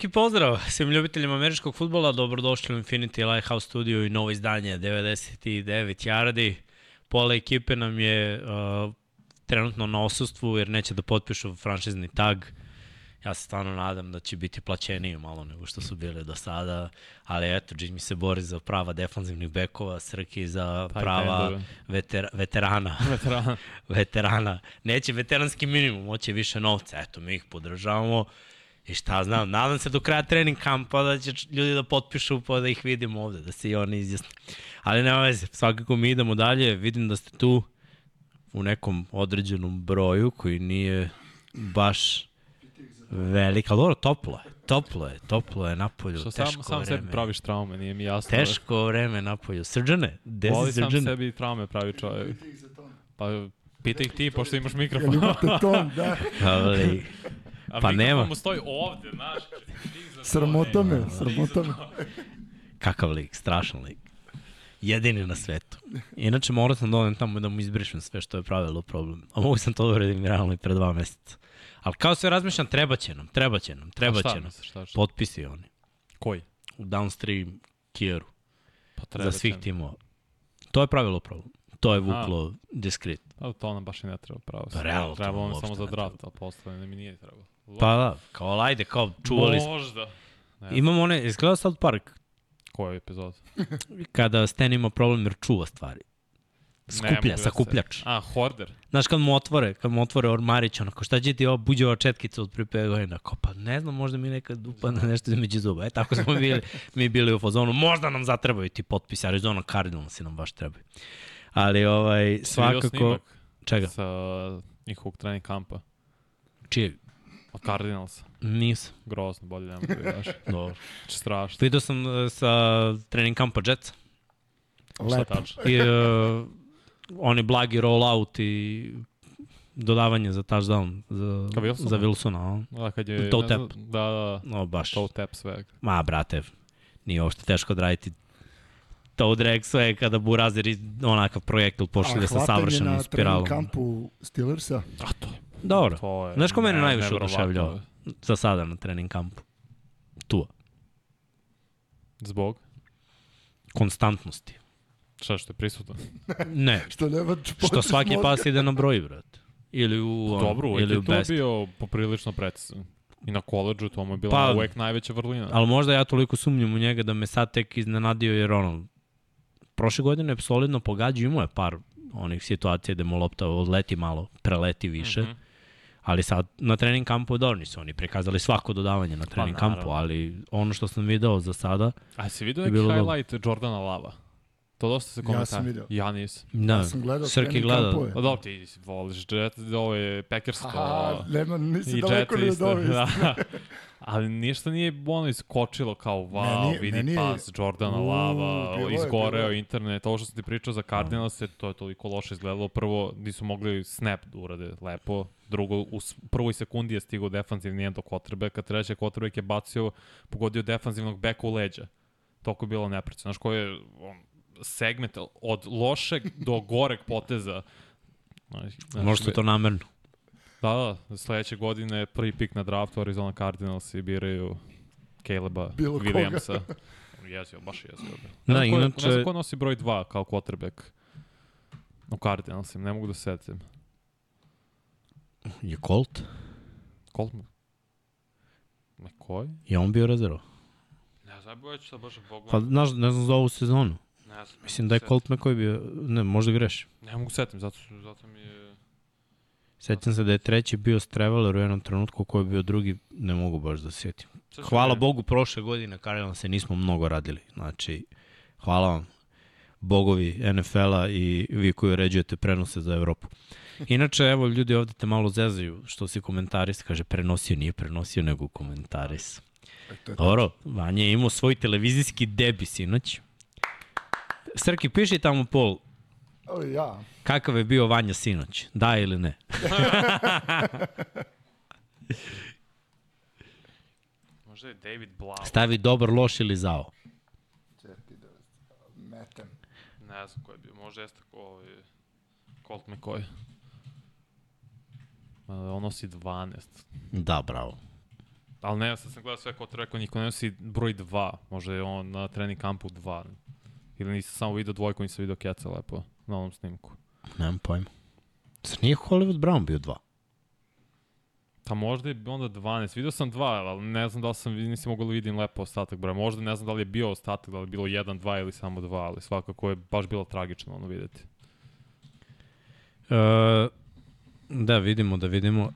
Veliki pozdrav svim ljubiteljima američkog futbola, dobrodošli u Infinity Lighthouse Studio i novo izdanje 99 yardi. Pola ekipe nam je uh, trenutno na osustvu jer neće da potpišu franšizni tag. Ja se stvarno nadam da će biti plaćeniji malo nego što su bile do sada, ali eto, Jimmy se bori za prava defanzivnih bekova, Srki za prava veter, veterana. veterana. veterana. Neće veteranski minimum, hoće više novca, eto, mi ih podržavamo. I šta znam, nadam se do kraja trening kampa da će ljudi da potpišu pa da ih vidimo ovde, da se i oni izjasne. Ali nema veze, svakako mi idemo dalje, vidim da ste tu u nekom određenom broju koji nije baš velik, ali dobro, toplo je, toplo je, toplo je napolju, Što teško sam, sam vreme. sebi praviš traume, nije mi jasno. Teško vreme napolju. Srđane, gde si srđane? Sam sebi traume pravi čovjek. Pa pitaj ih ti, pošto imaš mikrofon. Jel imate ton, da. Ali, A pa nema. mu stoji ovde, znaš. Sramota me, sramota me. Kakav lik, strašan lik. Jedini na svetu. Inače morao sam da tamo da mu izbrišem sve što je pravilo problem. A mogu sam to da uradim realno i pre dva meseca. Ali kao sve razmišljam, treba će nam, treba će nam, treba će nam. Šta, šta? Potpisi oni. Koji? U downstream tieru. Pa treba za svih timova. To je pravilo problem. To je vuklo diskret. A to nam baš i ne treba pravo. Pa realno treba uopšte samo za draft, a posle ne mi nije trebalo. Pa da, kao ajde, kao čuvali smo. Možda. Ne, Imamo one, izgleda South Park, Koji epizod? kada Stan ima problem jer čuva stvari. Ne Skuplja, mogu da se- sakupljač. A, Horder. Znaš, kad mu otvore, kad mu otvore ormarić, onako, šta će ti ovo buđeva četkica od 5 godina? Kao, pa ne znam, možda mi nekad upadne nešto između zuba. E, tako smo bili, mi bili u fazonu, možda nam zatrebaju ti potpisi, Arizona Cardinals nam baš trebaju. Ali, ovaj, svakako, čega? Sa njihovog trening kampa. Čije? Od Cardinalsa. Nisam. Grozno, bolje nema da vidiš. Dobro. Znači, strašno. Vidio sam uh, sa trening kampa Jetsa. Lepo. I uh, oni blagi rollout i dodavanje za touchdown za, Ka Wilsona? za Wilsona. a? Da, kad je... Toe tap. znam- Da, da, No, baš. toe tap svega. Ma, brate, nije uopšte teško odraditi to drag sve kada Burazir i onakav projektil pošalje sa savršenom na spiralom. trening kampu Steelersa, A to, Dobro. to je... Znaš ko mene ne- najviše oduševljava? Za sada na trening kampu. Tu. Zbog? Konstantnosti. Šta što je prisutno? Ne, što nema što svaki pas ide na broj, brate. Ili u, ono, Dobro, uvek ili je u to best. bio poprilično precizan. I na koleđu to mu je bila Pa- uvek najveća vrlina. Ali možda ja toliko sumnjam u njega da me sad tek iznenadio jer ono, prošle godine je solidno pogađao, imao je par onih situacija gde mu lopta odleti malo, preleti više. Mm. -hmm. Ali sad na trening kampu dobro nisu oni prikazali svako dodavanje na trening naravno. kampu, ali ono što sam video za sada, A si vidio je neki highlight Jordana Lava? To dosta se Ja komentara. sam video. Ja nisam. da, Ja sam gledao Srki trening gleda. kampove. Pa dobro, ti voliš Jet, ovo je Packers Aha, to... nema, nisi daleko ni od ove. Da. Ali ništa nije ono iskočilo kao wow, Meni- vidi meni je- pas Jordana U, Lava, bilo izgoreo bilo je. internet, ovo što sam ti pričao za Cardinals, to je toliko loše izgledalo. Prvo, nisu mogli snap da urade lepo. Drugo, u prvoj sekundi je stigao defanzivni end do quarterbacka, treći quarterback je bacio, pogodio defanzivnog beka u leđa. Toko je bilo neprecizno. Znaš koji je on, segment od lošeg do goreg poteza. Znaš, znaš, Možda to namerno. Da, da, sledeće godine prvi pik na draftu Arizona Cardinals i biraju Caleba Bilo. Williamsa. Jesi, baš jesi. Da, znam ko- Ne inače- znam ko nosi broj 2 kao quarterback u Cardinalsima, ne mogu da se setim. Je Colt? Colt mu? Ne, koji? Je on bio rezerva? Ne znam, ja ću sad baš pogledati. Pa, znaš, ne znam za ovu sezonu. ne znam, Mislim da je Colt McCoy bio, ne, možda grešim. Ne mogu setim, zato, zato mi je... Sećam se da je treći bio Streveler u jednom trenutku, ko je bio drugi, ne mogu baš da se sjetim. Sad ću Hvala da- Bogu, prošle godine Cardinals se nismo mnogo radili. Znači, hvala vam bogovi NFL-a i vi koji uređujete prenose za Evropu. Inače, evo, ljudi ovde te malo zezaju što si komentaris, kaže prenosio, nije prenosio, nego komentaris. E, Dobro, Vanja je imao svoj televizijski debi sinoć. Srki, piši tamo pol, O, ja. kakav je bio Vanja sinoć, da ili ne? Možda je David Blau. Stavi dobar, loš ili zao. Čekaj da metem. Ne znam ko je bio, možda jeste ko ovaj... Colt McCoy. Ma, On nosi 12. Da, bravo. Ali ne, sad sam gledao sve ko rekao, niko ne nosi broj 2. Možda je on na trening kampu 2. Ili nisam samo vidio dvojku, nisam vidio keca lepo na ovom snimku. Nemam pojma. Zar nije Hollywood Brown bio dva? Pa možda je onda 12. Video sam dva, ali ne znam da li sam, nisam mogao da vidim lepo ostatak broja. Možda ne znam da li je bio ostatak, da li je bilo 1, 2 ili samo 2, ali svakako je baš bilo tragično ono videti. E, da, vidimo, da vidimo.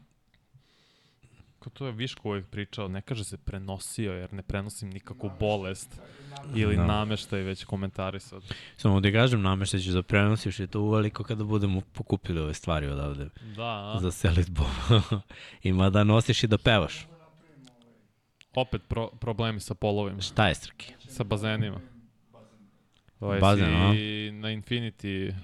Ko to je Viško uvijek pričao, ne kaže se prenosio, jer ne prenosim nikakvu bolest ili Da. nameštaj već komentarisao. Samo da kažem, nameštaću da prenosiš i to uveliko kada budemo pokupili ove stvari odavde Da, za selitbu. Ima da nosiš i da pevaš. opet pro, problemi sa polovima, Šta je, Srki? sa bazenima. Ovaj, Bazen, si a? na Infinity,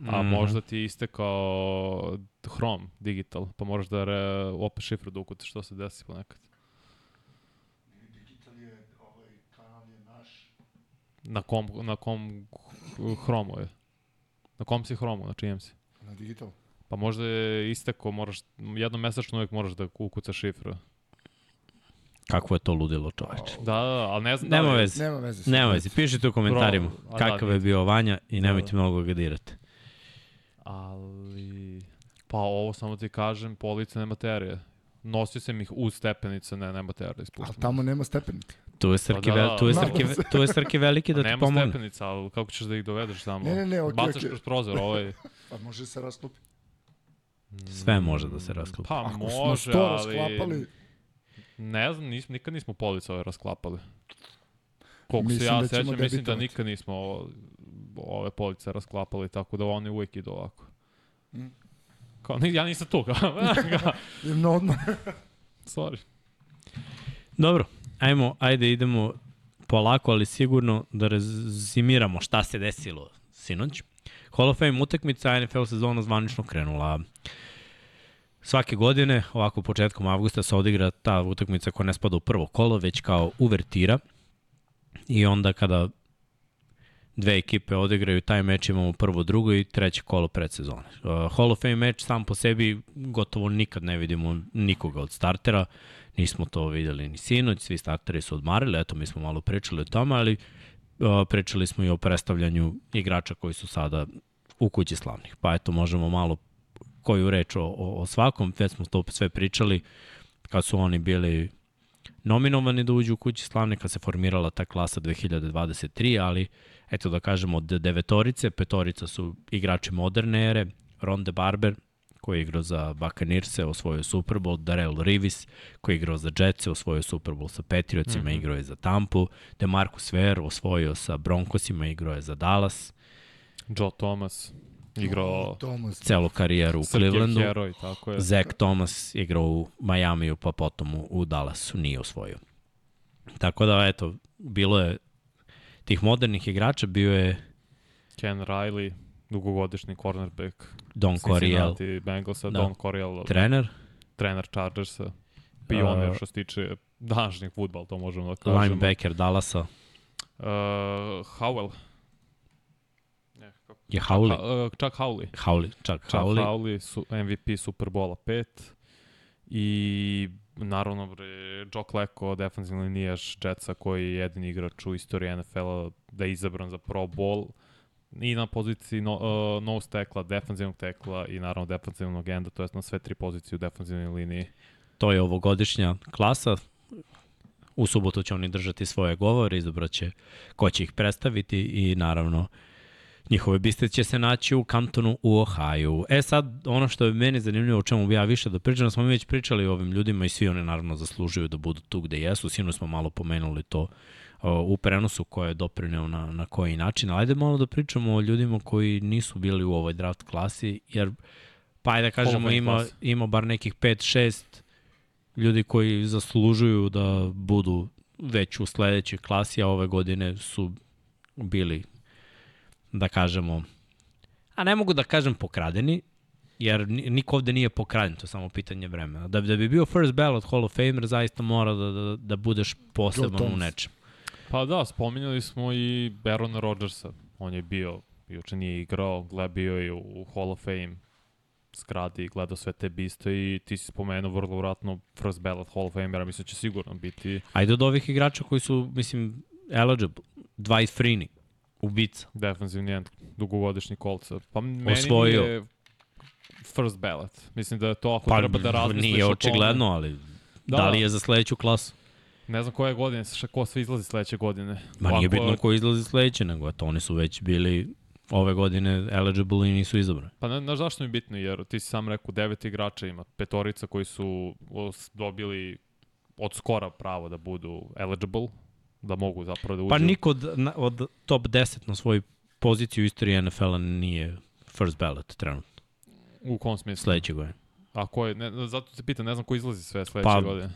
a Mhm. možda ti je istekao Chrome digital, pa možeš da re, opet šifru da ukucaš, što se desi ponekad. Digital je, ovaj kanal je naš. Na kom, na kom Chrome je? Na kom si Chrome, na čijem si? Na digital. Pa možda je istekao, moraš, jednom mesečno uvijek moraš da ukucaš šifru. Kakvo je to ludilo, čoveče. Da, da, da, ali ne znam Nema da li... veze. Nema veze. Nema veze, pišite u komentarima Bro, da, kakav je nije. bio Vanja i Da, nemojte da. mnogo ga dirate. Ali... Pa ovo samo ti kažem, policene materije. Nosio sam ih uz stepenice, ne, ne materije A ispuštam. tamo nema stepenika. Tu je Srki, da, vel, tu je da. Srki, tu je Srki veliki da ti Nema pomogne. stepenica, ali kako ćeš da ih dovedeš tamo? Ne, ne, ne, okej, Bacaš okej. kroz prozor, ovaj... Pa može se rasklopi. Sve može da se rasklopi. Pa Ako smo može, sto ali... rasklapali, Ne znam, nis, nikad nismo police ove rasklapali. Koliko se Mislim ja da sećam, mislim da nikad nismo o- ove police rasklapali, tako da oni uvijek idu ovako. Mm. Kao, ni- ja nisam tu, kao, jedno odmah. sorry. Dobro, ajmo, ajde idemo polako, ali sigurno da rezimiramo šta se desilo sinoć. Hall of Fame utakmica NFL sezona zvanično krenula. Svake godine, ovako početkom avgusta, se odigra ta utakmica koja ne spada u prvo kolo, već kao uvertira. I onda kada dve ekipe odigraju taj meč, imamo prvo, drugo i treće kolo predsezone. Uh, Hall of Fame meč sam po sebi gotovo nikad ne vidimo nikoga od startera. Nismo to videli ni sinoć, svi starteri su odmarili, eto mi smo malo pričali o tome, ali uh, pričali smo i o predstavljanju igrača koji su sada u kući slavnih. Pa eto, možemo malo koju reč o, o, o svakom, već smo to sve pričali kad su oni bili nominovani da uđu u kući slavne, kad se formirala ta klasa 2023, ali eto da kažemo od devetorice, petorica su igrači moderne ere, Ronde Barber, koji je igrao za Buccaneers, osvojio Super Bowl, Darrell Rivis, koji je igrao za Jets, osvojio Super Bowl sa Patriotsima, mm. -hmm. igrao je za Tampu, DeMarcus Ware osvojio sa Broncosima, igrao je za Dallas, Joe Thomas, igrao Thomas. celu karijeru u Clevelandu. heroj, tako je. Zach Thomas igrao u Majamiju, pa potom u, u Dallasu, nije osvojio. Tako da, eto, bilo je tih modernih igrača, bio je Ken Riley, dugogodišnji cornerback Don Coryell, Bengalsa, Da. Don Coryell, trener, trener Chargersa, pioner Uh, što se tiče današnjeg futbala, to možemo da kažemo. linebacker Dallasa, Uh, Howell. Ne, kako? je Howley. Ha, uh, Chuck Howley. Howley, čak Chuck Howley. Howley, su MVP Superbola 5 i naravno bre, Joe Klecko, defensivni linijaš Jetsa koji je jedini igrač u istoriji NFL-a da je izabran za Pro Bowl i na poziciji no, uh, nose tekla, defensivnog tekla i naravno defensivnog enda, to je na sve tri pozicije u defensivnoj liniji. To je ovogodišnja klasa. U subotu će oni držati svoje govore, izabraće ko će ih predstaviti i naravno njihove biste će se naći u kantonu u Ohio. E sad, ono što je meni zanimljivo, o čemu bi ja više da pričam, smo mi već pričali o ovim ljudima i svi oni naravno zaslužuju da budu tu gde jesu. Sino smo malo pomenuli to u prenosu koje je doprineo na, na koji način. Ali ajde malo da pričamo o ljudima koji nisu bili u ovoj draft klasi, jer pa ajde da kažemo ima, ima bar nekih 5-6 ljudi koji zaslužuju da budu već u sledećoj klasi, a ove godine su bili, da kažemo, a ne mogu da kažem pokradeni, jer ni- niko ovde nije pokraden, to je samo pitanje vremena. Da, bi- da bi bio first ballot Hall of Famer, zaista mora da, da, da budeš poseban u nečem. Pa da, spominjali smo i Barona Rodgersa. On je bio, juče nije igrao, gle bio je u Hall of Fame zgradi i gledao sve te biste i ti si spomenuo vrlo vratno first ballot Hall of Famera, mislim da će sigurno biti Ajde od ovih igrača koji su, mislim, eligible, Dwight Freeney, ubica. defensivni end dugogodišnji kolca. Pa meni Osvojio. je first ballot. Mislim da je to ako treba da razmisliš Pa, nije očigledno, ali da, Da. li je za sledeću klasu? Ne znam koje godine, šta ko sve izlazi sledeće godine. Ma nije bitno ko izlazi sledeće, nego eto, oni su već bili ove godine eligible i nisu izabrani. Pa ne, znaš zašto mi je bitno, jer ti si sam rekao devet igrača ima, petorica koji su dobili od skora pravo da budu eligible, da mogu zapravo da uđu. Pa niko od, od top 10 na svoju poziciju u istoriji NFL-a nije first ballot trenutno, U kom smislu? sledeće godine. A ko je, ne, zato se pitam, ne znam ko izlazi sve sledeće Pa, godine.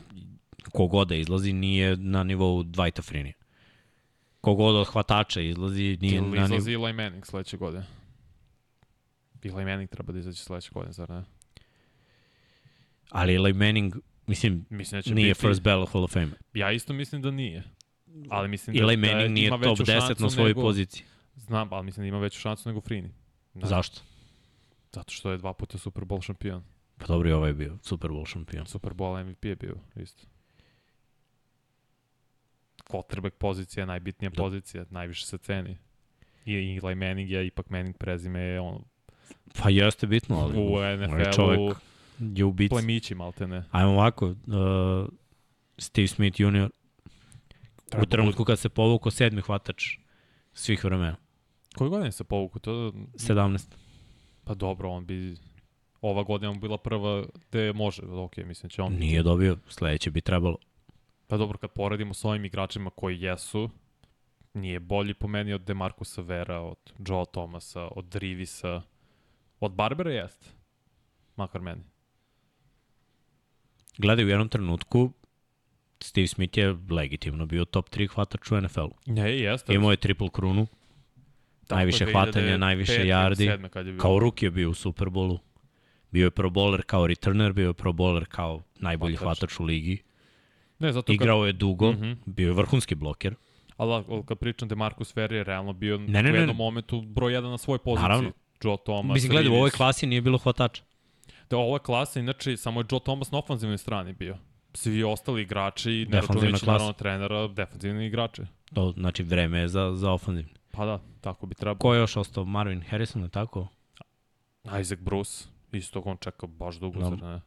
Kogod da izlazi nije na nivou Dwighta Freeney. Kogod od hvatača izlazi nije Ili na nivou... izlazi Eli Manning sledeće godine. Eli Manning treba da izađe sledeće godine, zar ne? Ali Eli Manning, mislim, Mislim da će nije biti, first ballot Hall of Fame. Ja isto mislim da nije. Ali mislim Eli da, da Manning nije ima top veću 10 šansu na svojoj nego, poziciji. Znam, ali mislim da ima veću šansu nego Frini. Da. Zašto? Zato što je dva puta Super Bowl šampion. Pa dobro i ovaj je bio Super Bowl šampion. Super Bowl MVP je bio, isto. Quarterback pozicija, najbitnija Da. pozicija, najviše se ceni. I Eli Manning je, ipak Manning prezime je on Pa jeste bitno, ali u ovaj NFL-u je ubica. plemići maltene. Ajmo ovako, uh, Steve Smith junior, Treba u trenutku kad se povukao sedmi hvatač svih vremena, Koje godine se povuku? To, 17. pa dobro, on bi... Ova godina bila prva gde može, ok, mislim da će on... Nije dobio, sledeće bi trebalo. Pa dobro, kad poredimo s ovim igračima koji jesu, nije bolji po meni od Demarcusa Vera, od Joe Thomasa, od Rivisa, od Barbera jeste. Makar meni. Gledaj, u jednom trenutku Steve Smith je legitimno bio top 3 hvatač u NFL-u. Ne, jeste. Imao je triple krunu, Tako, najviše 2005 hvatanja, najviše yardi. 2007 kad je bio. kao ruki je bio u Superbowlu. Bio je pro bowler kao returner, bio je pro bowler kao najbolji Hvatač. hvatač u ligi. Ne, zato kad, Igrao je dugo, Mhm. bio je vrhunski bloker. ali, ali kad pričam Demarcus Vera je realno bio Ne, ne, u ne. jednom momentu broj jedan na svoj poziciji. Naravno. Joe Thomas, Mislim, gledaj, u ovoj klasi nije bilo hvatača. Da, ovo je klasa, inače, samo je Joe Thomas na ofanzivnoj strani bio. Svi ostali igrači, ne Defanzivna računajući klasa. naravno trenera, defanzivni igrači. To, znači, vreme je za, za ofenzivni. Pa da, tako bi trebalo. Ko je još ostao? Marvin Harrison, je tako? Isaac Bruce, isto on čeka baš dugo, Da. zar ne?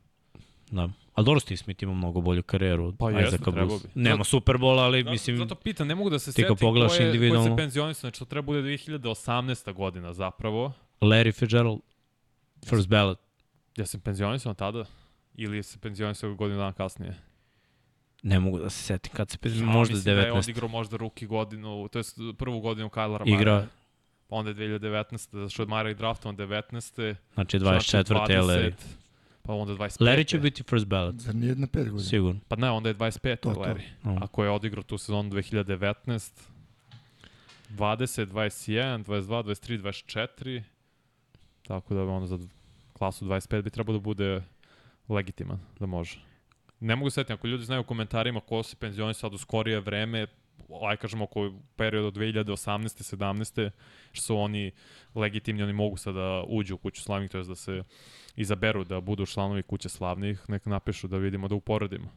Da. Ali dobro Steve Smith ima mnogo bolju karijeru od Pa jeste, trebao Bruce. bi. Nema Zato- Super Bowl, ali Zato, mislim... zato pitam, ne mogu da se setim ko je, ko je se individualno- penzionisao, znači to treba bude 2018. godina zapravo. Larry Fitzgerald, first ballot. Ja sam penzionisao tada? Ili se penzionisao godinu dana kasnije? Ne mogu da se setim kad se... Ja, možda mislim Da je 19. odigrao možda ruki godinu, to je prvu godinu Kyle Ramara. Igra, Pa onda je 2019. zato što je Mara i draftovan 19. znači 24. je Larry. Pa onda 25. Larry će biti first ballot, Zar nije jedna pet godina? sigurno. Pa ne, onda je 25. To, to. Larry. No. Ako je odigrao tu sezonu 2019, 20, 21, 22, 23, 24, tako da onda za klasu 25 bi trebalo da bude legitiman, da može. Ne mogu setiti, ako ljudi znaju u komentarima ko se penzioni sad u skorije vreme, aj kažemo oko perioda od 2018. 17. što su oni legitimni, oni mogu sada da uđu u kuću slavnih, to je da se izaberu da budu članovi kuće slavnih, neka napišu da vidimo da uporedimo.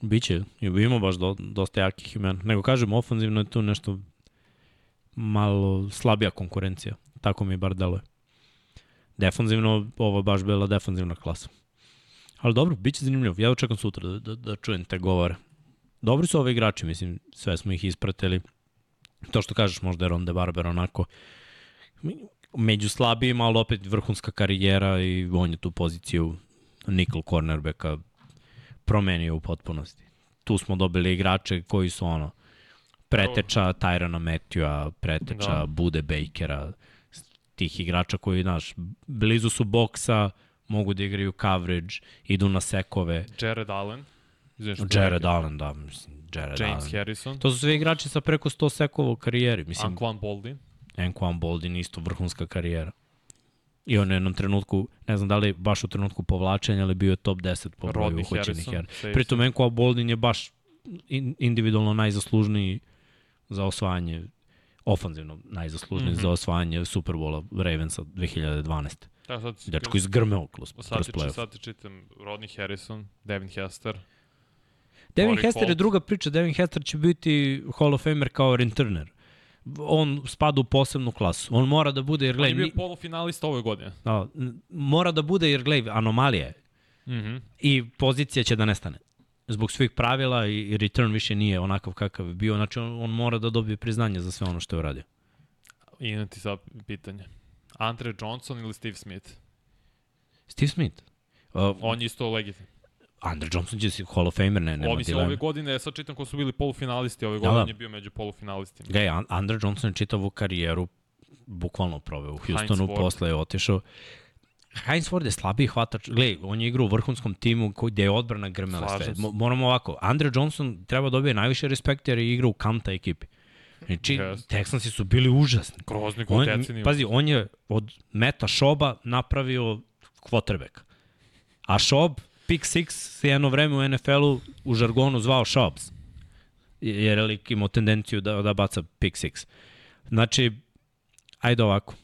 Biće, ima baš do, dosta jakih imena. Nego kažem, ofanzivno je tu nešto malo slabija konkurencija. Tako mi bar deluje. Defanzivno, ovo baš bila defanzivna klasa. Ali dobro, bit će zanimljivo. Ja očekam sutra da, da, da čujem te govore. Dobri su ovi igrači, mislim, sve smo ih ispratili. To što kažeš, možda je Ronde Barber onako među slabijima, ali opet vrhunska karijera i on je tu poziciju nickel cornerbacka promenio u potpunosti. Tu smo dobili igrače koji su ono preteča Tyrona Matthewa, preteča da. Bude Bakera, tih igrača koji, znaš, blizu su boksa, mogu da igraju coverage, idu na sekove. Jared Allen, Izvini što Jared. Allen, da, mislim, Jared James Allen. Harrison, To su sve igrači sa preko 100 sekova u karijeri. Mislim, Anquan Boldin. Anquan Boldin isto vrhunska karijera. I on je u jednom trenutku, ne znam da li baš u trenutku povlačenja, ali bio je top 10 po broju uhoćenih safety. Pritom Anquan Boldin je baš in, individualno najzaslužniji za osvajanje ofanzivno najzaslužniji mm Mhm. -hmm. za osvajanje Superbola Ravensa 2012. Da, sad, Dečko izgrmeo kroz, sad, kroz ti, playoff. sad ti čitam Rodney Harrison, Devin Hester. Devin Torrey Hester je Holt. druga priča. Devin Hester će biti Hall of Famer kao returner. On spada u posebnu klasu. On mora da bude, jer On je gledaj, bio polufinalista ove godine. Da, mora da bude jer gledaj, anomalija je Mhm. i pozicija će da nestane. Zbog svih pravila i return više nije onakav kakav je bio, znači on, on mora da dobije priznanje za sve ono što je uradio. I ti sad pitanje. Andre Johnson ili Steve Smith? Steve Smith. Uh, On je isto legitim. Andre Johnson će si Hall of Famer, ne, nema dileme. ove godine, sad čitam ko su bili polufinalisti, ove Da, godine da. on je bio među polufinalistima. Gledaj, An- Andre Johnson je čitavu karijeru bukvalno proveo u Houstonu, posle je otišao. Heinz Ward je slabiji hvatač. Gledaj, on je igrao u vrhunskom timu koji, gde je odbrana grmela sve. Moramo ovako, Andre Johnson treba dobije najviše respekta jer je igrao u Kanta ekipi. Znači, Jeste. Texansi su bili užasni. Groznik On, od deceniju. pazi, on je od Meta Šoba napravio quarterback. A Šob, pick six, se jedno vreme u NFL-u u žargonu zvao Šobs. Jer je lik imao tendenciju da, da baca pick six. Znači, ajde ovako.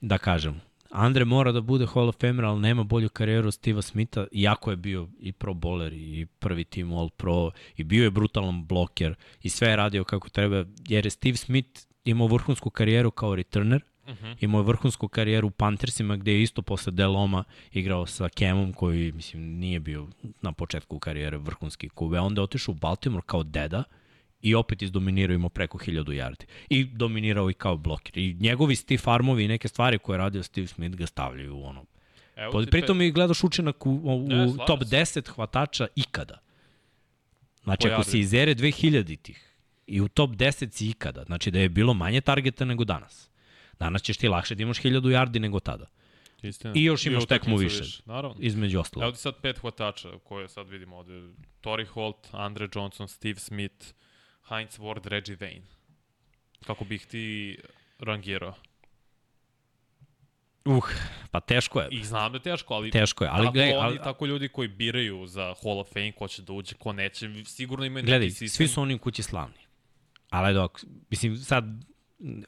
Da kažem. Andre mora da bude Hall of Famer, ali nema bolju karijeru od Steve'a Smitha, iako je bio i pro bowler i prvi tim All Pro i bio je brutalan bloker i sve je radio kako treba, jer je Steve Smith imao vrhunsku karijeru kao returner, uh -huh. imao je vrhunsku karijeru u Panthersima gde je isto posle Deloma igrao sa Kemom koji mislim nije bio na početku karijere vrhunski kube, onda je otišao u Baltimore kao deda i opet izdominirao imao preko 1000 yardi. I dominirao i kao bloker. I njegovi Steve Armovi i neke stvari koje je radio Steve Smith ga stavljaju u ono. Evo Pod, ti pritom i gledaš učinak u, u, Ne, top se. 10 hvatača ikada. Znači, ako Pojavi. si iz ere 2000-ih i u top 10 si ikada, znači da je bilo manje targeta nego danas. Danas ćeš ti lakše da imaš 1000 yardi nego tada. te- Istina. I još imaš tekmu utakmica više. Naravno. Između ostalo. Evo ti sad pet hvatača koje sad vidimo ovde. Torrey Holt, Andre Johnson, Steve Smith, Heinz Ward, Reggie Wayne. Kako bih ti rangirao? Uh, pa teško je. I znam da je teško, ali Teško je, ali tako gledaj, oni, ali- tako ljudi koji biraju za Hall of Fame, ko će da uđe, ko neće, sigurno imaju Gledaj, neki sistem. svi su oni u kući slavni. Ali dok, mislim, sad,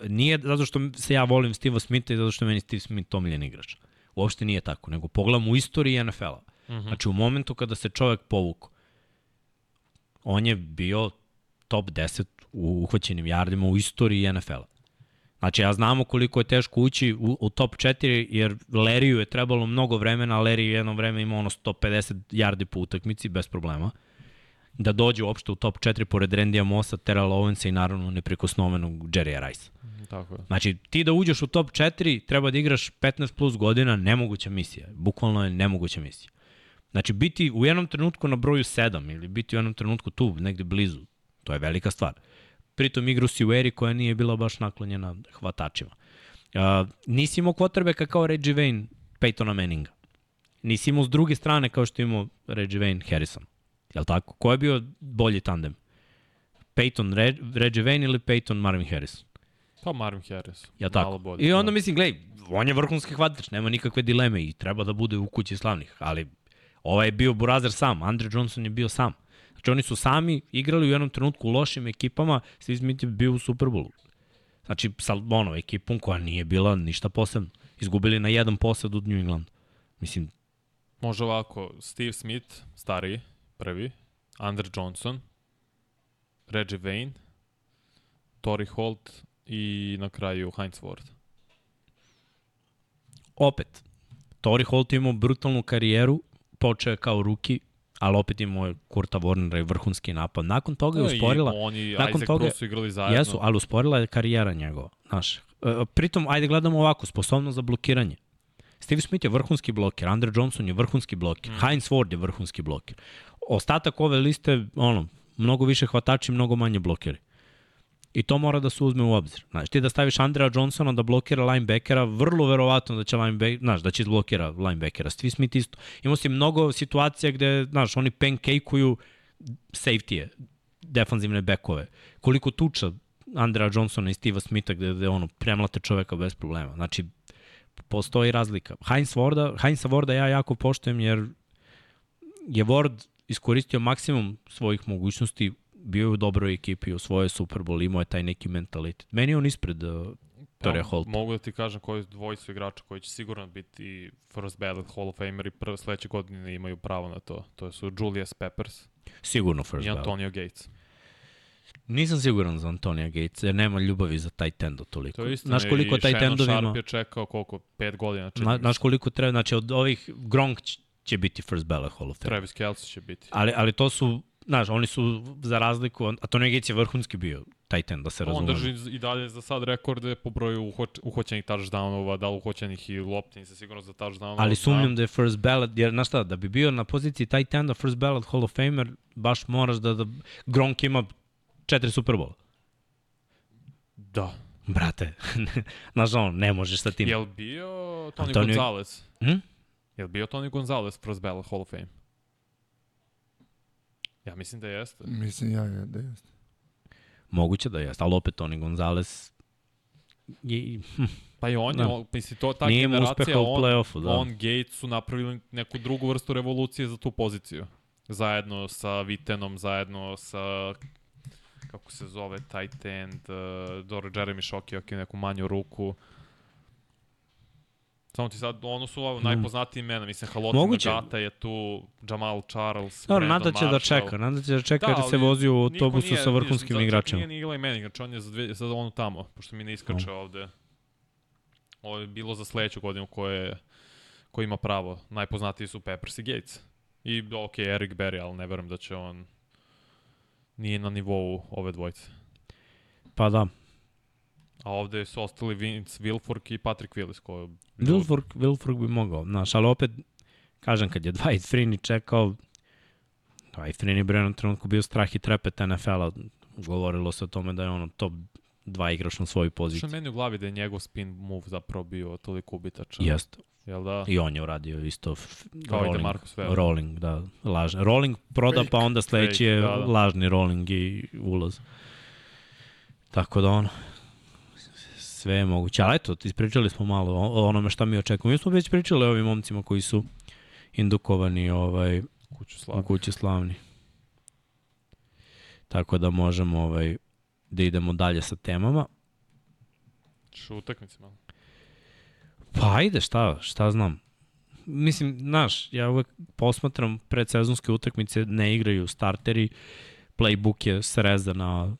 nije zato što se ja volim Steve Smitha i zato što meni Steve Smith omiljen igrač. Uopšte nije tako, nego pogledam u istoriji NFL-a. Uh -huh. Znači, u momentu kada se čovek povuku, on je bio top 10 u uhvaćenim jardima u istoriji NFL-a. Znači, ja znamo koliko je teško ući u, u top 4, jer Leriju je trebalo mnogo vremena, a je jedno vreme imao ono 150 yardi po utakmici, bez problema da dođe uopšte u top 4 pored Randija Mossa, Terrell Owensa i naravno neprikosnovenog Jerrya Rice. Tako je. Znači, ti da uđeš u top 4, treba da igraš 15 plus godina, nemoguća misija. Bukvalno je nemoguća misija. Znači, biti u jednom trenutku na broju 7 ili biti u jednom trenutku tu, negde blizu, to je velika stvar. Pritom igru si u eri koja nije bila baš naklonjena hvatačima. Uh, nisi imao kvotrbeka kao Reggie Wayne, Peytona Manninga. Nisi imao s druge strane kao što imao Reggie Wayne, Harrison. Jel tako? Ko je bio bolji tandem? Peyton Reg, Reggie Wayne ili Peyton Marvin Harrison? Pa Marvin Harris. Ja Malo tako. bolje, I onda da. mislim, gledaj, on je vrhunski hvatač, nema nikakve dileme i treba da bude u kući slavnih, ali ovaj je bio Burazer sam, Andre Johnson je bio sam. Znači oni su sami igrali u jednom trenutku lošim ekipama, Steve Smith je bio u Superbowlu. Znači sa ono, ekipom koja nije bila ništa posebno. Izgubili na jedan posed od New England. Mislim, Može ovako, Steve Smith, stariji, prvi, Andre Johnson, Reggie Wayne, Torrey Holt i na kraju Heinz Ward. opet, Tori Holt je imao brutalnu karijeru, počeo je kao ruki, ali opet imao je Kurta Warnera i vrhunski napad. Nakon toga je usporila... I oni, nakon Isaac toga- su igrali zajedno. Jesu, ali usporila je karijera njegova. Znaš, E, pritom, ajde gledamo ovako, sposobnost za blokiranje. Steve Smith je vrhunski bloker, Andre Johnson je vrhunski bloker, mm. Heinz Ward je vrhunski bloker. Ostatak ove liste, ono, mnogo više hvatači, mnogo manje blokeri. I to mora da se uzme u obzir. Znaš, ti da staviš Andrea Johnsona da blokira linebackera, vrlo verovatno da će linebacker, znaš, da će izblokira linebackera. Steve Smith isto. Imao si mnogo situacija gde, znaš, oni pancake-uju safety-e, defanzivne bekove. Koliko tuča Andrea Johnsona i Steve'a Smitha gde, gde ono, premlate čoveka bez problema. Znači, postoji razlika. Heinz Warda, Heinza Warda ja jako poštujem jer je Ward iskoristio maksimum svojih mogućnosti, bio je u dobroj ekipi, osvojio je Super Bowl, imao je taj neki mentalitet. Meni je on ispred uh, Torija Evo, Holt. Mogu da ti kažem koji dvoji su igrača koji će sigurno biti first ballot Hall of Famer i prve sledeće godine imaju pravo na to. To su Julius Peppers Sigurno first i ballot. Antonio Gates. Nisam siguran za Antonija Gates, jer nema ljubavi za taj tendo toliko. To je istina. Znaš koliko taj Shannon tendovi Sharp ima? je čekao koliko? Pet godina. Na, znaš koliko treba, znači od ovih Gronk će biti first ballot Hall of Fame. Travis Kelce će biti. Ali, ali to su, znaš, oni su za razliku, Antonio Gates je vrhunski bio taj ten, da se On razumemo. drži i dalje za sad rekorde po broju uhoć, uhoćenih touchdownova, da li uhoćenih i lopti, nisam sigurno za touchdownova. Ali znam. sumnjam da je first ballot, jer znaš šta, da bi bio na poziciji taj tenda first ballot Hall of Famer, baš moraš da, da Gronk ima četiri Superbola. Da. Brate, znaš ono, ne možeš sa tim. Jel bio Tony Antonio- Gonzalez? Hm? Jel bio Tony Gonzalez first ballot Hall of Fame? Ja mislim da jeste. Mislim ja je, da jeste. Moguće da jeste, ali opet Tony Gonzalez je, Pa i on je, Da. on, mislim, to, ta nije generacija, on, play-offu, da. on, Gates su napravili neku drugu vrstu revolucije za tu poziciju. Zajedno sa Vitenom, zajedno sa kako se zove, tight end, uh, Jeremy Shockey, ok, neku manju ruku. Samo ti sad, ono su ovo najpoznatiji imena, mislim, Haloti Moguće. Nagata je tu, Jamal Charles, Dobro, Brandon nada će da Marshall. čeka, nada će da čeka Da, jer se vozi u autobusu nije- sa vrhunskim čak igračima. Nije ni Eli Manning, znači on je za, dve, za onu tamo, pošto mi ne iskače ovde. Ovo je bilo za sledeću godinu koje, ko ima pravo. Najpoznatiji su Peppers i Gates. I, ok, Eric Berry, ali ne verujem da će on nije na nivou ove dvojice. Pa da. A ovde su ostali Vince Wilfork i Patrick Willis, koji... Wilfork, Wilfork bi mogao, znaš, ali opet, kažem, kad je Dwight Freeney čekao, Dwight Freeney bi u jednom trenutku bio strah i trepet NFL-a, govorilo se o tome da je ono top dva igrač na svojoj Što poziciji. je meni u glavi da je njegov spin move zapravo bio toliko ubitačan. Jeste. Jel da? I on je uradio isto Kao rolling, rolling, da, lažni. Rolling proda, Fake. pa onda sledeći Fake, je da, da. lažni rolling i ulaz. Tako da ono, sve je moguće. Ali eto, ispričali smo malo o onome šta mi očekujemo. Mi smo već pričali o ovim momcima koji su indukovani ovaj, Kuću u slavu. kući slavni. Tako da možemo ovaj, da idemo dalje sa temama. Što utakmice malo. Pa ajde, šta, šta znam. Mislim, znaš, ja uvek posmatram predsezonske utakmice, ne igraju starteri, playbook je srezan na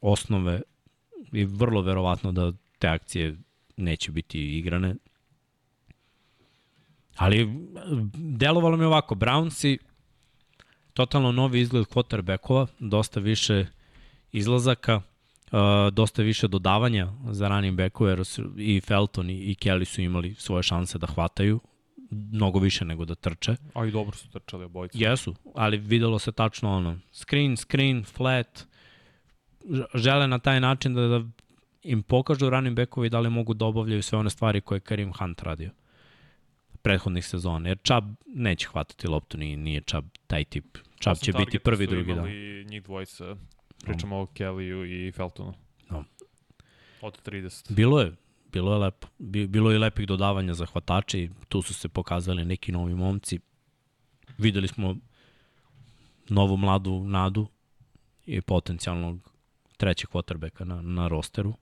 osnove i vrlo verovatno da te akcije neće biti igrane. Ali delovalo mi ovako, Brownsi, totalno novi izgled quarterbackova, dosta više izlazaka, uh, dosta više dodavanja za running backove, jer i Felton i, Kelly su imali svoje šanse da hvataju, mnogo više nego da trče. A i dobro su trčali obojice. Jesu, ali videlo se tačno ono, screen, screen, flat, žele na taj način da, da im pokažu running backovi da li mogu da obavljaju sve one stvari koje je Karim Hunt radio prethodnih sezona, jer Chubb neće hvatati loptu, nije, nije Chubb taj tip. Chubb Osam će biti prvi, drugi dan. njih dvojica. Pričamo o Kellyu i Feltonu. No. Od 30. Bilo je, bilo je lepo. Bi- Bilo je lepih dodavanja za hvatače i tu su se pokazali neki novi momci. Videli smo novu mladu nadu i potencijalnog trećeg quarterbacka na, na rosteru.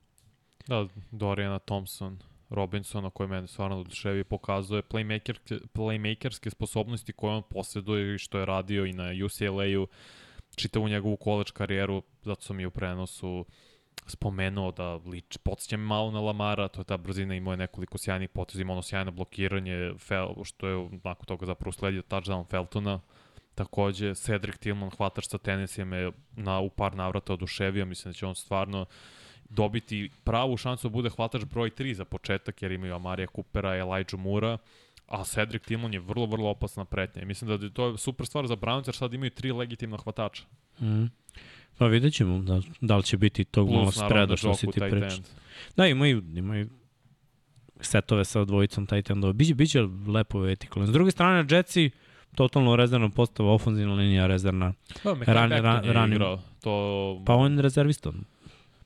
Da, Doriana Thompson, Robinson, koji mene stvarno oduševi, pokazuje playmakerske, playmakerske sposobnosti koje on posjeduje i što je radio i na UCLA-u, čitavu njegovu college karijeru, zato sam i u prenosu spomenuo da lič, podsjeća me malo na Lamara, to je ta brzina, imao je nekoliko sjajnih poteza, imao ono sjajno blokiranje, fel, što je nakon toga zapravo usledio touchdown Feltona, takođe Cedric Tillman, hvatač sa tenisija me na, u par navrata oduševio, mislim da će on stvarno dobiti pravu šansu da bude hvatač broj 3 za početak, jer imaju Amarija Coopera, Elijah Mura, a Cedric Tillman je vrlo, vrlo opasna pretnja. I mislim da je to super stvar za Browns, jer sad imaju tri legitimna hvatača. Mm. Pa vidjet ćemo da, da li će biti tog malo Plus, naravno, spreda da što si ti tight priča. end. Da, imaju, imaju setove sa dvojicom tight endova. Biće, biće lepo vertikalno. S druge strane, Jetsi, totalno rezervna postava, ofenzivna linija rezervna. Da, Rani- Rani, ra- Rani, ranim- igrao. To, Pa on je rezervista.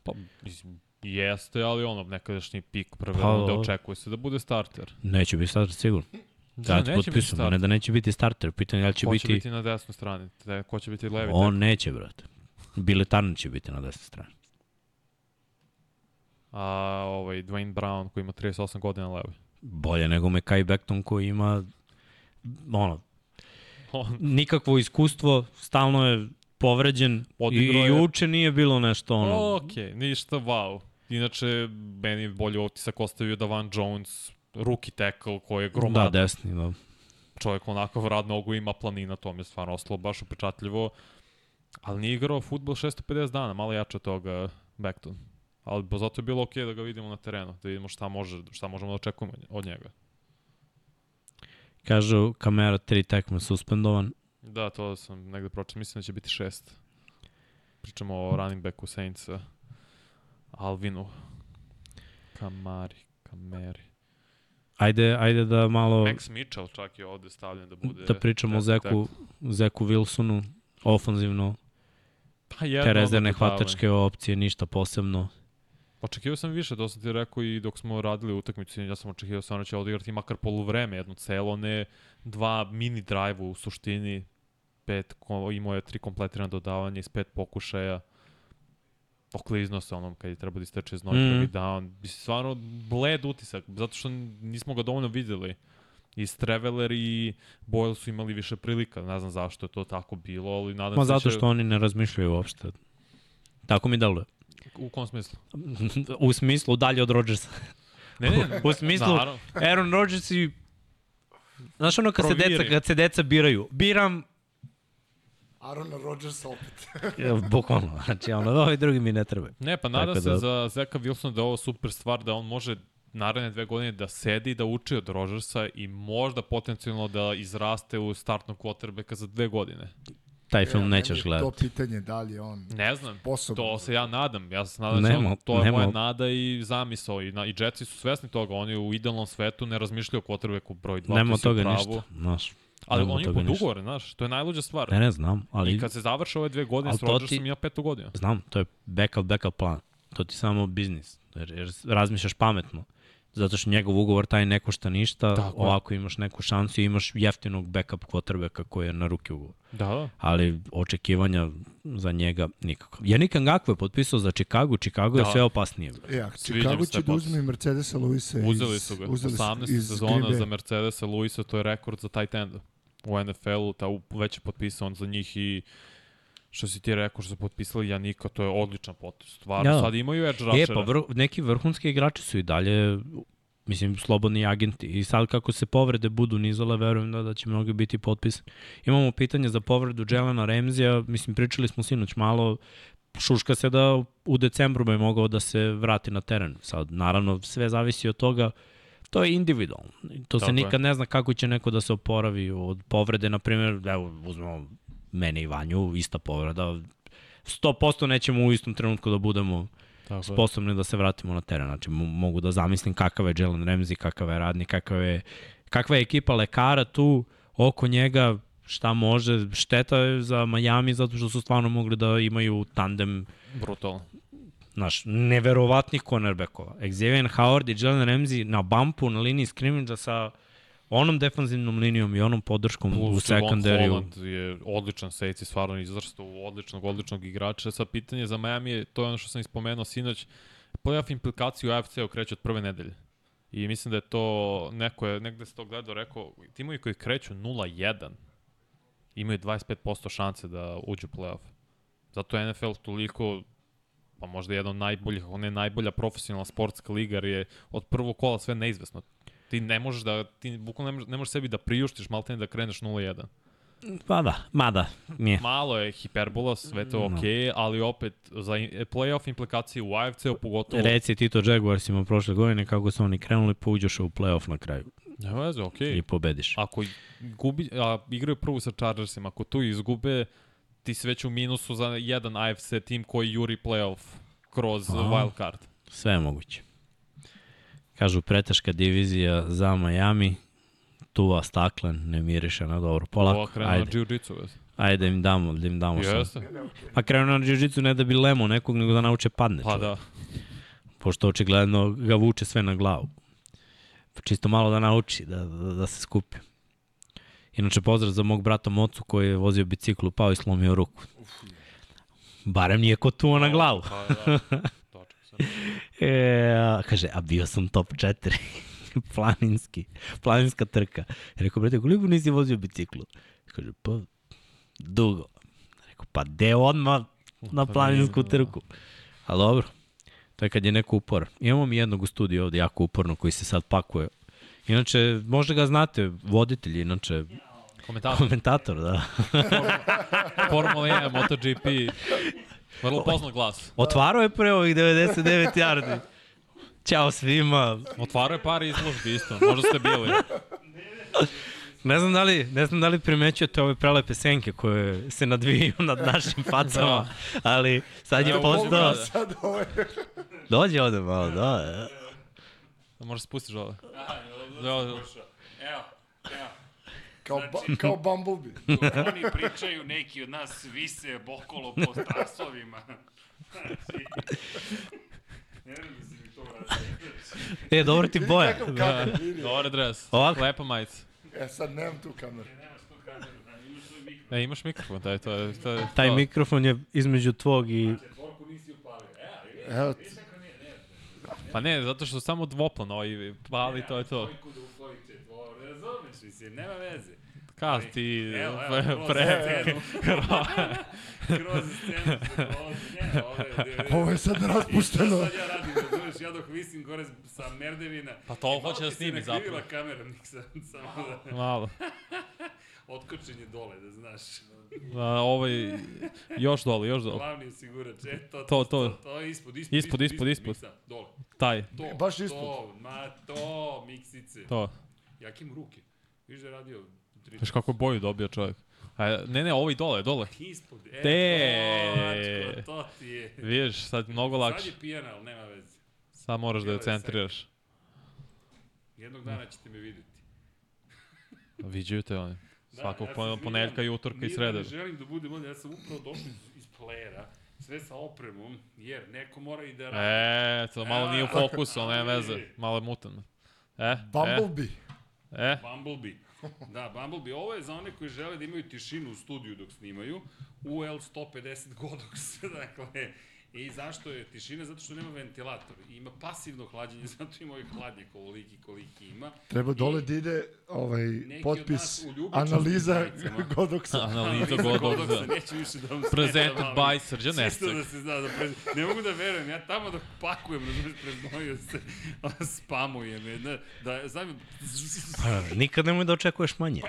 Pa, mislim, jeste, ali ono, nekadašnji pik prve Pa, runde očekuje se da bude starter. Neće biti starter sigurno. Da, ti neće biti ne da neće biti starter. Pitanje je da li će Ko biti... će biti na desnoj strani? Te, ko će biti levi? On neće, brate. Bile Tarn će biti na desnoj strani. a ovaj Dwayne Brown koji ima 38 godina na levi. Bolje nego Mekai Beckton koji ima ono, On, nikakvo iskustvo, stalno je povređen Odigrao i juče nije bilo nešto ono. ok, ništa wow. Inače, meni je bolje otisak ostavio da Van Jones, rookie tackle koji je da, gromad, desni, da. čovjek onako rad nogu ima planina, to mi je stvarno ostalo baš upečatljivo. Ali nije igrao futbol 650 dana, malo jače od toga Beckton. Ali zato je bilo okej da ga vidimo na terenu, da vidimo šta, može, šta možemo da očekujemo od njega. Kažu, kamera tri tekme suspendovan. Da, to sam negde pročeo, mislim da će biti šest. Pričamo o running backu Saintsa, Alvinu, Kamari, Kameri. Ajde, ajde da malo Max Mitchell čak je ovde stavljen da bude... da pričamo o Zeku, Zeku Wilsonu, ofanzivno, Pa jedno te rezervne hvatačke opcije, ništa posebno. Očekivao sam više, to sam ti rekao i dok smo radili utakmicu, ja sam očekivao stvarno da će odigrati makar poluvreme, jedno celo, ne dva mini drive u suštini, pet, imao je tri kompletirana dodavanja iz pet pokušaja, oklizno se onom kad je treba da isteče znoj mm. prvi down. Mislim, stvarno bled utisak, zato što nismo ga dovoljno videli. I Streveler i Boyle su imali više prilika, ne znam zašto je to tako bilo, ali nadam Ma se da zato će... što oni ne razmišljaju uopšte. Tako mi deluje. U kom smislu? U smislu dalje od Rodgersa. Ne, ne, U smislu, naravno. Aaron Rodgers i... Znaš ono kad se, Proviri. deca, kad se deca biraju, biram, Aaron Rodgers opet. ja, bukvalno, znači ono, ovi drugi mi ne trebaju. Ne, pa nadam Tako se da- za Zeka Wilsona da je ovo super stvar, da on može naredne dve godine da sedi i da uči od Rodgersa i možda potencijalno da izraste u startnog quarterbacka za dve godine. Taj film Evo, nećeš meni je To gledati. pitanje da li je on Ne znam, sposoban. to se ja nadam. Ja se nadam da Nema- on, to je nema- moja nada i zamisao. I, na, I Jetsi su svesni toga, oni u idealnom svetu ne razmišljaju o quarterbacku broj 2. Nema od toga ništa, znaš. Ali on je pod ugovore, znaš, to je najluđa stvar. Ne, ne znam, ali I kad se završe ove dve godine s to ti- Rodgersom ima petu godinu. znam, to je backup, backup plan. To ti samo biznis, jer, jer razmišljaš pametno. Zato što njegov ugovor taj ne košta ništa, Tako je. ovako imaš neku šansu i imaš jeftinog backup quarterbacka koji je na ruki ugovor. Da, da. Ali očekivanja za njega nikako. Janik Ngakwe je potpisao za Chicago, Chicago je Da. sve opasnije. A Sviđa mi Chicago će da uzme Mercedesa Luisa iz... Uzeli su ga. uzeli su 18 iz sezona Green za. Mercedesa Luisa, to je rekord za tight enda. U NFL-u, ta već je potpisan za njih i što si ti rekao što su potpisali Janika, to je odličan potpis. Stvarno, Ja. sad imaju edge E, rushera. pa vr, neki vrhunski igrači su i dalje mislim, slobodni agenti. I sad kako se povrede budu nizale, verujem da, da će mnogi biti potpis. Imamo pitanje za povredu Jelena Remzija, mislim, pričali smo sinoć malo, šuška se da u decembru bi mogao da se vrati na teren. Sad, naravno, sve zavisi od toga, to je individualno. To se Tako je. nikad ne zna kako će neko da se oporavi od povrede, na primjer, evo, uzmemo mene i Vanju, ista povreda, 100% nećemo u istom trenutku da budemo Tako je. sposobni da se vratimo na teren. Znači, mo- mogu da zamislim kakav je Jalen Ramsey, kakav je radnik, kakav je, kakva je ekipa lekara tu oko njega, šta može. Šteta je za Miami zato što su stvarno mogli da imaju tandem Brutalno. naš, neverovatnih cornerbackova. Xavier Howard i Jalen Ramsey na bumpu, na liniji skrimidža sa onom defanzivnom linijom i onom podrškom u Plus Javon sekundariju. Holland je odličan safety, stvarno izrastao u odličnog, odličnog igrača. Sad pitanje za Miami je, to je ono što sam ispomenuo sinoć, playoff implikaciju AFC-u kreće od prve nedelje. I mislim da je to, neko je, negde se to gledao, rekao, timovi koji kreću 0-1 imaju 25% šanse da uđu u playoff. Zato je NFL toliko pa možda jedan od najboljih, ako ne najbolja profesionalna sportska liga, jer je od prvog kola sve neizvesno. Ti ne možeš da, ti bukvalno ne možeš, ne možeš sebi da priuštiš maltene da kreneš 0-1. Pa da, mada, nije. Malo je hiperbola, sve to No. okej, okay, ali opet za playoff implikacije u AFC-u pogotovo... Reci ti to Jaguarsima prošle godine kako su oni krenuli, pa u playoff na kraju Ne veze, okej. i pobediš. Ako gubi, a, igraju prvu sa Chargersima, ako tu izgube, ti si već u minusu za jedan AFC tim koji juri playoff kroz Aha. wild card. Sve je moguće. Kažu preteška divizija za Miami, Tua staklen, ne miriše na dobro. Polako, krenuo na ajde, jiu-jitsu. vez. ajde im damo, da im damo. Jeste? Pa krenu na jiu ne da bi lemo nekog, nego da nauče padne. Pa čovjek. da. Pošto očigledno ga vuče sve na glavu. Pa čisto malo da nauči, da, da, da se skupi. Inače, pozdrav za mog brata Mocu koji je vozio biciklu, pao i slomio ruku. Barem nije ko tuo na glavu. Pa da. E, kaže, a bio sam top 4. Planinski. Planinska trka. Rekao, brate, koliko nisi vozio biciklu? Kaže, pa, dugo. Rekao, pa de odmah na Pa planinsku da. trku. A dobro, to je kad je neko upor. Imamo mi jednog u studiju ovde, jako uporno, koji se sad pakuje. Inače, možda ga znate, voditelj, inače, Komentator, komentator, da. Formula 1, MotoGP, vrlo poznat glas. Otvarao je pre ovih 99 yardi. Ćao svima. Otvarao je par izložbi isto, možda ste bili. Ne znam da li, ne znam da li primećujete ove prelepe senke koje se nadvijaju nad našim facama, ali sad je Evo, postao... da. Sad Dođe ovde malo, da. Možeš spustiš ovo. Evo, evo. Kao, ba, Znači- kao Bumblebee. Oni pričaju, neki od nas vise bokolo po strasovima. Znači, ne znam da mi to. E, dobro ti boja. Vidi. Dobar dres, Ovako. lepa majica. E, sad nemam tu kameru. Nemaš tu kameru, da, imaš mikrofon. E, imaš mikrofon, taj, to je, to je, Taj to. mikrofon je između tvog i... Četvorku nisi upalio. E, ali Evo, Pa ne, zato što samo dvoplan ovaj pali, to je to. Dvojku da razumeš, mislim, nema veze. Ka ti, Evo, evo, pre, kroz pre, scenu. Se Ovo je sad raspušteno. sad ja radim, razumeš, ja dok visim gore sa merdevina. Pa to malo hoće da ti se snimi nakrivila zapravo. kamera, nik sam samo da... malo. Otkočen je dole, da znaš. A, ovaj, još dole, još dole. Glavni osigurač, e, to, To, to. to ispod, ispod, Ispod, ispod, ispod. dole. Taj, To, Baš To, ispod. ma, to, miksice. to. Jaki mu ruke. Viš da je radio... Znaš kako boju dobio čovjek. A, ne, ne, ovaj dole, dole. Ispod, e, Te. to, to ti je. Vidiš, sad mnogo Sad lakše. je pijana, ali nema veze. Sad moraš da je je centriraš. Jednog dana ćete me videti. Viđaju te oni. Da, Svakog ja se pone- izvinjam. ponedjeljka i utorka i Nije da srede. Ne želim da budem ovdje, ja sam upravo došao iz, iz playera, sve sa opremom, jer neko mora i da radi. E, to malo nije u fokusu, ali nema veze. Malo je mutan. E, Bumblebee. e, e. Bumblebee. Da, Bumblebee. Ovo je za one koji žele da imaju tišinu u studiju dok snimaju. UL 150 Godox. dakle, I zašto je tišina? Zato što nema ventilator. I ima pasivno hlađenje, zato ima ovaj hladnjak ovoliki koliki ima. Treba dole I- da ide ovaj potpis, analiza. Godoksa. Analiza Godoxa. Neću više da vam Presented by Srđan Čisto Estek. da se zna da pre... Ne mogu da verujem, ja tamo dok pakujem, razumiješ, preznojio se, spamujem je, ne, da, znam, nikad nemoj da očekuješ manje.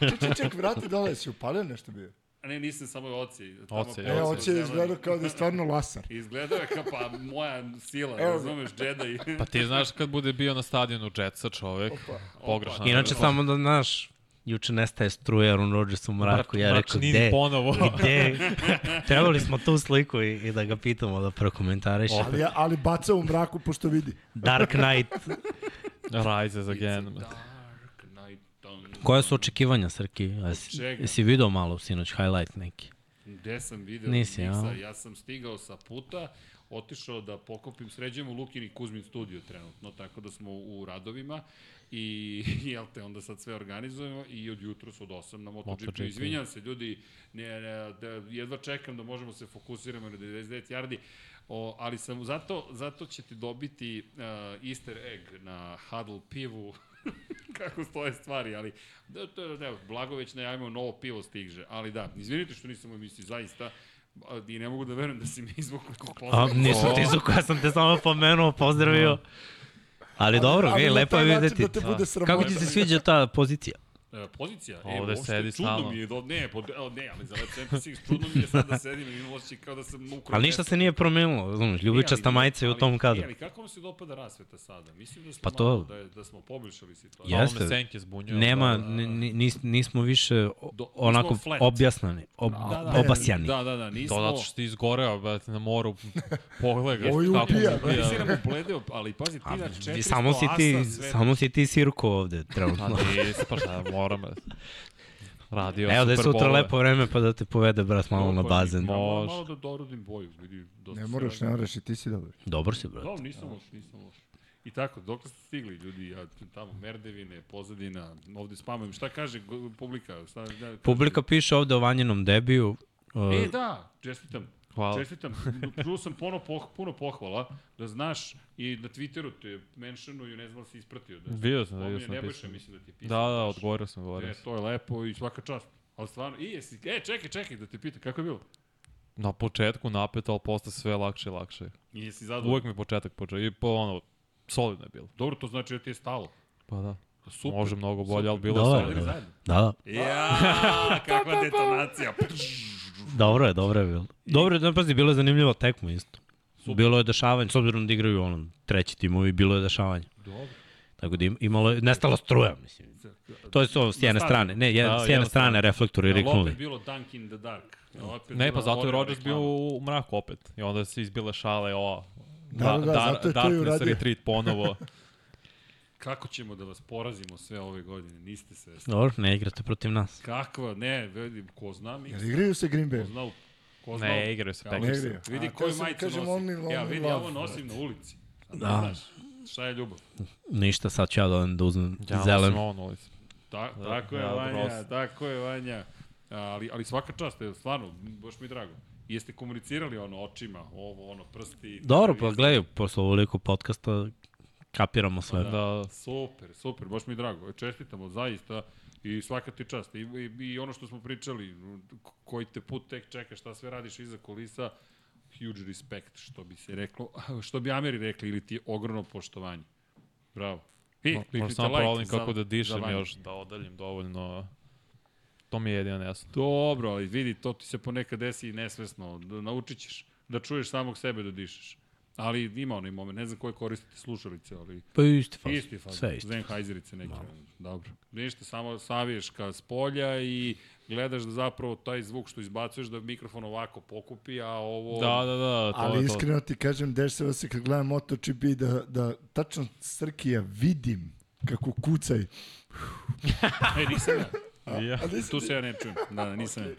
Ček, ček, ček, vrati dole, si upalio nešto bio? A ne, nisam samo oci. tamo Oci, pre- E, Evo, oće izgleda kao da je stvarno lasar. Izgledao je kao pa moja sila, Evo razumeš, Jedi. Pa ti znaš kad bude bio na stadionu Jetsa čovjek, Opa. pogrešno. Inače, samo da znaš, juče nestaje struja Aaron Rodgers u mraku. Ja rekao, gde? ponovo. Gde? Trebali smo tu sliku i, i da ga pitamo da prokomentariše. Ali, ali baca u mraku pošto vidi. Dark Knight. Rises again. On... Koja su očekivanja, Srki? Jesi, jesi video malo sinoć highlight neki? Gde sam video Nisi, Miksa, a? ja sam stigao sa puta, otišao da pokopim, sređujemo Lukin i Kuzmin studio trenutno, tako da smo u radovima i jel te, onda sad sve organizujemo i od jutra od 8 na MotoGP. MotoGP. Izvinjam se, ljudi, ne, ne, da, jedva čekam da možemo se fokusiramo na 99 yardi, o, ali sam, zato, zato ćete dobiti uh, easter egg na Huddle pivu kako stoje stvari, ali da, da, da, Blago već najavimo novo pivo stiže, ali da, izvinite što nisam u emisiji, zaista, i ne mogu da verujem da si mi izvukli A, pozdrav. nisam ti zuko, ja sam te samo pomenuo, pozdravio. Ali dobro, ali na lepo je način videti. Da te bude sramota. Kako ti se sviđa ta pozicija? E, pozicija. Ovde e, uopšte sedi čudno stalno. mi je, do, ne, pod, o, ne, ali za Lab 76 čudno mi je sad da sedim i imam osjećaj kao da sam ukrao. Ali ništa se nije promenilo, znaš, ljubičasta majica je u tom kadru. E, ali kako vam se dopada rasveta sada? Mislim da smo, Pa to- malo, da, je, da smo poboljšali situaciju. Jeste. Jeste. senke zbunjuju. Nema, Da, da. ni- ni- nis, nismo više o- Do- onako objasnani, ob, Da, da, obasjani. Da, da, da, nismo... To zato što ti izgoreo, brate, na moru. Ovo kako ubija, mu ubija. Nisi nam upledeo, ali pazi, ti na 400 samo si ti, asa sve- samo si ti sirko ovde Pa trenutno. nisi, pa šta, moram. Radio Evo da je sutra lepo vreme pa da te povede brat malo na Pa, bazen. Ja moram Može. malo da dorodim boju, vidi. dosta Ne moraš, ne moraš i ti si dobar. Dobar si brat. Da, nisam loš, nisam loš. I tako, dok ste stigli ljudi, ja tamo Merdevine, pozadina, ovde spamujem, šta kaže publika? Šta, da, Publika piše ovde o vanjenom debiju. Uh, E, da, čestitam. Hvala. Čestitam, čuo sam puno, poh, puno pohvala, da znaš i na Twitteru te mentionuju, ne znam da si ispratio. Da Vidio sam, vidio Pominje sam Nebojša, mislim da ti je Da, pisao. da, baš. odgovorio sam, odgovorio E, sam. to je lepo i svaka čast. Ali stvarno, i jesi, e, čekaj, čekaj, da te pitam, kako je bilo? Na početku napeto, ali posle sve lakše i lakše. I jesi zadovoljan? Uvek mi početak počeo i po ono, solidno je bilo. Dobro, to znači da ti je stalo. Pa da. Super. Može mnogo bolje, Super. ali bilo Dobar, je solidno. zajedno? Da, da. Ja, kakva detonacija. Dobro je, dobro je bilo. Dobro je, da pazi, bilo je zanimljivo tekmo isto. Super. Bilo je dešavanje, s obzirom da igraju ono, treći timovi, bilo je dešavanje. Dobro. Tako da im- imalo je, nestala struja, mislim. To je to s jedne strane, ne, jed, Da, s jedne strane reflektori Ali riknuli. opet bilo Dunk in the Dark. Opet Ne, pa zato je Rodgers bio u mraku opet. I onda se izbile šale, ova, Da, da, da, zato je to i Darkness uradio. Retreat ponovo. Kako ćemo da vas porazimo sve ove godine? Niste svesni. Dobro, ne igrate protiv nas. Kakva, ne, vidi, ko zna mi, Jel igraju se Green ko Bay? zna, ko zna. ne, igraju se Kako Ne Packers. igraju. Vidi A, koju majicu kažem, nosim. only- ja, only vidi, love. ovo nosim na ulici. Ne Da. znaš, šta je ljubav? Ništa, sad ću ja da, da uzmem Ja zelen. ovo na ulici. Ta, Da, tako je, ja, Vanja, prosto. tako je, Vanja. Ali, ali svaka čast, evo, stvarno, baš mi je drago. Jeste komunicirali ono očima, ovo, ono, prsti. Dobro, pa gledaj, posle ovoliko podcasta kapiramo sve. Da. Super, super, baš mi je drago. Čestitamo, zaista. I svaka ti čast. I, i, I ono što smo pričali, koji te put tek čeka, šta sve radiš iza kulisa, huge respect, što bi se reklo, što bi Ameri rekli, ili ti je ogromno poštovanje. Bravo. I, Mo- Možda samo like provalim kako da dišem još, da odaljim dovoljno. To mi je jedino jasno. Dobro, ali vidi, to ti se ponekad desi i nesvesno. Da, naučit ćeš da čuješ samog sebe da dišeš. Ali ima onaj moment, ne znam koje koristite slušalice, ali Pa isti faz. isti faz. Sve isto. Zenhajzerice neke. Dobro. Ništa, samo saviješ ka s polja i gledaš da zapravo taj zvuk što izbacuješ da mikrofon ovako pokupi, a ovo... Da, da, da, to Ali je to. iskreno ti kažem, dešava se kad gledam MotoGP da, da tačno Srkija vidim kako kucaj. E, nisam ja. Ja. Tu se ja ne čujem. Da, da, nisam ja.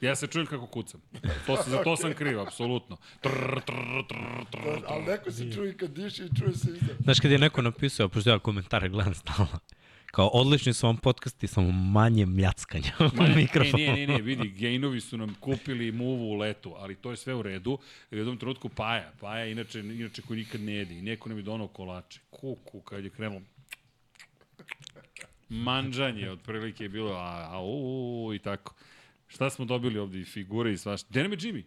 Ja se čujem kako kucam. To, se- za to sam kriv, apsolutno. Trr, trr, trr, trr. Ali neko se čuje kad diše i čuje se iza. Znaš, kad je neko napisao, pošto ja komentare gledam stalno, kao odlični su vam podcasti, samo manje mljackanja u mikrofonu. Ne, ne, ne, vidi, Gainovi su nam kupili muvu u letu, ali to je sve u redu. U jednom trenutku Paja, Paja inače, inače koji nikad ne jedi, i neko nam je donao kolače. Kuku, kad je krenulo manđanje, otprilike je bilo a, a u, u, i tako. Šta smo dobili ovde i figure i svašta. Gde nam je Jimmy?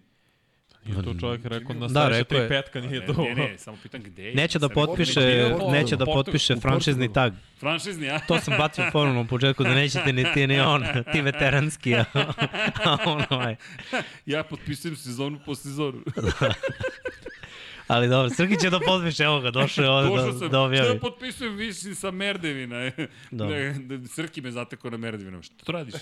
Nije to čovjek rekao na Da, rekao tri je. petka nije Ne, to. ne, ne, samo pitan gde je. Neće da potpiše, neće da U potpiše U franšizni tag. Franšizni, a? To sam bacio forum na početku da nećete ni ti ni on, ti veteranski, a, a on ovaj. Ja potpisujem sezonu po sezonu. Ali dobro, Srki će da potpiše, evo ga, došao je ovde Došao da, sam, da objavi. Šta potpisujem više sa Merdevina? Dobro. Ne, da, Srki me zatekao na Merdevinom. Šta to radiš?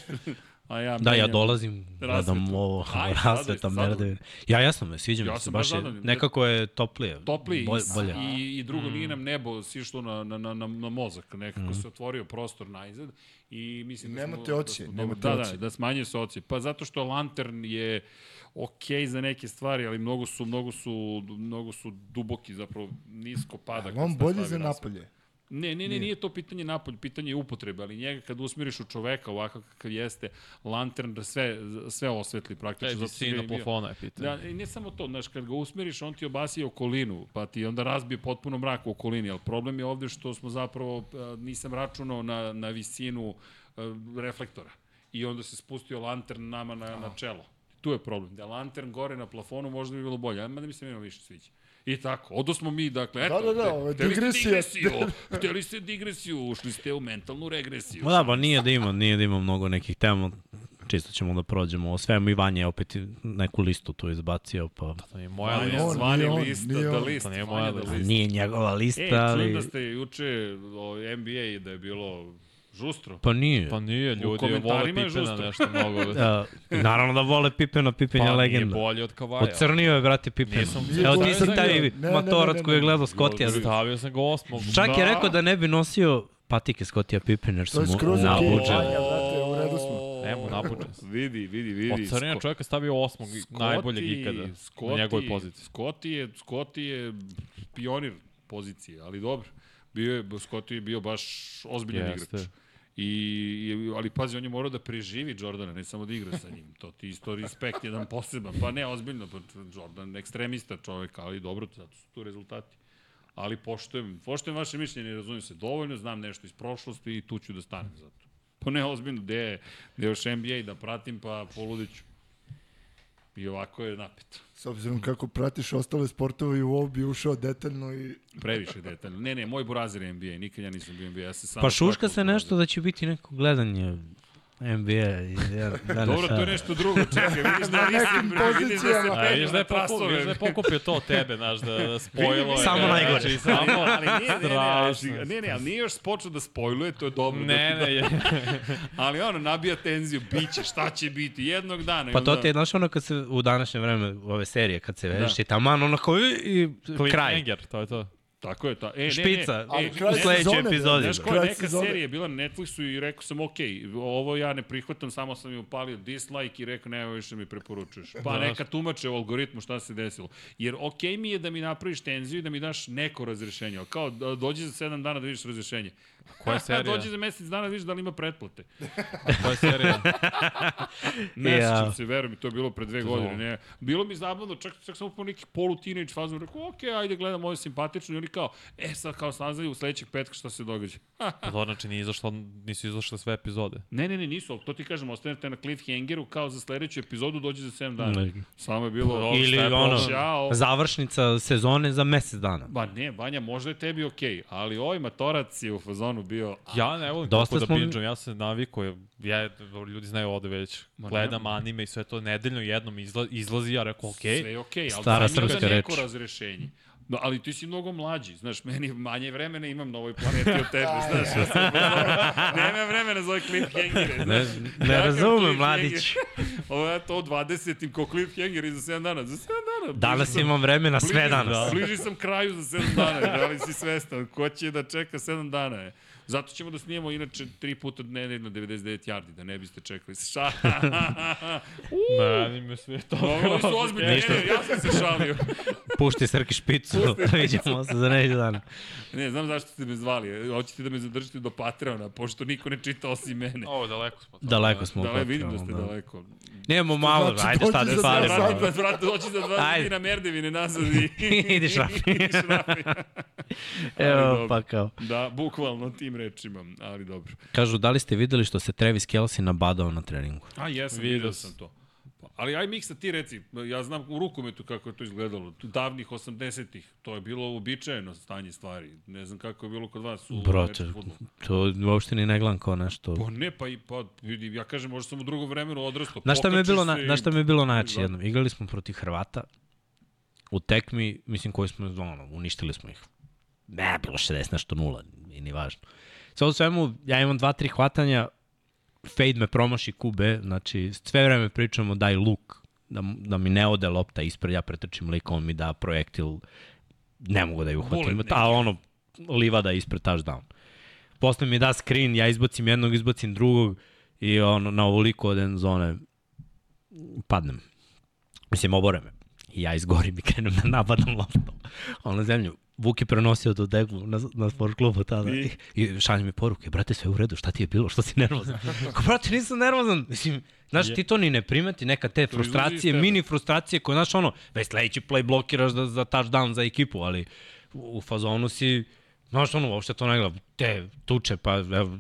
A ja Da, ja dolazim, gledam ovo, rasveta merdevina. Ja jesam, me, sviđa mi Ja se, sam baš je, nekako je toplije, Topliji bolje. i- bolje. I, i drugo, nije nam nebo sišlo na, na, na, na, na mozak, nekako se otvorio prostor najzad i mislim da smo... Nemate da ocije, smo nemate Da, da, ocije. da smanjuje se ocije. Pa zato što Lantern je ok za neke stvari, ali mnogo su, mnogo su, mnogo su duboki, zapravo nisko pada. Ali on bolji za napolje. Ne, ne, ne, nije to pitanje napolj, pitanje je upotrebe, ali njega kad usmiriš u čoveka ovakav kakav jeste, lantern da sve, sve osvetli praktično. Sam ga visina plafona je pitanje. Da, i ne samo to, znaš, kad ga usmeriš, on ti obasi okolinu, pa ti onda razbije potpuno mrak u okolini, ali problem je ovde što smo zapravo, a, nisam računao na, na visinu a, reflektora. I onda se spustio lantern nama na, na čelo. Tu je problem. Da lantern gore na plafonu možda bi bilo bolje, a mada mi se nema više sviđa. I tako, odo smo mi, dakle, eto, Da, da, da, ovo je hteli ste digresija. digresiju, hteli ste digresiju, ušli ste u mentalnu regresiju. Ma da, pa nije da ima, nije da ima mnogo nekih tema, čisto ćemo da prođemo o svemu i Vanja je opet neku listu tu izbacio, pa To nije moja Vanja, lista. zvani nije on, list, nije da list, To nije Vanja moja da lista. nije njegova lista, E, čujem ali... da ste juče o NBA i da je bilo žustro. Pa nije. Pa nije, ljudi vole je Pipena nešto mnogo. Uh, naravno da vole Pipena, Pipen je pa nije legenda. bolji od Kavaja. Ocrnio je, brate, Pipen. Nisam- Evo ti sam bolji. taj Ne, ne, matorac ne, ne, koji je gledao Scottija. Stavio sam ga osmog. Čak je Da. rekao da ne bi nosio patike Scottija Pippen jer su To je mu skroz Na okej. budžet. Vanja, brate, u redu smo. Nemo, nabuđen sam. Vidi, vidi, vidi. Od crnja čovjeka stavio osmog, Scotty- najboljeg ikada. Scotty- Na njegovoj poziciji. Scotty je, Scotty je pionir pozicije, ali dobro. Bio je, Scotty je bio baš ozbiljan Jeste. igrač. I, ali pazi, on je morao da preživi Jordana, ne samo da igra sa njim. To ti isto respekt jedan poseban. Pa ne, ozbiljno, pa Jordan ekstremista čovek, ali dobro, zato su tu rezultati. Ali poštujem, poštujem vaše mišljenje, ne razumijem se dovoljno, znam nešto iz prošlosti i tu ću da stanem zato. Pa ne, ozbiljno, gde je, gde je još NBA da pratim, pa poludiću. I ovako je napeto. S obzirom kako pratiš ostale sportove i u ovo bi ušao detaljno i Previše detaljno. Ne, ne, moj burazir je NBA, nikad ja nisam bio NBA, ja se samo... Pa šuška se nešto da će biti neko gledanje NBA. i Ja, da Dobro, to je nešto drugo, čekaj, vidiš da nekim da vidiš da je pokupio, trasove. vidiš da je pokupio to od tebe, znaš, da, da spojilo. Samo najgore. Znači, samo, ali nije, ne, ne, ne, ne, ali nije još počeo da spojluje, to je dobro. Ne, da, ne, je. Ali ono, nabija tenziju, bit će, šta će biti, jednog dana. Pa to je, znaš ono kad se u današnje vreme ove serije, kad se vežeš i taman onako i, i kraj. To je to. Tako je, ta. E, Špica. Ne, ne, e, u sledećoj epizodi. Znaš koja neka sezone. serija je bila na Netflixu i rekao sam, ok, ovo ja ne prihvatam, samo sam mi upalio dislike i rekao, nema više mi preporučuješ. Pa Da. neka tumače u algoritmu šta se desilo. Jer ok mi je da mi napraviš tenziju i da mi daš neko razrešenje, ali kao da dođi za 7 dana da vidiš razrešenje. Koja serija? dođi za mesec dana da vidiš da li ima pretplate. Koja serija? Ne Ja. sećam se, verujem to je bilo pre dve godine. Ne. Bilo mi zabavno, čak, čak sam upao neki polu teenage fazon, rekao, ok, ajde gledam ovo je simpatično i oni kao, e sad kao saznaju u sledećeg petka šta se događa. Pa to znači nije izašlo, nisu izašle sve epizode. Ne, ne, ne, nisu, ali to ti kažem, ostanete na cliffhangeru kao za sledeću epizodu dođe za 7 dana. Ne. Samo je bilo... Ili šta je ono? Ćao. završnica sezone za mesec dana. Ba ne, Banja, možda je tebi okej, ali ovaj matorac je u fazonu bio... Ja ne volim Dosta Dosta da smo mi- binđam, ja se navikao, ja, ljudi znaju ovde već, Ma gledam anime i sve to nedeljno jednom izla, izlazi, ja rekao, okej, Sve je okej, ali Stara srpska neko razrešenje. No, ali ti si mnogo mlađi, znaš, meni manje vremena imam na ovoj planeti od tebe, znaš, ja sam nema vremena za ove cliffhangere, Ne, znaš. ne Kakav razumem, mladić. Ovo je to 20-im ko cliffhanger i za 7 dana, za 7 dana. Danas sam- imam vremena sve bliže- danas. Bliži sam kraju za 7 dana, da li si svestan, ko će da čeka 7 dana je. Zato ćemo da snijemo inače tri puta dnevno 99 yardi, da ne biste čekali. Ša, ne, anime sve to. Ovo su ozbiljni, ne, ne, ja sam se šalio. Pušti Srki špicu, vidimo se za neđe dana. Ne, znam zašto ste me zvali. Hoćete da me zadržite do Patreona, pošto niko ne čita osim mene. Ovo, daleko smo. to. Daleko smo. u Da, vidim da ste daleko. Nemamo malo, znači ajde šta malo. sata. Sad, brate, doći za dva dana na Merdevine nazad i... Ideš Rafi. Ideš Rafi. Evo, pa kao. Da, bukvalno rečima, ali dobro. Kažu, da li ste videli što se Travis Kelce nabadao na treningu? A jesam, Vidio sam. to. Pa, Ali aj miksa ti reci, ja znam u rukometu kako je to izgledalo, davnih 80-ih, to je bilo uobičajeno stanje stvari, ne znam kako je bilo kod vas u fudbalu. to uopšte ni ne gledam kao nešto. Pa ne, pa i pa, vidi, ja kažem, možda sam u drugom vremenu odrastao. Znaš šta mi je bilo, na, znaš šta mi je bilo najjače Da. jednom? Igrali smo protiv Hrvata u tekmi, mislim koji smo, ono, uništili smo ih. Ne, bilo 60 nešto nula, i ni važno. Sve u svemu, ja imam dva, tri hvatanja, fade me promaši kube, znači sve vreme pričamo daj luk, da, da mi ne ode lopta ispred, ja pretrčim lik, on mi da projektil, ne mogu da je uhvatim, a ono, livada ispred touchdown. Posle mi da screen, ja izbacim jednog, izbacim drugog i ono, na ovoliko od end zone padnem. Mislim, obore me. I ja izgorim i krenem da napadam loptom. Ono na zemlju. Vuk je prenosio tu deglu na, na sport klubu tada. I, i šalje mi poruke, brate, sve u redu, šta ti je bilo, što si nervozan? Ko, brate, nisam nervozan. Mislim, znaš, ti to ni ne primeti, neka te iz frustracije, mini frustracije koje, znaš, ono, već sledeći play blokiraš da, za touchdown za ekipu, ali u, u fazonu si, znaš, ono, uopšte to ne gleda, te tuče, pa, evo,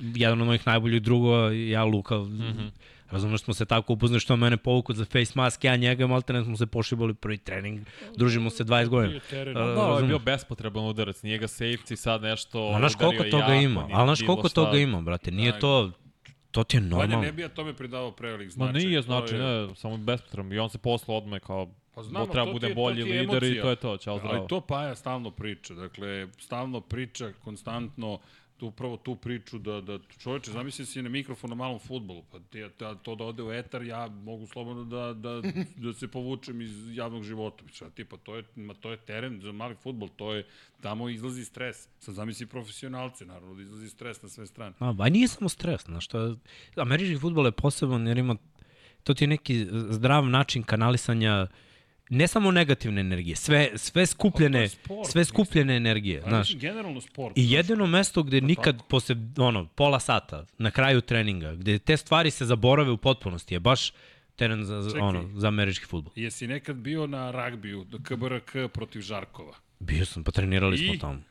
jedan od mojih najboljih drugova, ja Luka, mm. -hmm. Razumeš smo se tako upoznali što je mene povukao za face mask, ja njega, malte ne smo se pošibali prvi trening, družimo se 20 godina. Da, ovo je bio bespotreban udarac, nije ga safety sad nešto Ma znaš koliko udario toga jako, ima, nije ali znaš koliko šta. toga ima, brate, nije Da. to, to ti je normalno. ne bi ja tome pridavao prevelik Ma značaj. nije to znači, je- ne, samo bespotreban. I on se posle odme kao, Pa znamo, treba bude je- bolji lider i emocija. to je to, čao zdravo. Ali to Paja stalno priča, dakle, stalno priča, konstantno, tu upravo tu priču da, da čoveče, zamisli si na mikrofon na malom futbolu, pa te, ta, to da ode u etar, ja mogu slobodno da, da, da se povučem iz javnog života. Šta ti, pa to je, ma, to je teren za mali futbol, to je, tamo izlazi stres. Sad zamisli profesionalce, naravno, da izlazi stres na sve strane. A, ba nije samo stres, znaš, što američki futbol je poseban jer ima, to ti je neki zdrav način kanalisanja ne samo negativne energije, sve, sve skupljene, Pa je sport, sve skupljene energije, Ali znaš. mislim, generalno sport. I jedino mesto gde nikad posle ono, pola sata, na kraju treninga, gde te stvari se zaborave u potpunosti je baš teren za, Čekaj. ono, za američki futbol. Jesi nekad bio na ragbiju, KBRK protiv Žarkova? Bio sam, pa trenirali I? smo tamo.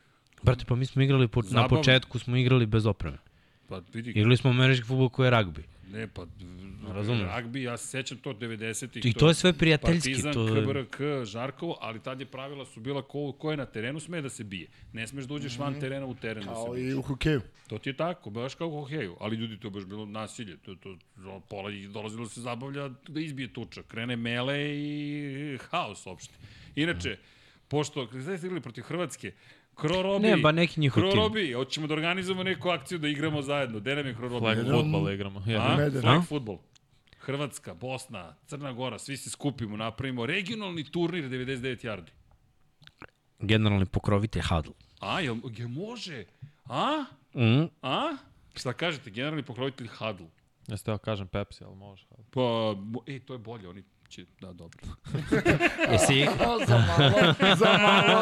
Brate, pa mi smo igrali, po, na Zabavno. početku smo igrali bez opreme. Pa vidi, Igrali smo američki futbol koji je ragbi. Ne, pa Razumem. ragbi, ja se sećam to 90-ih. I to je sve prijateljski, Partizan, to je- KBRK, Žarkovo, ali tad je pravila su bila ko, ko je na terenu sme da se bije. Ne smeš da uđeš van terena u teren da se Kao biješ. i u hokeju. To ti je tako, baš kao u hokeju, ali ljudi to je baš bilo nasilje, to, to, to pola ih dolazilo da se zabavlja da izbije tuča, krene mele i haos opšte. Inače, pošto, kada ste igrali protiv Hrvatske, Krorobi, Ne, ba neki njihov tim. Krorobi, hoćemo da organizujemo neku akciju da igramo zajedno. Gde nam je Krorobi? Flag Jedan- futbala igramo. Ja. Flag futbol. Hrvatska, Bosna, Crna Gora, svi se skupimo, napravimo regionalni turnir 99 yardi. Generalni pokrovitelj Huddle. A, jel, jel može? A? Mm. A? Šta kažete, generalni pokrovitelj Huddle? Ja ste kažem Pepsi, ali može. Pa, e, to je bolje, oni će, da, dobro. Jesi, za malo, za malo.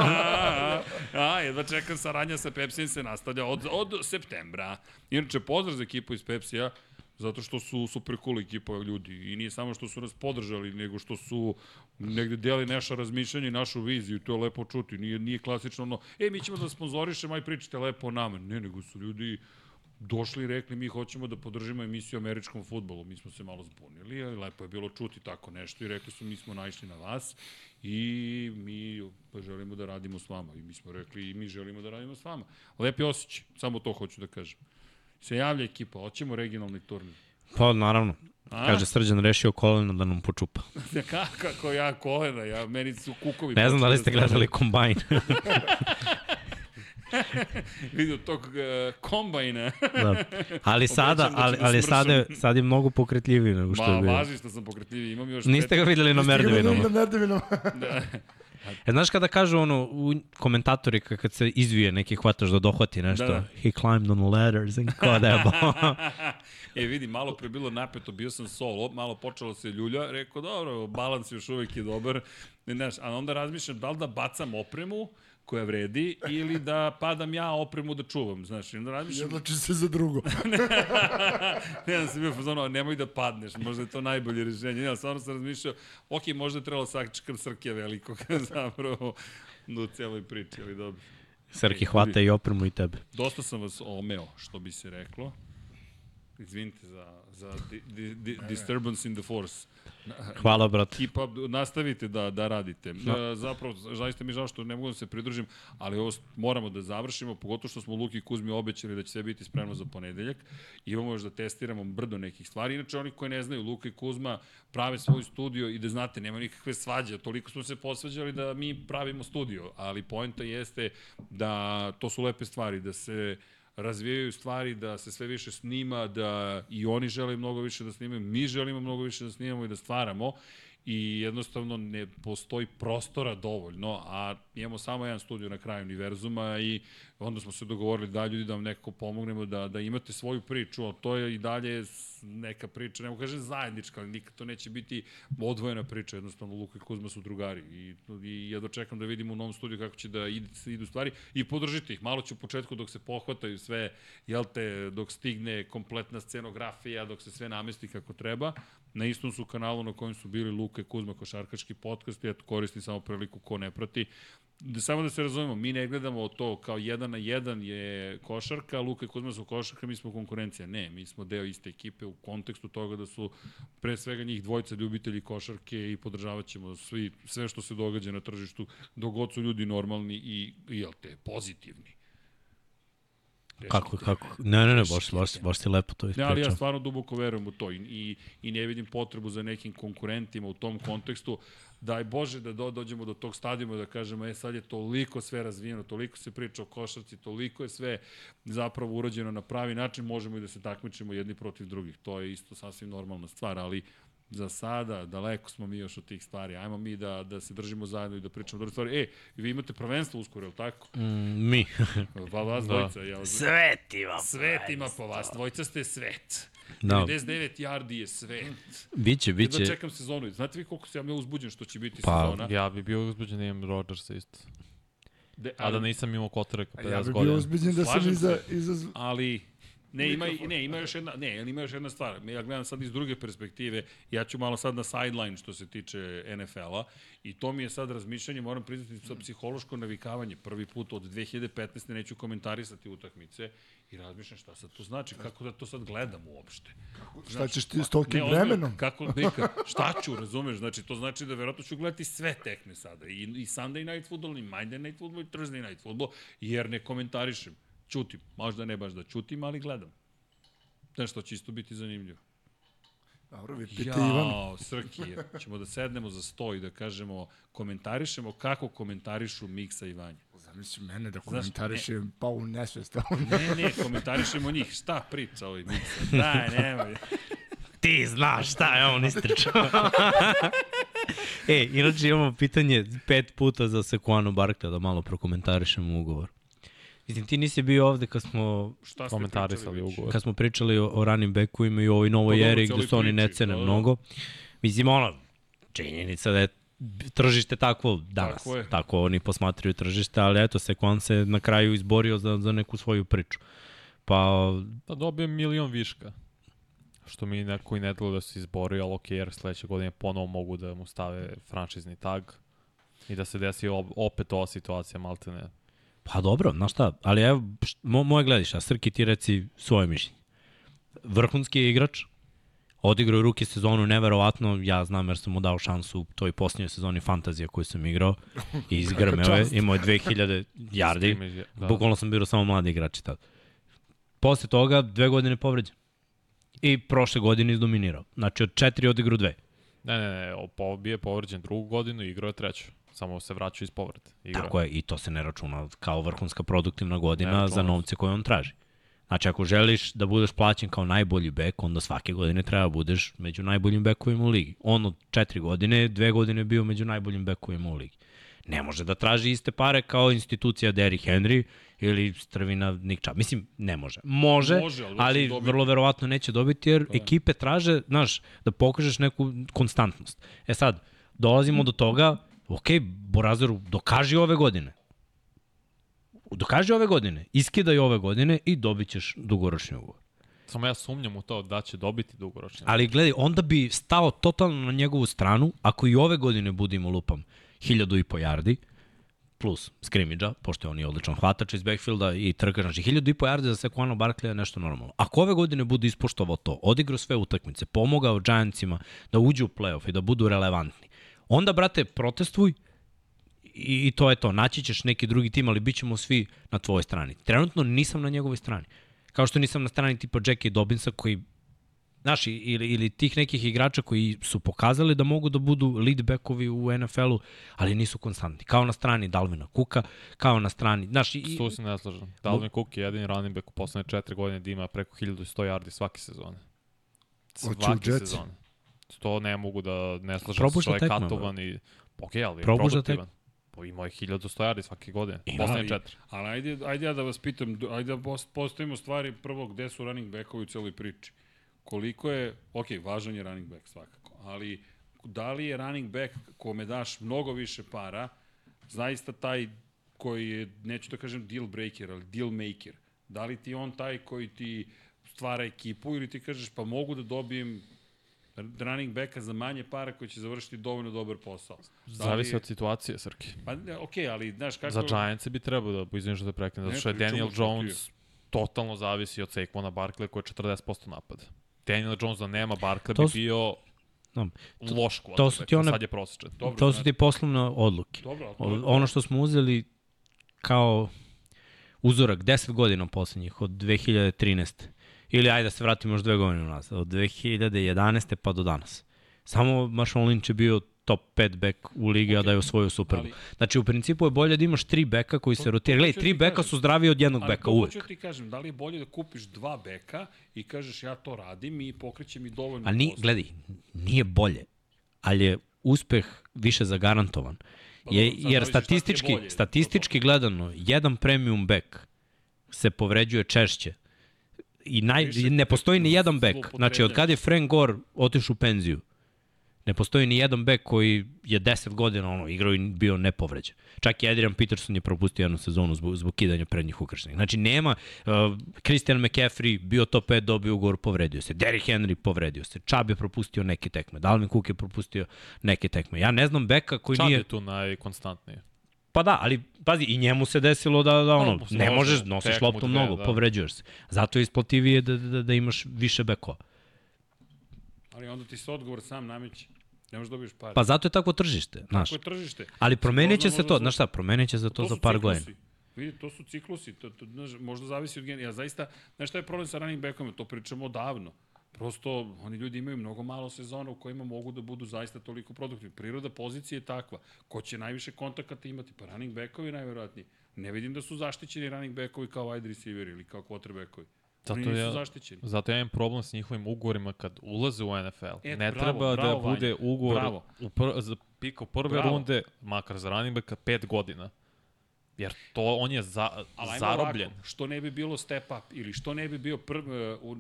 a, jedva čekam saranja sa Pepsijem se nastavlja od, od septembra. Inače, pozdrav za ekipu iz Pepsija, zato što su super cool ekipa ljudi i nije samo što su nas podržali, nego što su negde deli naša razmišljanja i našu viziju, to je lepo čuti, nije, nije klasično ono, e, mi ćemo da sponzorišemo, aj pričate lepo o nama. Ne, nego su ljudi došli i rekli mi hoćemo da podržimo emisiju o američkom futbolu. Mi smo se malo zbunili, ali lepo je bilo čuti tako nešto i rekli su mi smo naišli na vas i mi pa želimo da radimo s vama. I mi smo rekli i mi želimo da radimo s vama. Lep je osjećaj, samo to hoću da kažem. Se javlja ekipa, hoćemo regionalni turnir. pa naravno. A? Kaže, Srđan rešio koleno da nam počupa. Kako, kako ja kolena, ja, meni su kukovi. Ne znam da li ste se gledali kombajn. Vidio tog uh, kombajna. da. Ali sada, da ali, da ali sada, je, sad je mnogo pokretljiviji nego što Ma, je bio. važi što sam pokretljiviji, imam još... Niste ga videli na Niste ga videli na Merdevinama. Da. E, znaš kada kažu ono, u komentatori ka- kad se izvije neki hvataš da dohvati nešto, Da, da. he climbed on ladders and bo- e vidi, malo pre bilo napeto, bio sam solo, malo počelo se ljulja, rekao dobro, balans još uvek je dobar, ne, znaš, a onda razmišljam da li da bacam opremu koja vredi ili da padam ja opremu da čuvam, znaš, i onda razmišljam, odlači se za drugo. ne znam se bio fazonu, nemoj da padneš, možda je to najbolje rešenje. Ja stvarno sam razmišljao, ok, možda je trebalo sačekam Srkija velikog zapravo u celoj priči, ali dobro. Srki Ej, hvata i opremu i tebe. Dosta sam vas omeo, što bi se reklo. Izvinite za, za di, di, di, disturbance in the force. Hvala, brate. Keep up, nastavite da, da radite. No. Zapravo, zaista mi žao što ne mogu da se pridružim, ali ovo moramo da završimo, pogotovo što smo Luki i Kuzmi obećali da će sve biti spremno za ponedeljak. Imamo još da testiramo brdo nekih stvari. Inače, oni koji ne znaju, Luka i Kuzma prave svoj studio i da znate, nema nikakve svađe. Toliko smo se posvađali da mi pravimo studio, ali poenta jeste da to su lepe stvari, da se razvijaju stvari, da se sve više snima, da i oni žele mnogo više da snimaju, mi želimo mnogo više da snimamo i da stvaramo i jednostavno ne postoji prostora dovoljno, a imamo samo jedan studio na kraju univerzuma i onda smo se dogovorili da ljudi da vam nekako pomognemo da, da imate svoju priču, a to je i dalje neka priča, ne mogu kažem zajednička, ali nikad to neće biti odvojena priča, jednostavno Luka i Kuzma su drugari i, i ja dočekam da vidimo u novom studiju kako će da idu, idu stvari i podržite ih, malo ću u početku dok se pohvataju sve, jel te, dok stigne kompletna scenografija, dok se sve namesti kako treba, na istom su kanalu na kojem su bili Luka i Kuzma košarkaški podcast, ja koristim samo priliku ko ne prati, da, samo da se razumemo, mi ne gledamo to kao jedan na jedan je košarka, Luka i Kuzma su košarka, mi smo konkurencija. Ne, mi smo deo iste ekipe u kontekstu toga da su pre svega njih dvojica ljubitelji košarke i podržavat ćemo svi, sve što se događa na tržištu, dok god su ljudi normalni i jel te, pozitivni. Kako, kako? Ne, ne, ne, baš, baš, baš ti lepo to Ne, ali ja ispričao. stvarno duboko verujem u to i, i, i ne vidim potrebu za nekim konkurentima u tom kontekstu. Daj Bože da do, dođemo do tog stadijuma da kažemo, e sad je toliko sve razvijeno, toliko se priča o košarci, toliko je sve zapravo urađeno na pravi način, možemo i da se takmičimo jedni protiv drugih. To je isto sasvim normalna stvar, ali za sada, daleko smo mi još od tih stvari. Ajmo mi da, da se držimo zajedno i da pričamo druge stvari. E, vi imate prvenstvo uskoro, je li tako? Mm, mi. Pa vas Da. dvojica. Ja, Svet ima. Svet ima po vas, dvojica ste svet. Da. 99 yardi je svet. Biće, Biće. biće. čekam sezonu. Znate vi koliko sam ja uzbuđen što će biti Pa, sezona? Ja bi bio uzbuđen da imam Rodgersa isto. De, A da nisam imao Kotreka 50 Ja bih bio godina. uzbiđen da sam iza, iza... ali ne ima ne ima još jedna ne ali ima još jedna stvar ja gledam sad iz druge perspektive ja ću malo sad na sideline što se tiče NFL-a i to mi je sad razmišljanje moram priznati sa psihološko navikavanje prvi put od 2015 neću komentarisati utakmice i razmišljam šta sad to znači kako da to sad gledam uopšte Šta ćeš ti s Ne, tolkim ozbiljno, vremenom? Kako, neka, šta ću, razumeš? Znači, to znači da verovatno ću gledati sve tekme sada. I, i Sunday Night Football, i Monday Night Football, i Thursday Night Football, jer ne komentarišem. Ćutim. Možda ne baš da ćutim, ali gledam. Znaš, to će isto biti zanimljivo. Dobro, vi pite Ivan. Jao, Srkije. Ćemo da sednemo za sto i da kažemo, komentarišemo kako komentarišu Miksa i Vanja. Zamisli mene da komentariše pa u nesvest. a on- Ne, ne, komentarišemo njih. Šta priča ovaj Miksa? Daj, nemoj. Ti znaš šta je on istričao. e, inače imamo pitanje pet puta za Sekuanu Barkley da malo prokomentarišemo ugovor. Mislim, ti nisi bio ovde kad smo, Šta Komentarisali ugovor. kad smo pričali o, o running backovima i o ovoj novoj Pa eri gde se oni ne cene da, da. mnogo. Mislim, ono, činjenica da je tržište takvo danas. Tako je. Tako oni posmatraju tržište, ali eto, Sekuan se na kraju izborio za, za neku svoju priču. Pa, Pa dobijem milion viška. Što mi neko i ne da se izbori, ali ok, jer sledeće godine ponovo mogu da mu stave franšizni tag i da se desi op- opet ova situacija maltene. Pa dobro, znaš šta, ali evo, mo, moje glediš, a Srki ti reci svoje mišljenje. Vrhunski je igrač, odigrao je ruke sezonu neverovatno, ja znam jer sam mu dao šansu u toj posljednjoj sezoni fantazija koju sam igrao i izgrmeo je, imao je 2000 yardi, Scrimmage, da. bukvalno sam bio samo mladi igrači tad. Posle toga dve godine povređen. I prošle godine izdominirao. Znači od četiri odigrao dve. Ne, ne, ne, bio je povređen drugu godinu i igrao je treću. Samo se vraćao iz povrede. Igrao. Tako je, i to se ne računa kao vrhunska produktivna godina za novce koje on traži. Znači, ako želiš da budeš plaćen kao najbolji bek, onda svake godine treba da budeš među najboljim bekovima u ligi. On od četiri godine, dve godine je bio među najboljim bekovima u ligi. Ne može da traži iste pare kao institucija Derrick Henry ili strvina Nick Chubb. Mislim, ne može. Može, Može, ali ali, dobiti. vrlo verovatno neće dobiti jer ekipe traže, znaš, da pokažeš neku konstantnost. E sad, dolazimo do toga, ok, Borazeru, dokaži ove godine. Dokaži ove godine, iskidaj ove godine i dobit ćeš dugoročni ugovor. Samo ja sumnjam u to da će dobiti dugoročno. Ali gledaj, onda bi stao totalno na njegovu stranu, ako i ove godine budemo lupam hiljadu i po yardi, plus skrimidža, pošto je on i odličan hvatač iz backfielda i trkač, znači hiljadu i po yardi za Sekuano Barkley je nešto normalno. Ako ove godine bude ispoštovao to, odigrao sve utakmice, pomogao Giantsima da uđu u playoff i da budu relevantni, onda, brate, protestuj i, i to je to. Naći ćeš neki drugi tim, ali bit ćemo svi na tvojoj strani. Trenutno nisam na njegovoj strani. Kao što nisam na strani tipa Jackie Dobinsa koji Znaš, ili, ili tih nekih igrača koji su pokazali da mogu da budu lead backovi u NFL-u, ali nisu konstantni. Kao na strani Dalvina Kuka, kao na strani... Znaš, i, Tu se ne slažem. Dalvin Cook je jedini running back u poslednje četiri godine da ima preko 1100 yardi svake sezone. Svake sezone. To ne mogu da ne slažem se što je katovan i... Ok, ali je Probuš da produktivan. Pa imao je 1100 yardi svake godine. Ima, Poslednje ali- četiri. Ali ajde, ajde ja da vas pitam, ajde da pos- postavimo stvari prvo gde su running backovi u celoj priči. Koliko je, ok, važan je running back svakako, ali da li je running back kome daš mnogo više para, zaista taj koji je, neću da kažem deal breaker, ali deal maker. Da li ti on taj koji ti stvara ekipu ili ti kažeš pa mogu da dobijem running backa za manje para koji će završiti dovoljno dobar posao. Da li Zavisi je- od situacije, Srki. Pa, okej, ali znaš kako... Za Giants bi trebao da, izvim što te preknem, zato što je Daniel. Jones totalno zavisi od Saquona Barkley koji je 40% napada. Daniel Jones da nema Barkley To bi bio No, loš to su ti one- sad je prosječan. Dobro, to su znači- ti poslovne odluke. Dobro, to O- Ono što smo uzeli kao uzorak 10 godina poslednjih, od 2013. Ili ajde da se vratimo još dve godine unazad, od 2011. pa do danas. Samo Marshall Lynch je bio top 5 bek u ligi, okay. a da je osvojio Super Bowl. Ali- Znači, u principu je bolje da imaš tri beka koji se To- to rotiraju. Gledaj, tri beka kažem. su zdraviji od jednog Ali beka to uvek. hoću ti kažem, da li je bolje da kupiš dva beka i kažeš ja to radim i pokreće mi dovoljno A ni, gledaj, nije bolje, ali je uspeh više zagarantovan. Pa Je, jer statistički, statistički gledano, jedan premium back se povređuje češće. I naj, Više ne postoji ni jedan zloupotrebljava. Znači, od kad je Frank Gore otišao u penziju, ne postoji ni jedan back koji je 10 godina ono, igrao i bio nepovređen. Čak i Adrian Peterson je propustio jednu sezonu zbog, zbog kidanja prednjih ukrštenih. Znači, nema, uh, Christian McCaffrey bio top 5, dobio ugovor, povredio se. Derrick Henry povredio se. Chubb je propustio neke tekme. Dalvin Cook je propustio neke tekme. Ja ne znam beka koji Čad nije... je tu najkonstantnije. Pa da, ali pazi, i njemu se desilo da, da ono, Pa, ne možeš, nosiš loptu dve, mnogo, da. povređuješ se. Zato je isplativije da, da, da imaš više bekova. Ali onda ti se odgovor sam nameće. Ne možeš da dobiješ pare. Pa zato je tako tržište, znaš. Kako je tržište? Ali promenit će se to, možda- znaš šta, promenit će se to, To za par godina. Vidi, to su ciklusi, to, to, znaš, možda zavisi od genija. Ja zaista, znaš šta je problem sa running backovima, to pričamo odavno. Prosto, oni ljudi imaju mnogo malo sezona u kojima mogu da budu zaista toliko produktivni. Priroda pozicije je takva. Ko će najviše kontakata imati? Pa running backovi najverovatnije. Ne vidim da su zaštićeni running backovi kao wide receiver ili kao quarterbackovi. Zato Oni nisu ja- zaštićeni. Zato ja imam problem s njihovim ugovorima kad ulaze u NFL. E, ne bravo, treba bravo, da bude ugovor Bravo. u pr za pika u prve Bravo. runde, makar za running backa, pet godina. Jer to on je za, Ali zarobljen. Ovako, što ne bi bilo step up ili što ne bi bio prv, uh,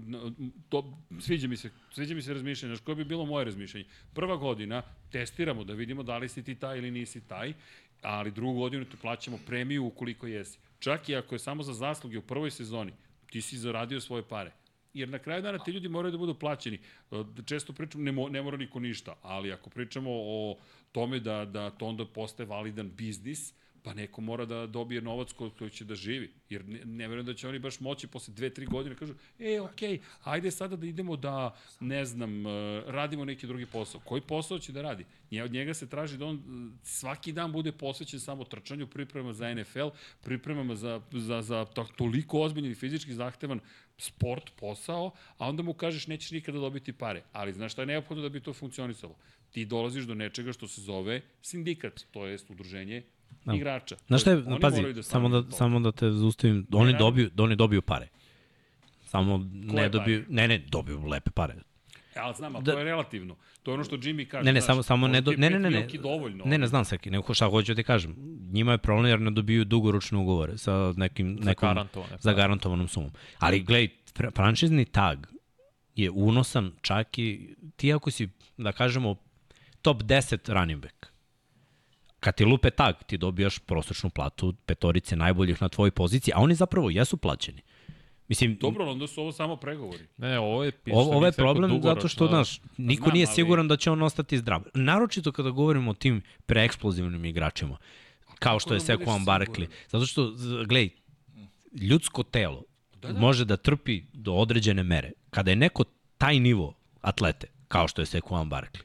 to, sviđa mi se, sviđa mi se razmišljanje, znaš koje bi bilo moje razmišljanje. Prva godina testiramo da vidimo da li si ti taj ili nisi taj, ali drugu godinu ti plaćamo premiju ukoliko jesi. Čak i ako je samo za zasluge u prvoj sezoni, ti si zaradio svoje pare. Jer na kraju dana ti ljudi moraju da budu plaćeni. E, Često pričamo, ne, mo, ne mora niko ništa, ali ako pričamo o tome da, da to onda postaje validan biznis, pa neko mora da dobije novac koji, koji će da živi. Jer ne, ne verujem da će oni baš moći posle dve, tri godine kažu, e, okej, ajde sada da idemo da, ne znam, e, radimo neki drugi posao. Koji posao će da radi? Od njega se traži da on e, svaki dan bude posvećen samo trčanju, pripremama za NFL, pripremama za, za, za to, toliko ozbiljan i fizički zahtevan sport, posao, a onda mu kažeš nećeš nikada dobiti pare. Ali znaš šta je neophodno da bi to funkcionisalo? Ti dolaziš do nečega što se zove sindikat, to jest udruženje Da. igrača. Znaš šta je, Oni pazi, da samo, da, toga. samo da te zaustavim, oni, dobiju, da oni dobiju pare. Samo ne Koje dobiju, pare? ne, ne, dobiju lepe pare. E, ali znam, ali Da- to je relativno. To je ono što Jimmy kaže. Ne, ne, znaš, samo, samo ne, do, ne, ne, ne, ne, "Ok, dovoljno. ne, ne, znam Saki, nego šta hoću da ti kažem. Njima je problem jer ne dobiju dugoročne ugovore sa nekim, nekom za pa. garantovanom sumom. Ali gledaj, fr- franšizni tag je unosan čak i ti ako si, da kažemo, top 10 running back. Kad ti lupe tag, ti dobijaš prosečnu platu petorice najboljih na tvojoj poziciji, a oni zapravo jesu plaćeni. Mislim, Dobro, onda su ovo samo pregovori. Ne, ovo je... Ovo, ovo je problem dugoročno, zato što, znaš, niko Znam, nije ali- siguran da će on ostati zdrav. Naročito kada govorimo o tim preeksplozivnim igračima, kao što je da Sekuan? Barkley. Zato što, gledaj, ljudsko telo Da, da. može da trpi do određene mere. Kada je neko taj nivo atlete, kao što je Sekuan Barkley,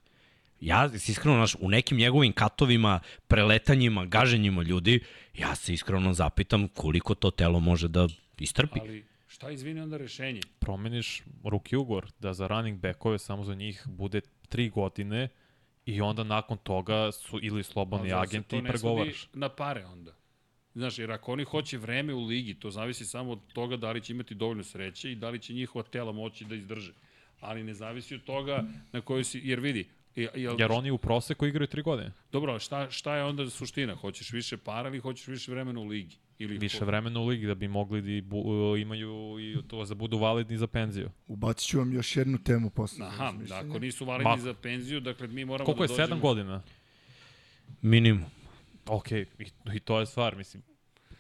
ja se iskreno, znaš, u nekim njegovim katovima, preletanjima, gaženjima ljudi, ja se iskreno zapitam koliko to telo može da istrpi. Ali šta izvini onda rešenje? promeniš ruki ugovor, da za running backove samo za njih bude tri godine i onda nakon toga su ili slobodni agenti i pregovaraš. na pare onda. Znaš, jer ako oni hoće vreme u ligi, to zavisi samo od toga da li će imati dovoljno sreće i da li će njihova tela moći da izdrže. Ali ne zavisi od toga na kojoj si, jer vidi, je- jel, Jer oni u proseku igraju tri godine. dobro, šta, šta je onda suština? Hoćeš više para ili hoćeš više vremena u ligi? Ili Više vremena u ligi da bi mogli da i bu, imaju i to da budu validni za penziju. Ubacit ću vam još jednu temu posle. Aha, da, ako nisu validni Mako. za penziju, dakle mi moramo Koliko da je, dođemo... sedam godina? Minimum. Ok, i, i to je stvar, mislim.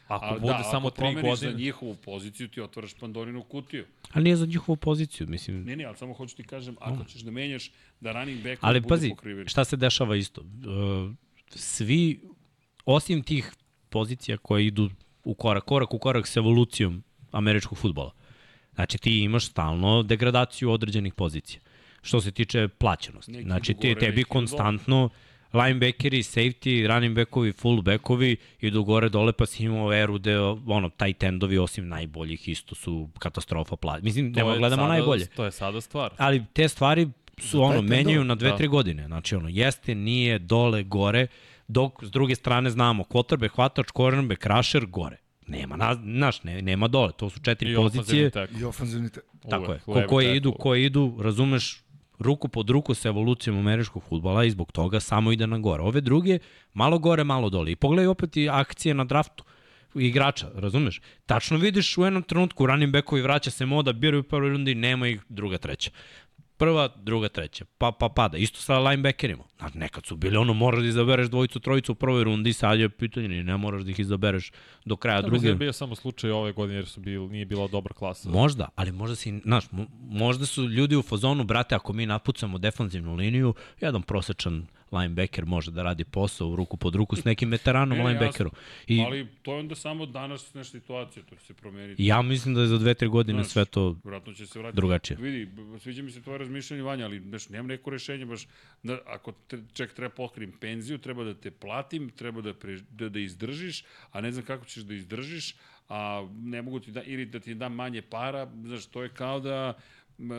Ako Ali bude da, samo ako tri promeniš godine... za njihovu poziciju, ti otvaraš Pandorinu kutiju. Ali nije za njihovu poziciju, mislim. Ne, ne, ali samo hoću ti kažem, ako ćeš da menjaš, da running back Ali budu pazi, pokriveni. šta se dešava isto? Uh, svi, osim tih pozicija koje idu u korak, korak u korak s evolucijom američkog futbola, znači ti imaš stalno degradaciju određenih pozicija. Što se tiče plaćenosti. Neki znači gore, tebi konstantno linebackeri, safety, running backovi, fullbackovi idu gore dole pa si imao eru gde ono, tight endovi osim najboljih isto su katastrofa plaća. Mislim, To nema gledamo sada, najbolje. To je sada stvar. Ali te stvari su ono, taj menjaju na dve, Da. tri godine. Znači, ono, jeste, nije, dole, gore, dok s druge strane znamo, kotrbe, hvatač, cornerback, crusher, gore. Nema, na, naš, ne, nema dole, to su četiri I pozicije. ofanzivni tek. I ofenzivni te... Tako je, ko, koje idu, koje idu, razumeš, ruku pod ruku sa evolucijom američkog futbala i zbog toga samo ide na gore. Ove druge, malo gore, malo dole. I pogledaj opet i akcije na draftu igrača, razumeš? Tačno vidiš u jednom trenutku running backovi vraća se moda, biraju u prvoj rundi, nema ih druga, treća. Prva, druga, treća, pa, pa pada. Isto sa linebackerima. Znači, nekad su bili ono, moraš da izabereš dvojicu, trojicu u prvoj rundi, sad je pitanje, ne moraš da ih izabereš do kraja Da, mislim da druge. je bio samo slučaj ove godine jer su bil, nije bila dobra klasa. Možda, ali možda si, znaš, mo- možda su ljudi u fazonu, brate, ako mi napucamo defanzivnu liniju, jedan prosečan linebacker može da radi posao u ruku pod ruku s nekim veteranom Ne, linebackerom. I Ali to je onda samo današnja situacija, to će se promeniti. ja mislim da je za dve, tri godine Znaš, sve to Vratno će se vratiti. drugačije. Vidi, sviđa mi se tvoje razmišljanje, Vanja, ali znaš, nemam neko rešenje, baš, da, ako te, ček treba pokrim penziju, treba da te platim, treba da, pre, da, da izdržiš, a ne znam kako ćeš da izdržiš, a ne mogu ti da, ili da ti dam manje para, znaš, to je kao da,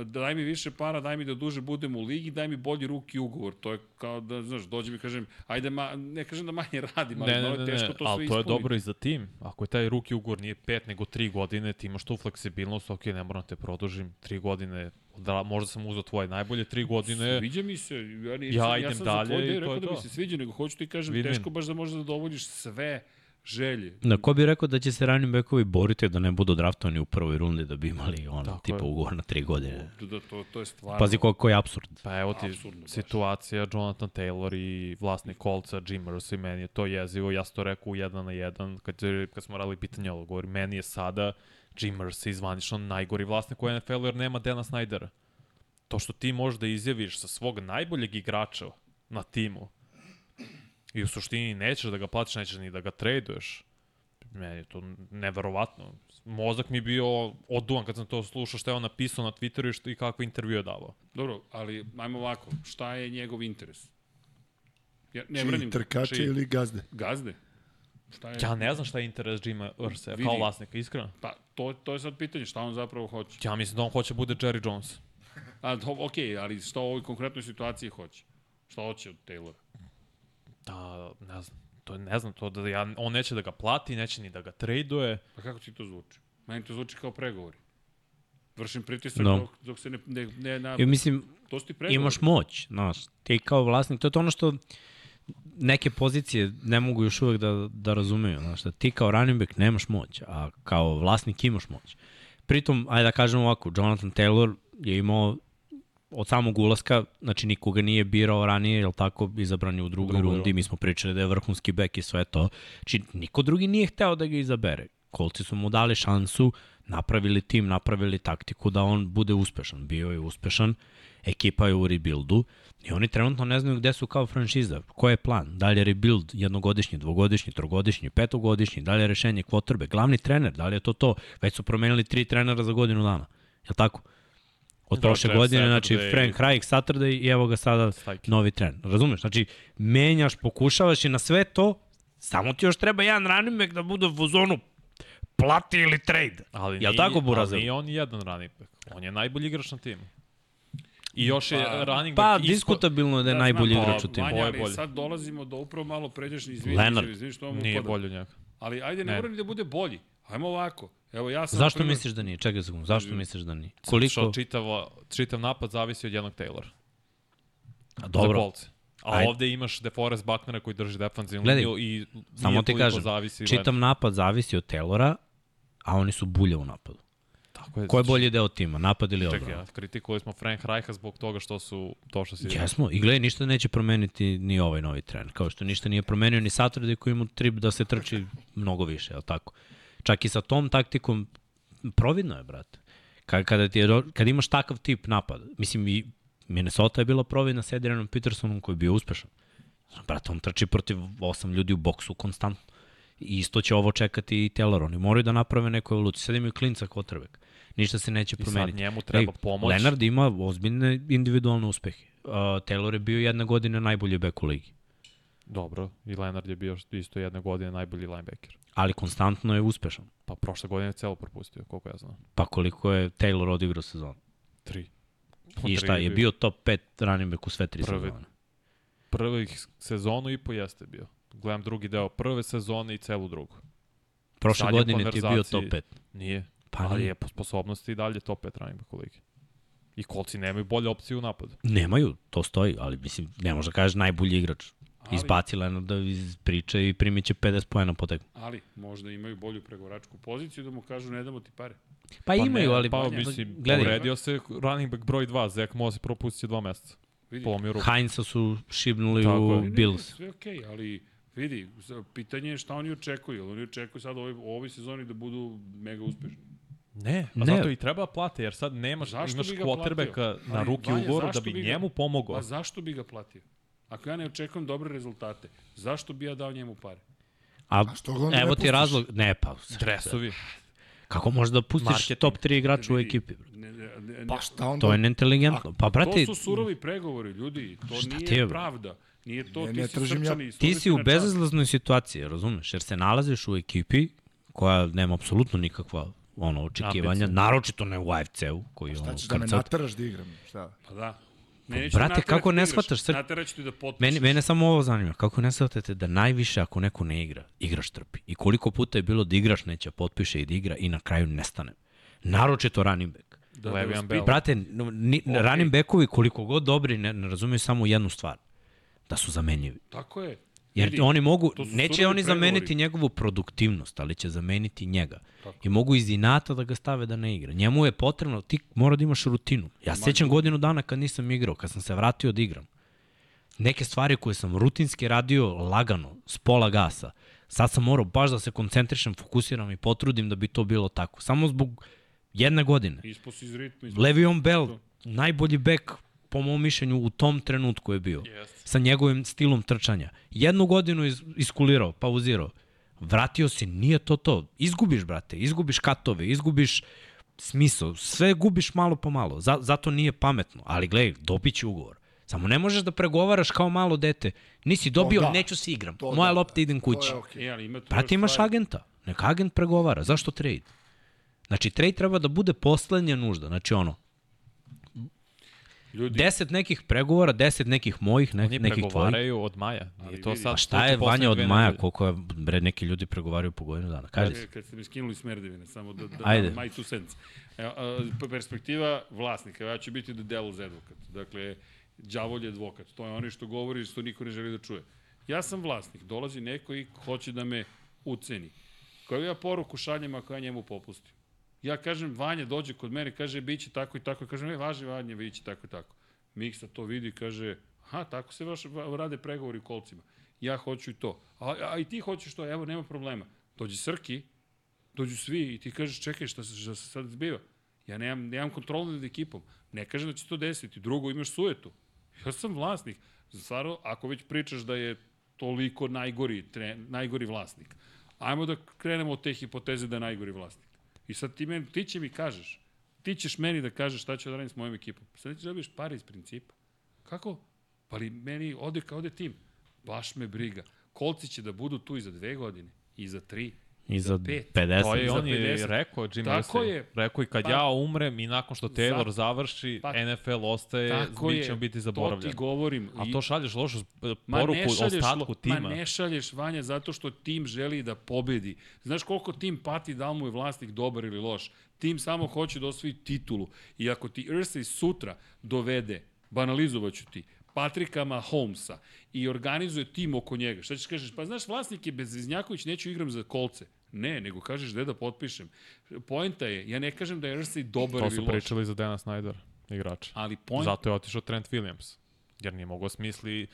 daj mi više para, daj mi da duže budem u ligi, daj mi bolji ruki ugovor. To je kao da, znaš, dođe mi kažem, ajde, ma, ne kažem da manje radim, ali Ne, ne, ne, teško ne, to sve ali to je ispuniti. dobro i za tim. Ako je taj ruki ugovor nije pet nego tri godine, ti imaš tu fleksibilnost, ok, ne moram te produžim, tri godine, da, možda sam uzao tvoje najbolje tri godine, Sviđa mi se, ja, nisam, Ja ja, idem sam dalje za tvoj i deo rekao da mi se sviđa, nego hoću ti kažem, Win-win. teško baš da možeš da zadovoljiš sve želje. Na ko bi rekao da će se running backovi boriti da ne budu draftovani u prvoj rundi da bi imali ono, Tako tipa je. ugovor na tri godine. Da, da, to, to je stvarno... Pazi koliko je absurd. Pa evo ti Apsurdno baš. situacija Jonathan Taylor i vlasnik kolca Jim Mercy, meni je to jezivo, ja sam to rekao u jedan na jedan, kad, kad smo radili pitanje ovo, govorim, meni je sada Jim Mercy zvanično najgori vlasnik u NFL-u jer nema Dana Snydera. To što ti možeš da izjaviš sa svog najboljeg igrača na timu i u suštini nećeš da ga platiš, nećeš ni da ga traduješ, meni je to neverovatno. Mozak mi je bio oduvan kad sam to slušao što je on napisao na Twitteru i, što, i kakve intervjue je davao. Dobro, ali ajmo ovako, šta je njegov interes? Ja ne Čiji, branim trkače čiji- ili gazde? Gazde? Šta je? Ja ne znam šta je interes Jima Ursa kao vlasnika, iskreno. Pa, to, to je sad pitanje, šta on zapravo hoće? Ja mislim da on hoće bude Jerry Jones. A, do, ok, ali šta u ovoj konkretnoj situaciji hoće? Šta hoće od Taylora? Da, ne znam. To je, ne znam, to da ja, on neće da ga plati, neće ni da ga traduje. Pa kako ti to zvuči? Meni to zvuči kao pregovori. Vršim pritisak Da. dok, dok se ne, ne, ne na... I mislim, To su ti pregovori. imaš moć, znaš, ti kao vlasnik, to je to ono što neke pozicije ne mogu još uvek da, da razumeju, znaš, da ti kao running back nemaš moć, a kao vlasnik imaš moć. Pritom, ajde da kažem ovako, Jonathan Taylor je imao od samog ulaska, znači nikoga nije birao ranije, jel tako, izabran je u drugoj drugoj rundi, mi smo pričali da je vrhunski bek i sve to. Znači, niko drugi nije hteo da ga izabere. Kolci su mu dali šansu, napravili tim, napravili taktiku da on bude uspešan. Bio je uspešan, ekipa je u rebuildu i oni trenutno ne znaju gde su kao franšiza. Koji je plan? Da li je rebuild jednogodišnji, dvogodišnji, trogodišnji, petogodišnji, da li je rešenje kvotrbe, glavni trener, da li je to to? Već su promenili tri trenera za godinu dana. Je tako? Od Da, prošle Jeff godine, znači Saturday. Frank Reich, Saturday i evo ga sada Stajke. novi trener. Razumeš? Znači, menjaš, pokušavaš i na sve to, samo ti još treba jedan running back da bude u fuzonu plati ili trade. Ali Jel nije- tako, Burazer? Ali nije on jedan running back. On je najbolji igrač na timu. I još je Pa- running Pa, back ispod- diskutabilno je da je Ja najbolji znam, igrač pa, u timu. Vanja, Ovo je ali bolje. sad dolazimo do upravo malo pređašnji, izvini, Leonard. izvini što vam Nije bolji od njega. Ali ajde, ne, Ne. mora ni da bude bolji. Ajmo ovako. Evo ja sam... Zašto primer- misliš da nije? Čekaj sekundu, zašto misliš da nije? Koliko? Koliko? čitava, čitav napad zavisi od jednog Taylora. A Za Dobro, kolce. A Ajde. ovde imaš DeForest Bucknera koji drži defensivnu Gledaj, liniju i samo ti kažem, zavisi čitam napad zavisi od Taylora, a oni su bulje u napadu. Tako je, Ko je bolji deo tima, napad ili Čekaj, odbrana? ja, kritikovali smo Frank Reicha zbog toga što su to što si... Jesmo, i gledaj, ništa neće promeniti ni ovaj novi trener, kao što ništa nije promenio ni Saturday koji ima trip da se trči mnogo više, je tako? Čak i sa tom taktikom, providno je, brate. Kada, kada, ti je, kada imaš takav tip napada, mislim i Minnesota je bila providna sa Adrianom Petersonom koji je bio uspešan. Brate, on trči protiv osam ljudi u boksu konstantno. I isto će ovo čekati i Taylor. Oni moraju da naprave neku evoluciju. Sad imaju klinca quarterback. Ništa se neće I sad promeniti. njemu treba pomoć. Leonard ima ozbiljne individualne uspehe. Uh, Taylor je bio jedne godine najbolji bek u ligi. Dobro, i Leonard je bio isto jedne godine najbolji linebacker. Ali konstantno je uspešan. Pa prošle godine je celo propustio, koliko ja znam. Pa koliko je Taylor odigrao sezonu? Tri. I šta, je bio top 5 running back u sve tri Prvi. sezone. Prvih sezonu i po jeste bio. Gledam drugi deo prve sezone i celu drugu. Prošle Sad je godine ti je bio top konverzaciji- 5. Nije. Pa ali je po sposobnosti i dalje top 5 running back u ligi. I kolci nemaju bolje opcije u napadu. Nemaju, to stoji, ali mislim, ne može da kažeš najbolji igrač. Ali- Izbaci Leonarda iz priče i primit će 50 pojena po tekmu. Ali, možda imaju bolju pregovoračku poziciju da mu kažu ne damo ti pare. Pa, imaju, ne, ali Pa, ne, mislim, gledaj, povredio se running back broj 2, Zach Moss je propustio dva meseca. Vidi, Polomio ruku. Heinza su šibnuli Tako u. Ne, ne, Bills. Sve okej, okay, ali vidi, pitanje je šta oni očekuju. Jel Oni očekuju sad u ovoj, u ovoj sezoni da budu mega uspešni. Ne, a Ne. zato i treba plate, jer sad nemaš, Zašto imaš quarterbacka na ruki ugovoru da bi bi ga- njemu pomogao. A zašto bi ga platio? Ako ja ne očekujem dobre rezultate, zašto bi ja dao njemu pare? A, A što ga onda ne evo ti pustiš? razlog, ne pa, Dresovi. kako možeš da pustiš Marketing. top 3 igrača u ekipi? Ne, ne, ne, ne, Pa šta onda? To je neinteligentno. Pa, brate, to su surovi pregovori, ljudi. To Šta nije je, pravda. Nije to, Ne, ti ne si ja- ti si u bezazlaznoj situaciji, razumeš? Jer se nalaziš u ekipi koja nema apsolutno nikakva ono, očekivanja, Ambicije. naročito ne u AFC-u, koji je Šta ono, ćeš da me nataraš da igram? Šta? Pa da. Brate, kako da ne igraš, shvataš, sr- Nateraću ti da potpišeš. Mene, mene samo ovo zanima, kako ne shvatate da najviše ako neko ne igra, igrač trpi. I koliko puta je bilo da igrač neće potpiše i da igra i na kraju nestane. Naročito running back. da, da Bell. Brate, no, ni, Okej. running backovi koliko god dobri ne, ne razumiju samo jednu stvar. Da su zamenjivi. Tako je. Jer Vidi, oni mogu, to neće oni pregovori. zameniti njegovu produktivnost, ali će zameniti njega. Tako. I mogu iz inata da ga stave da ne igra. Njemu je potrebno, ti mora da imaš rutinu. Ja se sjećam godinu dana kad nisam igrao, kad sam se vratio da igram. Neke stvari koje sam rutinski radio lagano, s pola gasa, sad sam morao baš da se koncentrišem, fokusiram i potrudim da bi to bilo tako. Samo zbog jedne godine. Ispo si iz ritma. Le'Veon Bell, najbolji bek po mom mišljenju u tom trenutku je bio. Jeste. Sa njegovim stilom trčanja. Jednu godinu is, iskulirao, pauzirao. Vratio si, nije to to. Izgubiš, brate, izgubiš katove, izgubiš smisao. Sve gubiš malo po malo. Za, zato nije pametno. Ali gledaj, dobit će ugovor. Samo ne možeš da pregovaraš kao malo dete. Nisi dobio, To da. neću se igram. To Moja da, lopta idem kući. Je okej. E, ali ima Brate, imaš stvari. agenta. Neka agent pregovara. Zašto trade? Znači, trade treba da bude poslednja nužda. Znači, ono, Ljudi, deset nekih pregovora, deset nekih mojih, ne, Oni nekih tvojih. pregovaraju od maja. Ali Nije to sad Pa šta je Vanja od Maja, koliko je, bre, neki ljudi pregovaraju po godinu dana. Kaži se. Kad ste mi skinuli smerdevine, samo da, da Ajde. my two cents. E, a, perspektiva vlasnika, ja ću biti the devil's advocate. Dakle, đavolj je advokat. To je ono što govori što niko ne želi da čuje. Ja sam vlasnik, dolazi neko i hoće da me uceni. Koju ja poruku šaljem ako ja njemu popustim? Ja kažem, Vanja dođe kod mene, kaže, bit će tako i tako. Kažem, ne, važi Vanja, bit će tako i tako. Miksa to vidi i kaže, aha, tako se vaš, va- rade pregovori u kolcima. Ja hoću i to. A, a i ti hoćeš to, evo, nema problema. Dođe Srki, dođu svi i ti kažeš, čekaj, šta se, šta se sad zbiva? Ja nemam, nemam kontrolu nad ekipom. Ne kažem da će to desiti. Drugo, imaš sujetu. Ja sam vlasnik. Stvarno, ako već pričaš da je toliko najgori, tre, najgori vlasnik, ajmo da krenemo od te hipoteze da je najgori vlasnik. I sad ti, men, ti će mi kažeš, ti ćeš meni da kažeš šta ću da radim s mojom ekipom. Sad ti dobiješ pare iz principa. Kako? Pa li meni ode kao ode tim. Baš me briga. Kolci će da budu tu i za dve godine, i za tri, I za pet. 50. To je za on je 50. rekao, Jim Tako Irsay. je. Rekao i kad Pa- ja umrem i nakon što Taylor Za- završi, Pa- NFL ostaje, Tako mi je. ćemo biti To zaboravljeni. ti govorim. A to šalješ lošu poruku šalješ, ostatku lo- tima. Ma ne šalješ, Vanja, zato što tim želi da pobedi. Znaš koliko tim pati da li mu je vlasnik dobar ili loš? Tim samo hoće da osvoji titulu. I ako ti Irsay sutra dovede, banalizovaću ti, Patrika Mahomesa i organizuje tim oko njega, šta ćeš kažeš? Pa znaš, vlasnik je Bezviznjaković, neću igram za kolce. Ne, nego kažeš gde da potpišem. Poenta je, ja ne kažem da je Irsay dobar To ili su loš. pričali za Dana Snyder, igrača. Ali point, Zato je otišao Trent Williams. Jer nije mogao smisli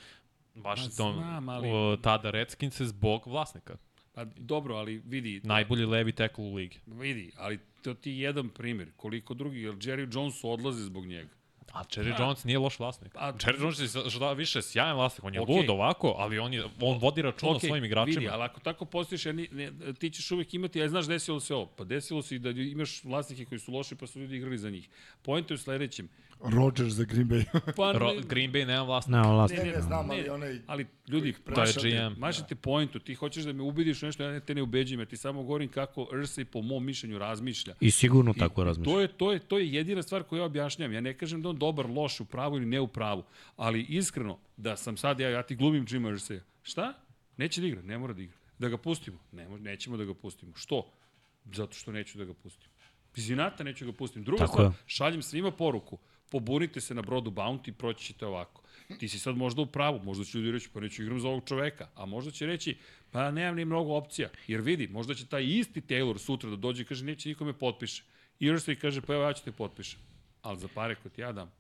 Washington, znam, ali- o, tada Redskinse zbog vlasnika. pa dobro, ali vidi, Najbolji levi tackle u ligi. Vidi, ali to ti je jedan primjer. Koliko drugi, jer Jerry Jones odlaze zbog njega. A Jerry Jones nije loš vlasnik. A- Jerry Jones je šta više sjajan vlasnik, on je Okej. lud ovako, ali on, je, on vodi račun o Okej, svojim igračima. Vidi, ali ako tako postojiš, ja ni, ne, ti ćeš uvek imati, ja znaš desilo se ovo, pa desilo se i da imaš vlasnike koji su loši pa su ljudi igrali za njih. Point je u sledećem, Rodgers za Green Bay. Pa, Ro, ne, Green Bay nema vlast. Ne, vlast. ne, ne, znam, ali ne, onaj... ali ljudi, To je mašate, GM. mašate pointu, ti hoćeš da me ubediš u nešto, ja ne- te ne ubeđujem, ja ti samo govorim kako Ursay po mom mišljenju razmišlja. I sigurno I- tako i razmišljam. To je, to, je, to je jedina stvar koju ja objašnjam. Ja ne kažem da on dobar, loš, u pravu ili ne u pravu, ali iskreno, da sam sad, ja, ja ti glumim Jima Ursaya. Šta? Neće da igra, ne mora da igra. Da ga pustimo? Ne, mo- nećemo da ga pustimo. Što? Zato što neću da ga pustim. Iz inata neću da ga pustim. Druga Tako stvar, je. šaljem svima poruku. Pobunite se na brodu Bounty, proći ćete ovako. Ti si sad možda u pravu, možda će ljudi reći, pa neću igram za ovog čoveka, a možda će reći, pa nemam ni mnogo opcija. Jer vidi, možda će taj isti Taylor sutra da dođe i kaže, neće nikome potpiše. I Irsay kaže, pa evo ja ću te potpišem. Ali za pare koje ti ja dam.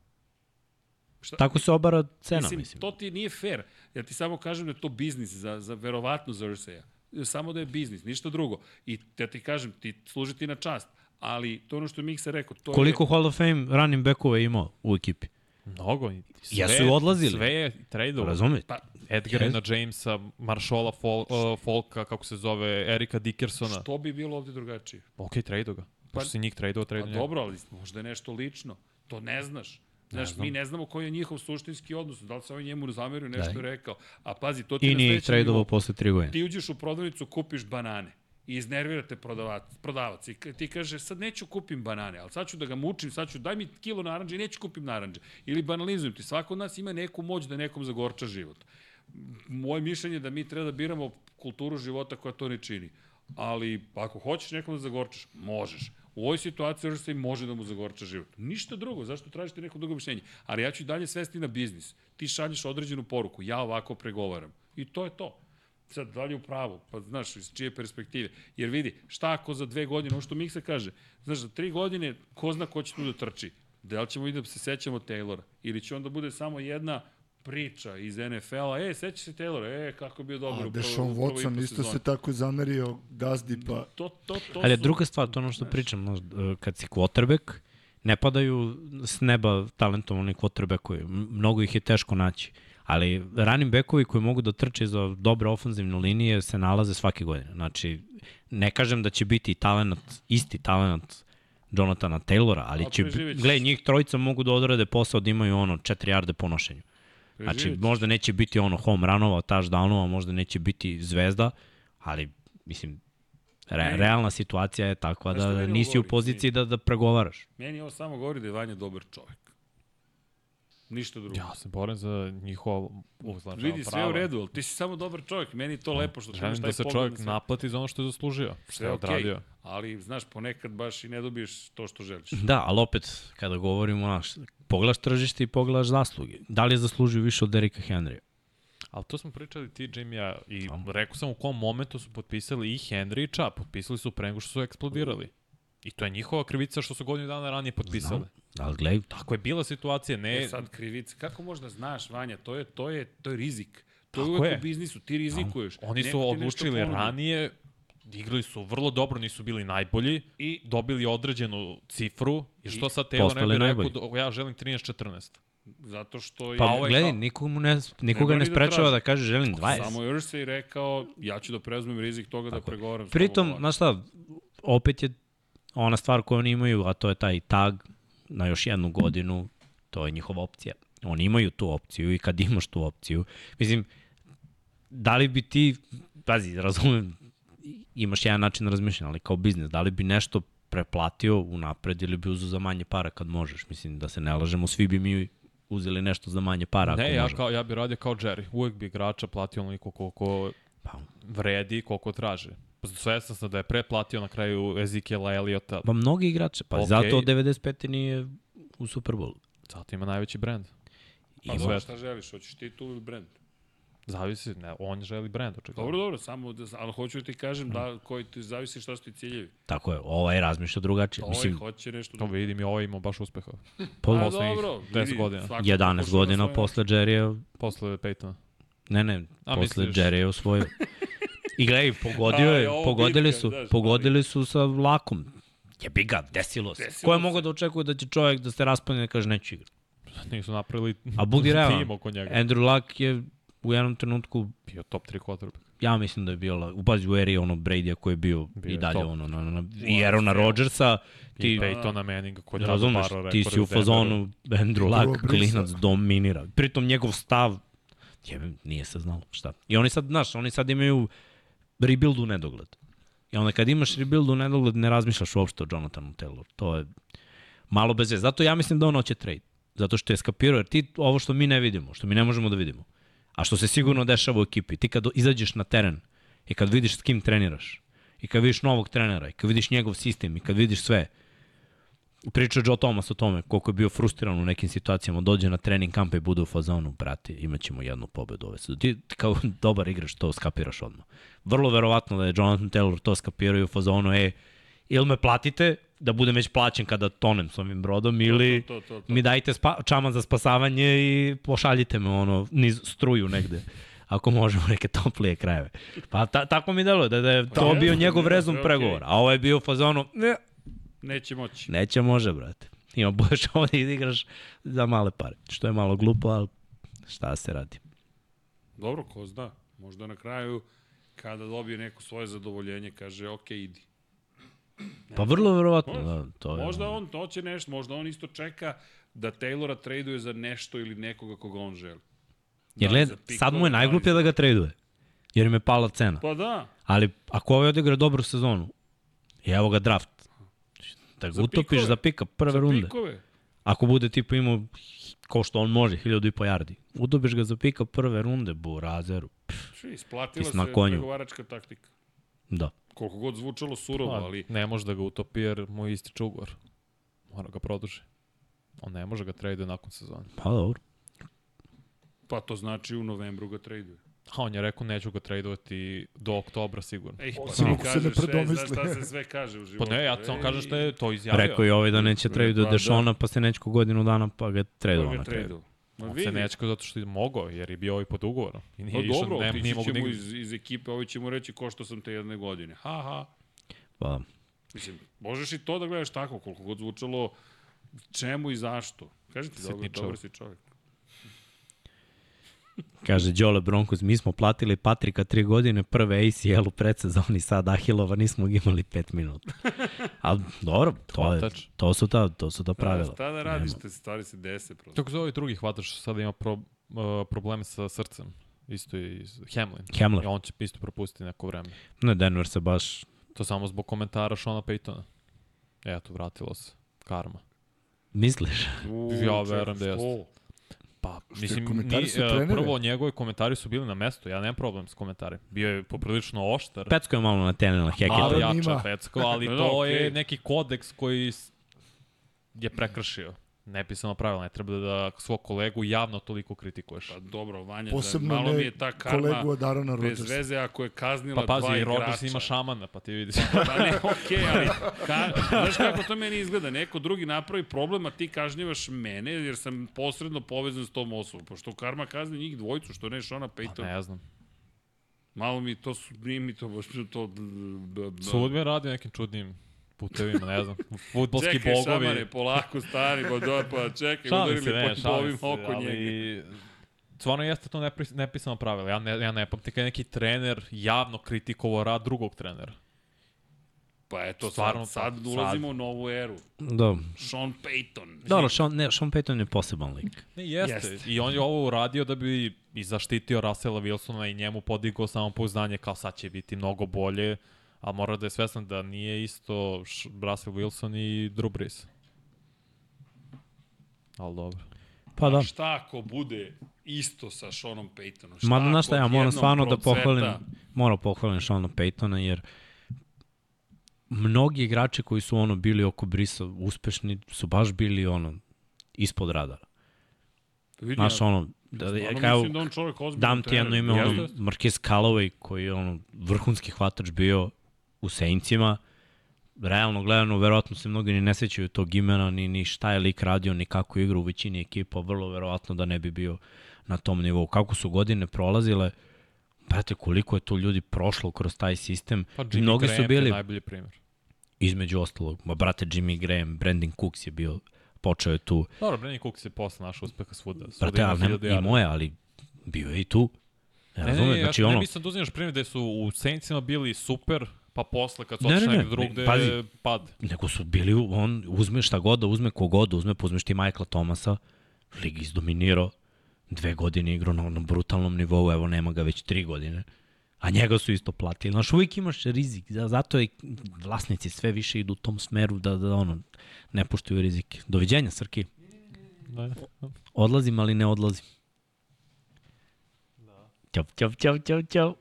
Šta? Tako se obara cena, mislim, mislim. to ti nije fair. Ja ti samo kažem da je to biznis, za, za verovatno za Ursaya. Samo da je biznis, ništa drugo. I ja ti kažem, ti služi ti na čast. Ali to ono što je Miksa rekao. To Koliko je, Hall of Fame running backova je imao u ekipi? Mnogo. Sve, Jesu i odlazili. Sve je tradovo. Razumete? Pa, Edgarina Jamesa, Marshola Fol, uh, Folka, kako se zove, Erika Dickersona. što bi bilo ovde drugačije? Ok, trade ga. Pa- Pošto si njih tradeo, Pa trade njega. dobro, ali možda je nešto lično. To ne znaš. Znaš, znam. mi ne znamo koji je njihov suštinski odnos. Da li se ovaj njemu zamerio nešto Da. je rekao. A pazi, to ti I nije nivou. posle tri godine. Ti uđeš u prodavnicu, kupiš banane i iznervirate prodavac, prodavac i ti kaže sad neću kupim banane, ali sad ću da ga mučim, sad ću daj mi kilo naranđe i neću kupim naranđe. Ili banalizujem ti, svako od nas ima neku moć da nekom zagorča život. Moje mišljenje je da mi treba da biramo kulturu života koja to ne čini. Ali ako hoćeš nekom da zagorčaš, možeš. U ovoj situaciji Ursay može da mu zagorča život. Ništa drugo, zašto tražite neko drugo mišljenje? Ali ja ću i dalje svesti na biznis. Ti šalješ određenu poruku, ja ovako pregovaram. I to je to. Sad, da li je u pravu? Pa znaš, iz čije perspektive? Jer vidi, šta ako za dve godine, ono što Miksa kaže, znaš, za tri godine, ko zna ko će tu da trči? Da li ćemo i da se sećamo Taylora? Ili će onda bude samo jedna priča iz NFL-a, e, seća se Taylora, e, kako je bio dobar A Deshaun Watson isto sezoni. se tako zamerio gazdi, pa To, to, to Ali su- druga stvar, to ono što pričam, znaš, e, kad si quarterback, ne padaju s neba talentovani quarterbackovi. Mnogo ih je teško naći. Ali running backovi koji mogu da trče za dobre ofenzivne linije se nalaze svake godine. Znači, ne kažem da će biti talent, isti talent Jonathana Taylora, ali će, gledaj, njih trojica mogu da odrade posao da imaju ono 4 jarde po nošenju. Znači, možda neće biti ono home runova, touchdownova, možda neće biti zvezda, ali, mislim, re, realna situacija je takva da meni nisi u ovo govori? poziciji da, da pregovaraš. Meni ovo samo govori da je Vanja dobar čovek. Ništa drugo. Ja se borim za njihovo uzlačava Vidi, sve je u redu, ali ti si samo dobar čovjek. Meni je to lepo što ti imaš Želim taj da se čovjek na sve. naplati za ono što je zaslužio. Što Sve je okej, odradio. ali, znaš, ponekad baš i ne dobiješ to što želiš. Da, ali opet, kada govorimo, naš, pogledaš tržište i pogledaš zasluge. Da li je zaslužio više od Derika Henrya? Ali to smo pričali ti, Jimmy, ja, i rekao sam u kom momentu su potpisali i Henry i Cha. Potpisali su pre nego što su eksplodirali. I to je njihova krivica što su godinu dana ranije potpisali. Znam. Ali gledaj, Tako je bila situacija, ne... E sad krivica, kako možda znaš, Vanja, to je, to je, to je rizik. To je Tako uvek je. u biznisu, ti rizikuješ. Oni su odlučili ranije, igrali su vrlo dobro, nisu bili najbolji, I dobili određenu cifru i što I sad Taylor ne bi rekao, da, ja želim 13-14. zato što je... Pa pa je gledaj, kao- nikomu ne, nikoga Ne ne da sprečava traži. da kaže želim 20. Samo je Ursay rekao, ja ću da preuzmem rizik toga da pregovaram. s Pritom, tobom znaš šta, opet je ona stvar koju oni imaju, a to je taj tag na još jednu godinu, to je njihova opcija. Oni imaju tu opciju i kad imaš tu opciju, mislim, da li bi ti, pazi, razumem, imaš jedan način razmišljanja, ali kao biznis, da li bi nešto preplatio u napred ili bi uzeo za manje para kad možeš? Mislim, da se ne lažemo, svi bi mi uzeli nešto za manje para ako Ne, ja, možemo. kao, ja bih radio kao Jerry. Uvek bi igrača platio onoliko koliko Pa, vredi, koliko traže. Svestan sam da je preplatio na kraju Ezekiela Eliota. pa mnogi igrače, pa Okej. zato od 95. nije u Superbowlu. Zato ima najveći brend. Pa Ima dobro, sve. šta želiš, hoćeš ti tu ili brand? Zavisi, ne, on želi brend, očekavno. Dobro, dobro, samo da, ali hoću da ti kažem da koji ti zavisi šta su ti ciljevi. Tako je, ovaj razmišlja drugačije. Ovaj Mislim, hoće nešto To vidim i ovo imao baš uspeha. po, A poslednjih dobro, 10 vidi, godina. svako 11 pokušava godina posle Jerry Posle Peytona. ne ne, A, posle misliš? Jerry je osvojio. I gledaj, pogodio je, ovo pogodili bitka, su, pogodili su sa vlakom. Jebi ga, desilo se. Desilo Ko je mogao da očekuje da će čovjek da se raspadne i da kaže neću igrati? Nisu napravili A budi realan, tim oko njega. Andrew Luck je u jednom trenutku, Bio top 3 quarterback. ja mislim da je bila, upazi u eri ono Brady-a koji je bio, Bio i je dalje top. ono, na, na, na, i Aarona Rodgersa, I ti, Peytona Manninga koji je razumeš, ti si u fazonu Andrew Luck, klinac dominira. Pritom njegov stav, jebe, nije se znalo šta. I oni sad, znaš, oni sad imaju rebuild u nedogled. I onda kad imaš rebuild u nedogled, ne razmišljaš uopšte o Jonathanu Tayloru. To je malo bez veze. Zato ja mislim da on hoće trade. Zato što je skapirao, jer ti ovo što mi ne vidimo, što mi ne možemo da vidimo, a što se sigurno dešava u ekipi, ti kad izađeš na teren i kad vidiš s kim treniraš, i kad vidiš novog trenera, i kad vidiš njegov sistem, i kad vidiš sve, priča Joe Thomas o tome koliko je bio frustriran u nekim situacijama, dođe na trening kamp i bude u fazonu, brate, imaćemo jednu pobedu ove sezone. Ti kao dobar igrač to skapiraš odmah. Vrlo verovatno da je Jonathan Taylor to skapirao i u fazonu, e, ili me platite da budem već plaćen kada tonem s ovim brodom ili To, to, to, to. mi dajte spa, čaman za spasavanje i pošaljite me ono niz struju negde ako možemo neke toplije krajeve. Pa ta, tako mi deluje da, da je to jeste, bio njegov rezum sve pregovora. A ovo je bio fazonu, ne, Neće moći. neće može, brate. Ima budeš ovdje i da igraš za male pare. Što je malo glupo, ali šta se radi. Dobro, ko zna. Možda na kraju, kada dobije neko svoje zadovoljenje, kaže, ok, idi. Pa vrlo verovatno, da, to je. Možda on hoće nešto, možda on isto čeka da Taylora traduje za nešto ili nekoga koga on želi. Jer Da li gled, sad mu je da najgluplje za- da ga traduje. Jer im je pala cena. Pa da, Ali ako ovaj odigra dobru sezonu, i evo ga draft, da ga Za utopiš pikove. za pika prve za runde. pikove. Ako bude tipa imao, kao što on može, hiljadu i po jardi. Utopiš ga za pika prve runde, bu razeru. Či, isplatila se pregovaračka taktika. Da. Koliko god zvučalo surovo, Pa, ali ne može da ga utopi jer mu ističe ugovor. Mora ga produži. On ne može ga traduje nakon sezone. Pa dobro. pa to znači u novembru ga traduje. A on je rekao neću ga tradovati do oktobra sigurno. Ej, pa Osim ti ako se ne sve, predomisli. znaš šta se sve kaže u životu. Pa ne, ja samo Ej, kažem što je to izjavio. Rekao je ovaj da neće trade Pa do da. Dešona, pa se neće ko godinu dana, pa ga Pa tradovao ga na traduje. Ma On vidi. se neće zato što je mogao, jer je bio ovaj pod ugovorom. I nije Pa išao, dobro, ne, otići nije mogu nigde. iz, iz ekipe, ovi će mu reći ko što sam te jedne godine. Ha, ha. Pa, Mislim, možeš i to da gledaš tako, koliko god zvučalo, čemu i zašto. Kažem ti, dobro, dobar si čovjek. Kaže Đole Broncos, mi smo platili Patrika tri godine, prve ACL u predsezoni, sad Ahilova nismo imali pet minuta. Ali dobro, to, je, to, su ta, to su ta pravila. Da, šta da radiš, te stvari se dese prosto. Tako za ovaj drugi hvatač što sada ima pro, uh, probleme sa srcem. Isto i Hamlin. Hamler. I on će isto propustiti neko vreme. Ne, Denver se baš To samo zbog komentara Shona Paytona. Eto, vratilo se. Karma. misliš. U, Ja verujem da jeste. Pa, mislim, komentari ni, su uh, trenere? prvo njegovi komentari su bili na mestu, ja nemam problem s komentarima. Bio je poprilično oštar, Pecko je malo na tenela malo Heketa. Naravno jača pecko, ali Da, to okej. je neki kodeks koji je prekršio. Nepisano pravilo, ne treba da svog kolegu javno toliko kritikuješ. Pa dobro, Vanja, Posebno da, malo mi je ta karma kolegu od Arona bez veze ako je kaznila Pa pazi, dva igrača. Rodgers ima šamana, pa ti vidi. Pa ne, okej, okay, ali ka, znaš kako to meni izgleda? Neko drugi napravi problem, a ti kažnjivaš mene, jer sam posredno povezan s tom osobom. Pošto karma kazni njih dvojicu, što ne Šona Pa Payton. ne znam. Malo mi to, su, nije mi to baš to... Sud me radi nekim čudnim putevima, ne znam. Futbolski Čekaj, bogovi. šamane, polako stani, pa do, pa čekaj, Šalim udarili se, ne, po ovim se, oko njega. ali... Stvarno jeste to nepisano pravilo. Ja ne, ja ne pamtim kada je neki trener javno kritikovao rad drugog trenera. Pa eto, Stvarno, sad, sad ulazimo u novu eru. Da. Sean Payton. Dobro, Sean, ne, Sean Payton je poseban lik. Ne, jeste. Jeste. I on je ovo uradio da bi i zaštitio Russella Wilsona i njemu podigao samopouzdanje kao sad će biti mnogo bolje, a mora da je svestan da nije isto Russell Wilson i Drew Brees. Ali dobro. Pa da. A šta ako bude isto sa Seanom Paytonom? Šta Mada, znaš ako šta, ja moram stvarno da procveta? pohvalim, moram pohvalim Seana Paytona, jer mnogi igrači koji su ono bili oko Brisa uspešni su baš bili ono ispod radara. Vidi, Znaš, ja ono, da, ja, kao, da on dam ti jedno ime, ono. Marquez Callaway, koji je ono, vrhunski hvatač bio u Sejncima, realno gledano, verovatno se mnogi ni ne sećaju tog imena, ni, ni šta je lik radio, ni kako igra u većini ekipa, vrlo verovatno da ne bi bio na tom nivou. Kako su godine prolazile, brate, koliko je to ljudi prošlo kroz taj sistem. Pa Jimmy mnogi Graham su bili, je najbolji primjer. između ostalog, ma brate, Jimmy Graham, Brandon Cooks je bio, počeo je tu. Dobro, Brandon Cooks je posle našao uspeha svuda. svuda Brate, ali ne, i moje, ali bio je i tu. Ne, ne, ja znači, ne ono, mislim da uzimeš primjer da su u Saintsima bili super, pa posle kad su Ne, ne, otišli ne, drugde, pazi. pad. nego su bili, on uzme šta god da uzme, kogod da uzme, pa uzmeš ti Michaela Thomasa, lig izdominirao, dve godine igrao na onom brutalnom nivou, evo nema ga već tri godine, a njega su isto platili. Znaš, uvijek imaš rizik, za- zato i vlasnici sve više idu u tom smeru da, da ono, ne puštaju rizike. Doviđenja, Srki. Ne. Odlazim, ali ne odlazim. Ćao, ćao, ćao, ćao, ćao.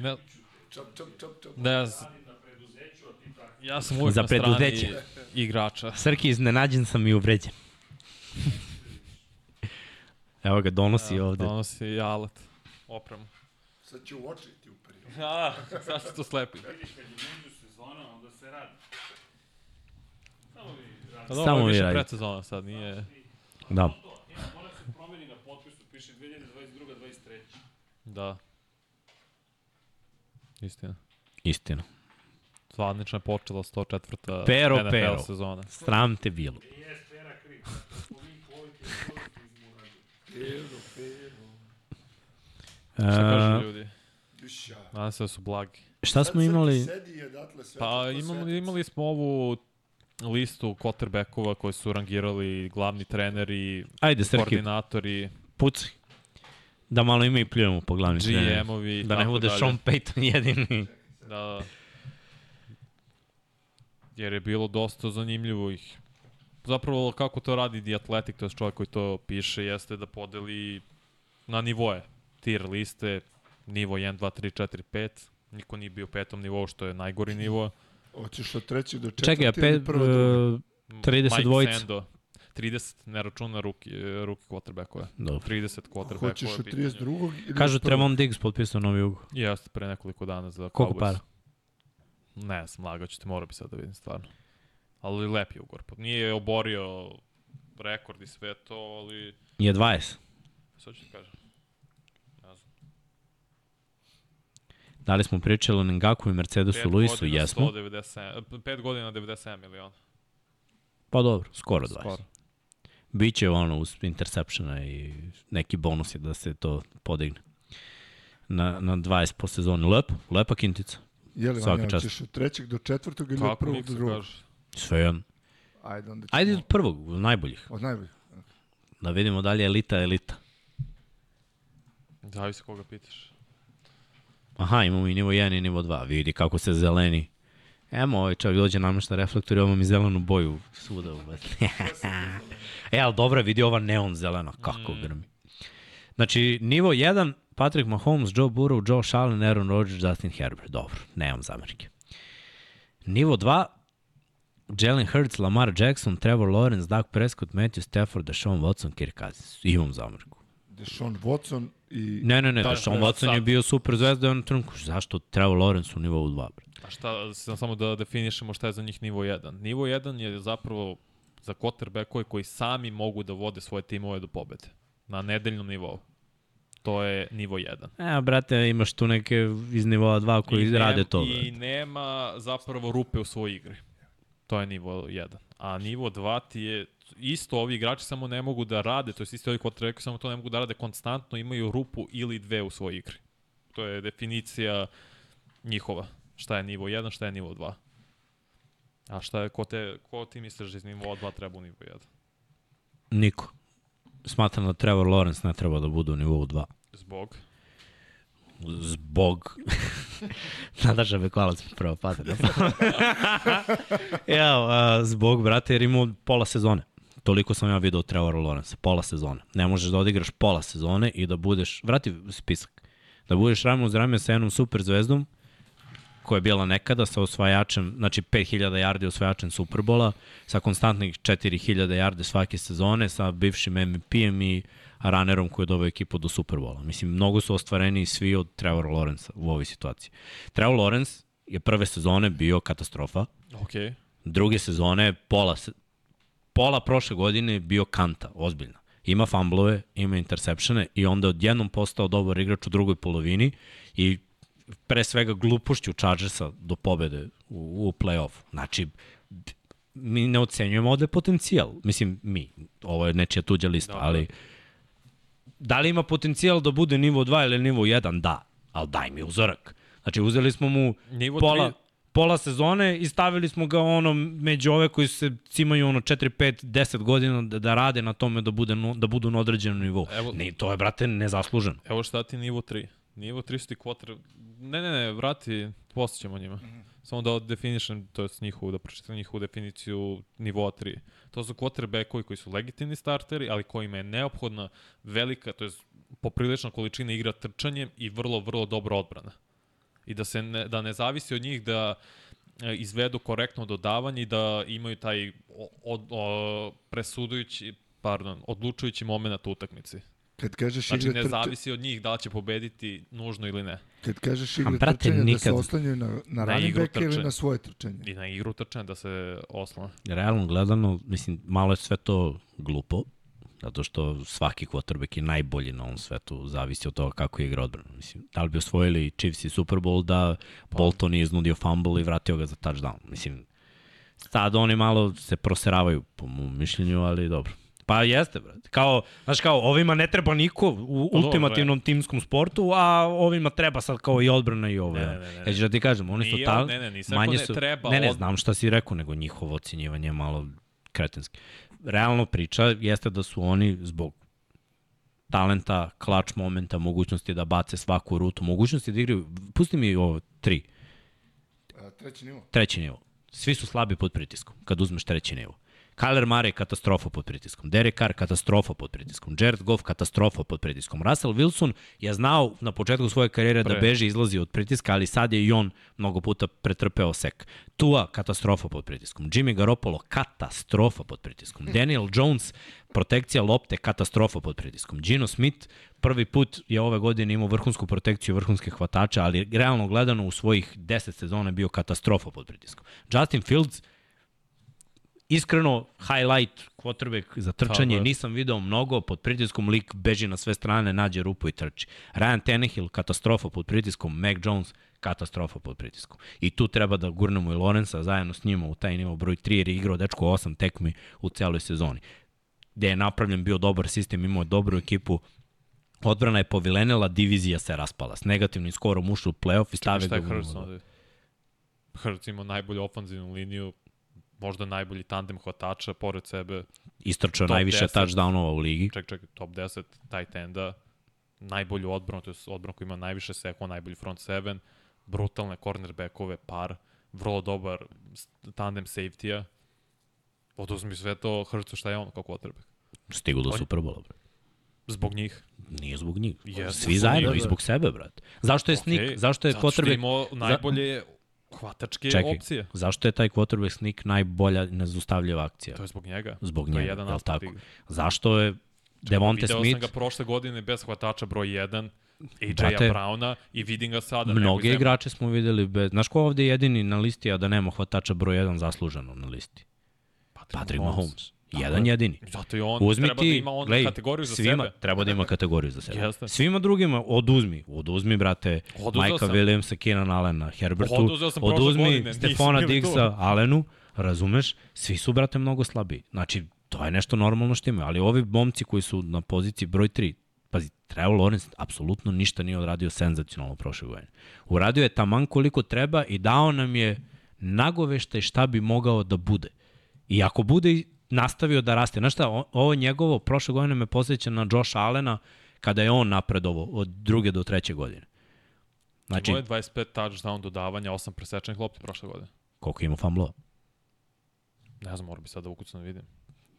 Ne, Čap, čap, čap, čap. ne, ja, ja sam uvijek Za na strani preduzeće. igrača. Srki, iznenađen sam i uvređen. Evo ga, donosi ovde. Donosi jalet, opremu. Sad će u oči ti uperi. A, sad se to slepi. Vidiš, kad je među sezona, onda se radi. Samo vi radi. Pa Samo Samo vi više radite. predsezona sad, nije... Da. Ja, mora se promeni na potpisu, piše 2022-2023. Da. Istina. Istina. Zvanično je počela 104. Pero, NFL pero. sezona. Sram te bilo. Uradili. Pero, pero. Šta kažu ljudi? Nadam se da su blagi. šta smo imali? Pa imali, imali smo ovu listu quarterbackova koji su rangirali glavni treneri, Ajde, Srki, koordinatori, pucaj. Da malo ima i pljujemo po glavnim trenerima. GM-ovi Da ne bude dalje. Sean Payton jedini. Da, da. Jer je bilo dosta zanimljivo ih. Zapravo kako to radi The Athletic, to je čovjek koji to piše, jeste da podeli na nivoje. Tier liste, nivo 1, 2, 3, 4, 5. Niko nije bio petom nivou, što je najgori nivo. Hoćeš od trećeg do četvrti Čekaj, a ili pe, prvo uh, 30 Mike dvojica. Sando, 30, ne računa ruki, ruki quarterbackova. Dobro. 30 quarterbackova. Hoćeš od pitanje. 32. ili Kažu? Trevon Diggs potpisao novi ugovor. Jeste, pre nekoliko dana za Koliko Cowboys. para? Ne, sam lagao ću ti, morao bi sad da vidim stvarno. Ali lep je ugor. Pa Nije oborio rekord i sve to, ali... Je 20. Sad ću ti kažem. Ne znam. Da li smo pričali o Nengaku i Mercedesu Luisu? Jesmo. 197, 5 godina 97 miliona. Pa dobro, skoro 20. Skoro. Biće ono uz interceptiona i neki bonus je da se to podigne. Na, na 20 po sezoni. Lep, lepa kintica. Je li, Vanja, čast. hoćeš od trećeg do četvrtog ili od Kako prvog do drugog? kaže? Sve jedan. Ajde, onda ćemo... Ajde od prvog, od najboljih. Od najboljih. Da vidimo da li je elita elita. Zavisi koga pitaš. Aha, imamo i nivo 1 i nivo 2. Vidi kako se zeleni. Emo, ovaj čovjek dođe namešta reflektor i ovo mi zelenu boju svuda ubaci. e, ali dobro, vidi ova neon zelena, kako mm. grmi. Znači, nivo 1, Patrick Mahomes, Joe Burrow, Josh Allen, Aaron Rodgers, Justin Herbert. Dobro, nemam zamerke. Nivo 2, Jalen Hurts, Lamar Jackson, Trevor Lawrence, Doug Prescott, Matthew Stafford, Deshaun Watson, Kirk Cousins. Imam zamerku. Deshaun Watson i... Ne, ne, ne, Da, Deshaun Watson je bio super zvezda i on trenutku. Zašto Trevor Lawrence u nivou 2? bre? A šta, sam samo da definišemo šta je za njih nivo 1. Nivo 1 je zapravo za quarterbackove koji sami mogu da vode svoje timove do pobede. Na nedeljnom nivou. To je nivo 1. E, brate, imaš tu neke iz nivoa 2 koji I rade to. I brate. nema zapravo rupe u svojoj igri. To je nivo 1. A nivo 2 ti je isto ovi igrači samo ne mogu da rade, to je isto ovi quarterbacki samo to ne mogu da rade konstantno, imaju rupu ili dve u svojoj igri. To je definicija njihova. Šta je nivo 1, šta je nivo 2. A šta je, ko, te, ko ti misliš da iz nivoa 2 treba u nivo 1? Niko. Smatram da Trevor Lawrence ne treba da bude u nivou 2. Zbog? Zbog... Nadaša Bekvalac mi prvo pada. Da ja, a, zbog, brate, jer imao pola sezone. Toliko sam ja video Trevor Lawrence. Pola sezone. Ne možeš da odigraš pola sezone i da budeš... Vrati spisak. Da budeš rame uz rame sa jednom super zvezdom koja je bila nekada sa osvajačem, znači 5000 yardi osvajačem Superbola, sa konstantnih 4000 yardi svake sezone, sa bivšim MVP-em i runnerom koji je doveo ekipu do Superbola. Mislim, mnogo su ostvareni svi od Trevor Lawrence u ovoj situaciji. Trevor Lawrence je prve sezone bio katastrofa. Okay. druge sezone pola, pola prošle godine je bio kanta, ozbiljna. Ima fumblove, ima interceptione i onda odjednom postao dobar igrač u drugoj polovini i pre svega glupošću Chargersa do pobede u, u play-offu. Znači, mi ne ocenjujemo ovde potencijal. Mislim, mi. Ovo je nečija tuđa lista, Dobro. ali da li ima potencijal da bude nivo 2 ili nivo 1? Da, ali daj mi uzorak. Znači, uzeli smo mu Nivo pola, tri- pola sezone i stavili smo ga ono među ove koji se cimaju ono 4, 5, 10 godina da, da rade na tome da, bude, da budu na određenom nivou. Evo- Ne, to je, brate, nezasluženo. Evo šta ti nivo 3. Nivo 3 su ti kvotar... Ne, ne, ne, vrati, posle ćemo njima. Samo da definišem, to je njihovu, da pročitam njihovu definiciju nivoa 3. To su quarterbackovi koji su legitimni starteri, ali kojima je neophodna velika, to je poprilična količina igra trčanjem i vrlo, vrlo dobra odbrana. I da se ne, da ne zavisi od njih da e, izvedu korektno dodavanje i da imaju taj o, o, o, presudujući, pardon, odlučujući moment u utakmici. Kad kažeš Znači, igra ne zavisi od njih da li će pobediti nužno ili ne. Kad kažeš igra brate, trčanja da se nikad- oslanjaju na, na, Na running back ili na svoje trčanje. I na igru trčanja da se oslone. Realno gledano, mislim, malo je sve to glupo, zato što svaki quarterback je najbolji na ovom svetu, zavisi od toga kako je igra odbrana. Mislim, da li bi osvojili Chiefs i Super Bowl da Bolton nije iznudio fumble i vratio ga za touchdown. Mislim, sad oni malo se proseravaju, po mom mišljenju, ali dobro. Pa jeste, brate. Kao, znaš kao, ovima ne treba niko u Pa dobro, ultimativnom timskom sportu, a ovima treba sad kao i odbrana i ovo. Ne, ja. ne, ne, ne. Ja ću da ti kažem, oni su tal... ne, ne, nisam manje ne su... treba ne, ne, od- znam šta si rekao, nego njihovo ocenjivanje je malo kretenski. Realno priča jeste da su oni zbog talenta, klač momenta, mogućnosti da bace svaku rutu, mogućnosti da igraju, pusti mi ovo tri, A, treći nivo. treći nivo. Svi su slabi pod pritiskom, kad uzmeš treći nivo. Kyler Murray katastrofa pod pritiskom, Derek Carr katastrofa pod pritiskom, Jared Goff katastrofa pod pritiskom. Russell Wilson je znao na početku svoje karijere da Pre. beži izlazi od pritiska, ali sad je i on mnogo puta pretrpeo sek. Tua katastrofa pod pritiskom, Jimmy Garoppolo katastrofa pod pritiskom, Daniel Jones protekcija lopte katastrofa pod pritiskom, Gino Smith prvi put je ove godine imao vrhunsku protekciju vrhunskih hvatača, ali realno gledano u svojih 10 sezona bio katastrofa pod pritiskom. Justin Fields iskreno highlight quarterback za trčanje, Tako nisam video mnogo, pod pritiskom lik beži na sve strane, nađe rupu i trči. Ryan Tannehill, katastrofa pod pritiskom, Mac Jones, katastrofa pod pritiskom. I tu treba da gurnemo i Lorenza zajedno s njima u taj nivo broj 3 jer je igrao dečko 8 tekmi u celoj sezoni. Gde je napravljen bio dobar sistem, imao je dobru ekipu, odbrana je povilenila, divizija se raspala. S negativnim skorom ušli u playoff i stave ga u Hurts nulu. ovde? Hurts ima najbolju ofanzivnu liniju, možda najbolji tandem hvatača pored sebe. Istrčao najviše 10. touchdownova u ligi. Ček, ček, top 10 tight enda, najbolju odbranu, to je odbranu koji ima najviše sekova, najbolji front seven, brutalne cornerbackove, par, vrlo dobar tandem safety-a. Oduzmi sve to Hrcu šta je on kao quarterback. Stigu do Superbola. bre. Zbog njih. Nije zbog njih. Jeste, Svi zajedno i zbog sebe, brate. Zašto je snik, Okej, zašto je Zato quarterback, imao najbolje hvatačke Čekaj, opcije. zašto je taj quarterback snik najbolja nezaustavljiva akcija? To je zbog njega. Zbog To je njega, jedan aspekt tako? igre. Zašto je Devonte Video Smith, sam ga prošle godine bez hvatača broj 1, AJ-a Browna i vidim ga sada. mnoge igrače smo videli bez... Znaš ko ovde je jedini na listi, a da nema hvatača broj 1 zasluženo na listi? Patrick, Patrick Mahomes. Mahomes. Jedan jedini. Zato i on Uzmi treba ti, da ima on gledaj, kategoriju za svima, sebe. treba da ima kategoriju za sebe. Jeste. Svima drugima, oduzmi, oduzmi, brate, Oduzeo Majka sam. Williamsa, Keenan Allena, Herbertu, Oduzeo sam oduzmi godine, Stefana. Diggsa, Allenu, razumeš, svi su, brate, mnogo slabiji. Znači, to je nešto normalno što imaju, ali ovi momci koji su na poziciji broj 3, pazi, Trevor Lawrence apsolutno ništa nije odradio senzacionalno prošle godine. Uradio je taman koliko treba i dao nam je nagoveštaj šta bi mogao da bude. I ako bude nastavio da raste, znaš šta, ovo njegovo prošle godine me posjeća na Josh Allena kada je on napredovo od druge do treće godine. Znači, Imao je 25 touchdown dodavanja, 8 presečenih lopti prošle godine. koliko ima famblova? Ne znam, mora bi sad da ukucam da vidim.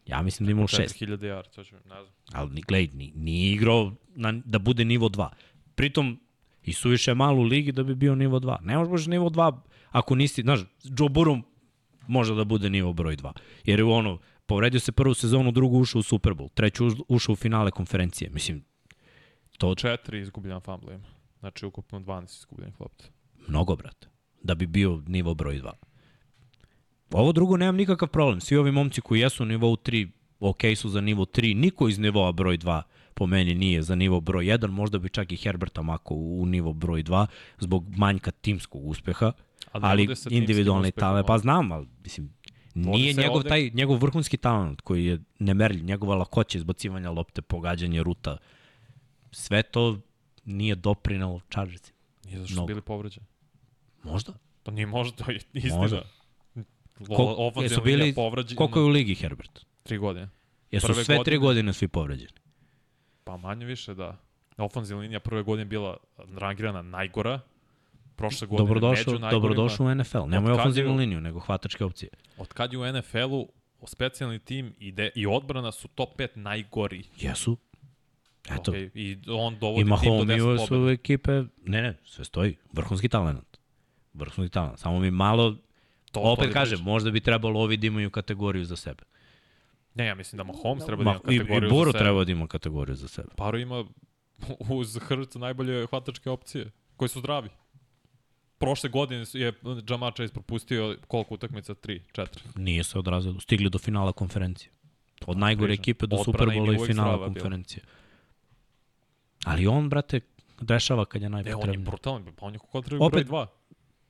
Ja mislim da ima u šest. 4000 yards, to ću, ne znam. Ali ni- gledaj, ni, nije igrao na, da bude nivo 2. Pritom, i suviše malo u ligi da bi bio nivo 2. Ne možeš baš nivo 2 ako nisi, znaš, Joe Burrow može da bude nivo broj 2. Jer je ono, povredio se prvu sezonu, drugu ušao u Super Bowl, treću ušao u finale konferencije. Mislim, to 4 izgubljen fumble ima. Znači, ukupno 12 izgubljenih lopta. mnogo, brate, da bi bio nivo broj 2. Ovo drugo nemam nikakav problem. Svi ovi momci koji jesu u nivou 3, ok su za nivo 3. Niko iz nivoa broj 2 po meni nije za nivo broj 1. Možda bi čak i Herberta mako u, nivo broj 2 zbog manjka timskog uspeha. Ali Ali, individualni talent, pa znam, ali mislim, nije njegov ovde- taj njegov vrhunski talent koji je nemerljiv, njegova lakoća izbacivanja lopte, pogađanje ruta. sve to nije doprinalo Chargersima. Nije zašto su Mnogo. bili povređeni. Možda. Pa nije možda, to je istina. Možda. Ko, ofenzivna jesu bili, povređena koliko je u ligi Herbert? tri godine. Jesu Prve sve tri godine- godine svi povređeni? Pa manje više, da. Ofenzivna linija prve godine bila rangirana najgora. Prošle godine Dobrodošao, među najgorima. dobrodošao u NFL. Nemoj ofenzivnu liniju, nego hvatačke opcije. Od kad je u NFL-u specijalni tim ide, i odbrana su top 5 najgori. Jesu. Eto, Okay. I on dovodi I tim do Mahomes 10 su pobjeda. ekipe, ne, ne, sve stoji. Vrhunski talent. Vrhunski talent. Samo mi malo, To, opet to kažem, možda bi trebalo ovi da imaju kategoriju za sebe. Ne, ja mislim da Mahomes treba da Ma, ima i, kategoriju I Buru za sebe. treba da ima kategoriju za sebe. Paro ima uz Hrca najbolje hvatačke opcije, koji su zdravi. Prošle godine je Jamar Chase propustio koliko utakmica? 3, 4. Nije se odrazilo. Stigli do finala konferencije. Od najgore pričam. ekipe do Superbola i finala konferencije. Ali on, brate, rešava kad je Ne, on je brutalan, pa on je kontra Opet- broj 2.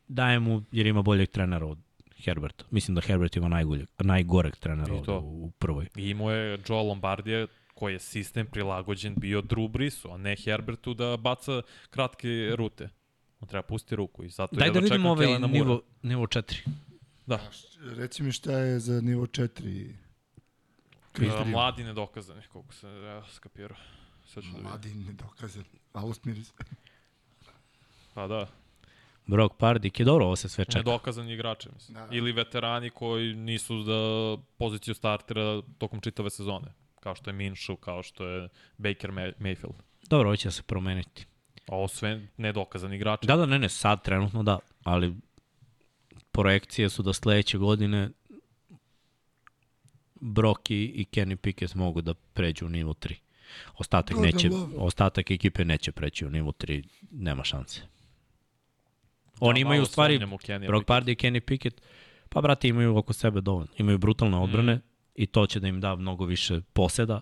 Daje mu, jer ima boljeg trenera od Herberta. Mislim da Herbert ima najgoljeg, najgoreg trenera od, u prvoj. I imao je Joe Lombardije koji je sistem prilagođen bio Drew Brisu, a ne Herbertu da baca kratke rute. On treba pustiti ruku i zato Daj da vidimo ovaj nivo, nivo 4. Da, Reci mi šta je za nivo 4 Uh, kriterijum. mladi nedokazani, koliko se ja skapirao. Sad ću da. Mladi nedokazan. Malo smiri se. Pa da, Brock Pardik je dobro, ovo se sve čeka. nedokazani igrači, mislim. Da. Ili veterani koji nisu za poziciju startera tokom čitave sezone. Kao što je Minshew, kao što je Baker May Mayfield. Dobro, ovo će se promeniti. A ovo sve nedokazani igrači. Da, da, ne, ne, sad trenutno da, ali projekcije su da sledeće godine Brock i, i Kenny Pickett mogu da pređu u nivo 3. Ostatak, Gordon neće, Love. ostatak ekipe neće preći u nivo 3, nema šanse. Oni Ja imaju u stvari, Brock. Pardy i Kenny Pickett, pa brate imaju oko sebe dovoljno. Imaju brutalne odbrane Mhm. i to će da im da mnogo više poseda.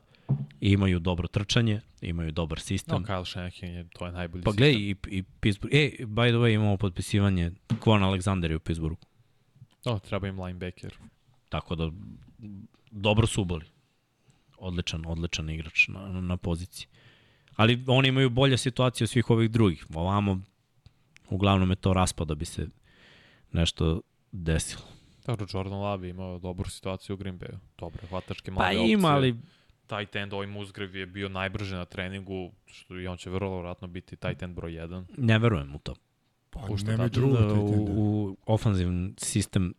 Imaju dobro trčanje, imaju dobar sistem. No, Kyle Shanahan je, to je najbolji Pa sistem. gledaj, i, i Pittsburgh, e, by the way, imamo potpisivanje Kwon Alexander je u Pittsburghu. No, treba im linebacker. Tako da, dobro su ubali. Odličan, odličan igrač na, na poziciji. Ali oni imaju bolje situacije od svih ovih drugih. Ovamo, uglavnom je to raspad da bi se nešto desilo. Dobro, Jordan Love je imao dobru situaciju u Green Bayu. Dobre, hvatačke Pa mlade ima, opcije. ali Tight end, ovaj Musgrave je bio najbrže na treningu, što i on će vrlo vratno biti tight end broj 1. ne verujem u to. Pa Pušta nema tačno. drugo. Da, taj u, u ofanzivni sistem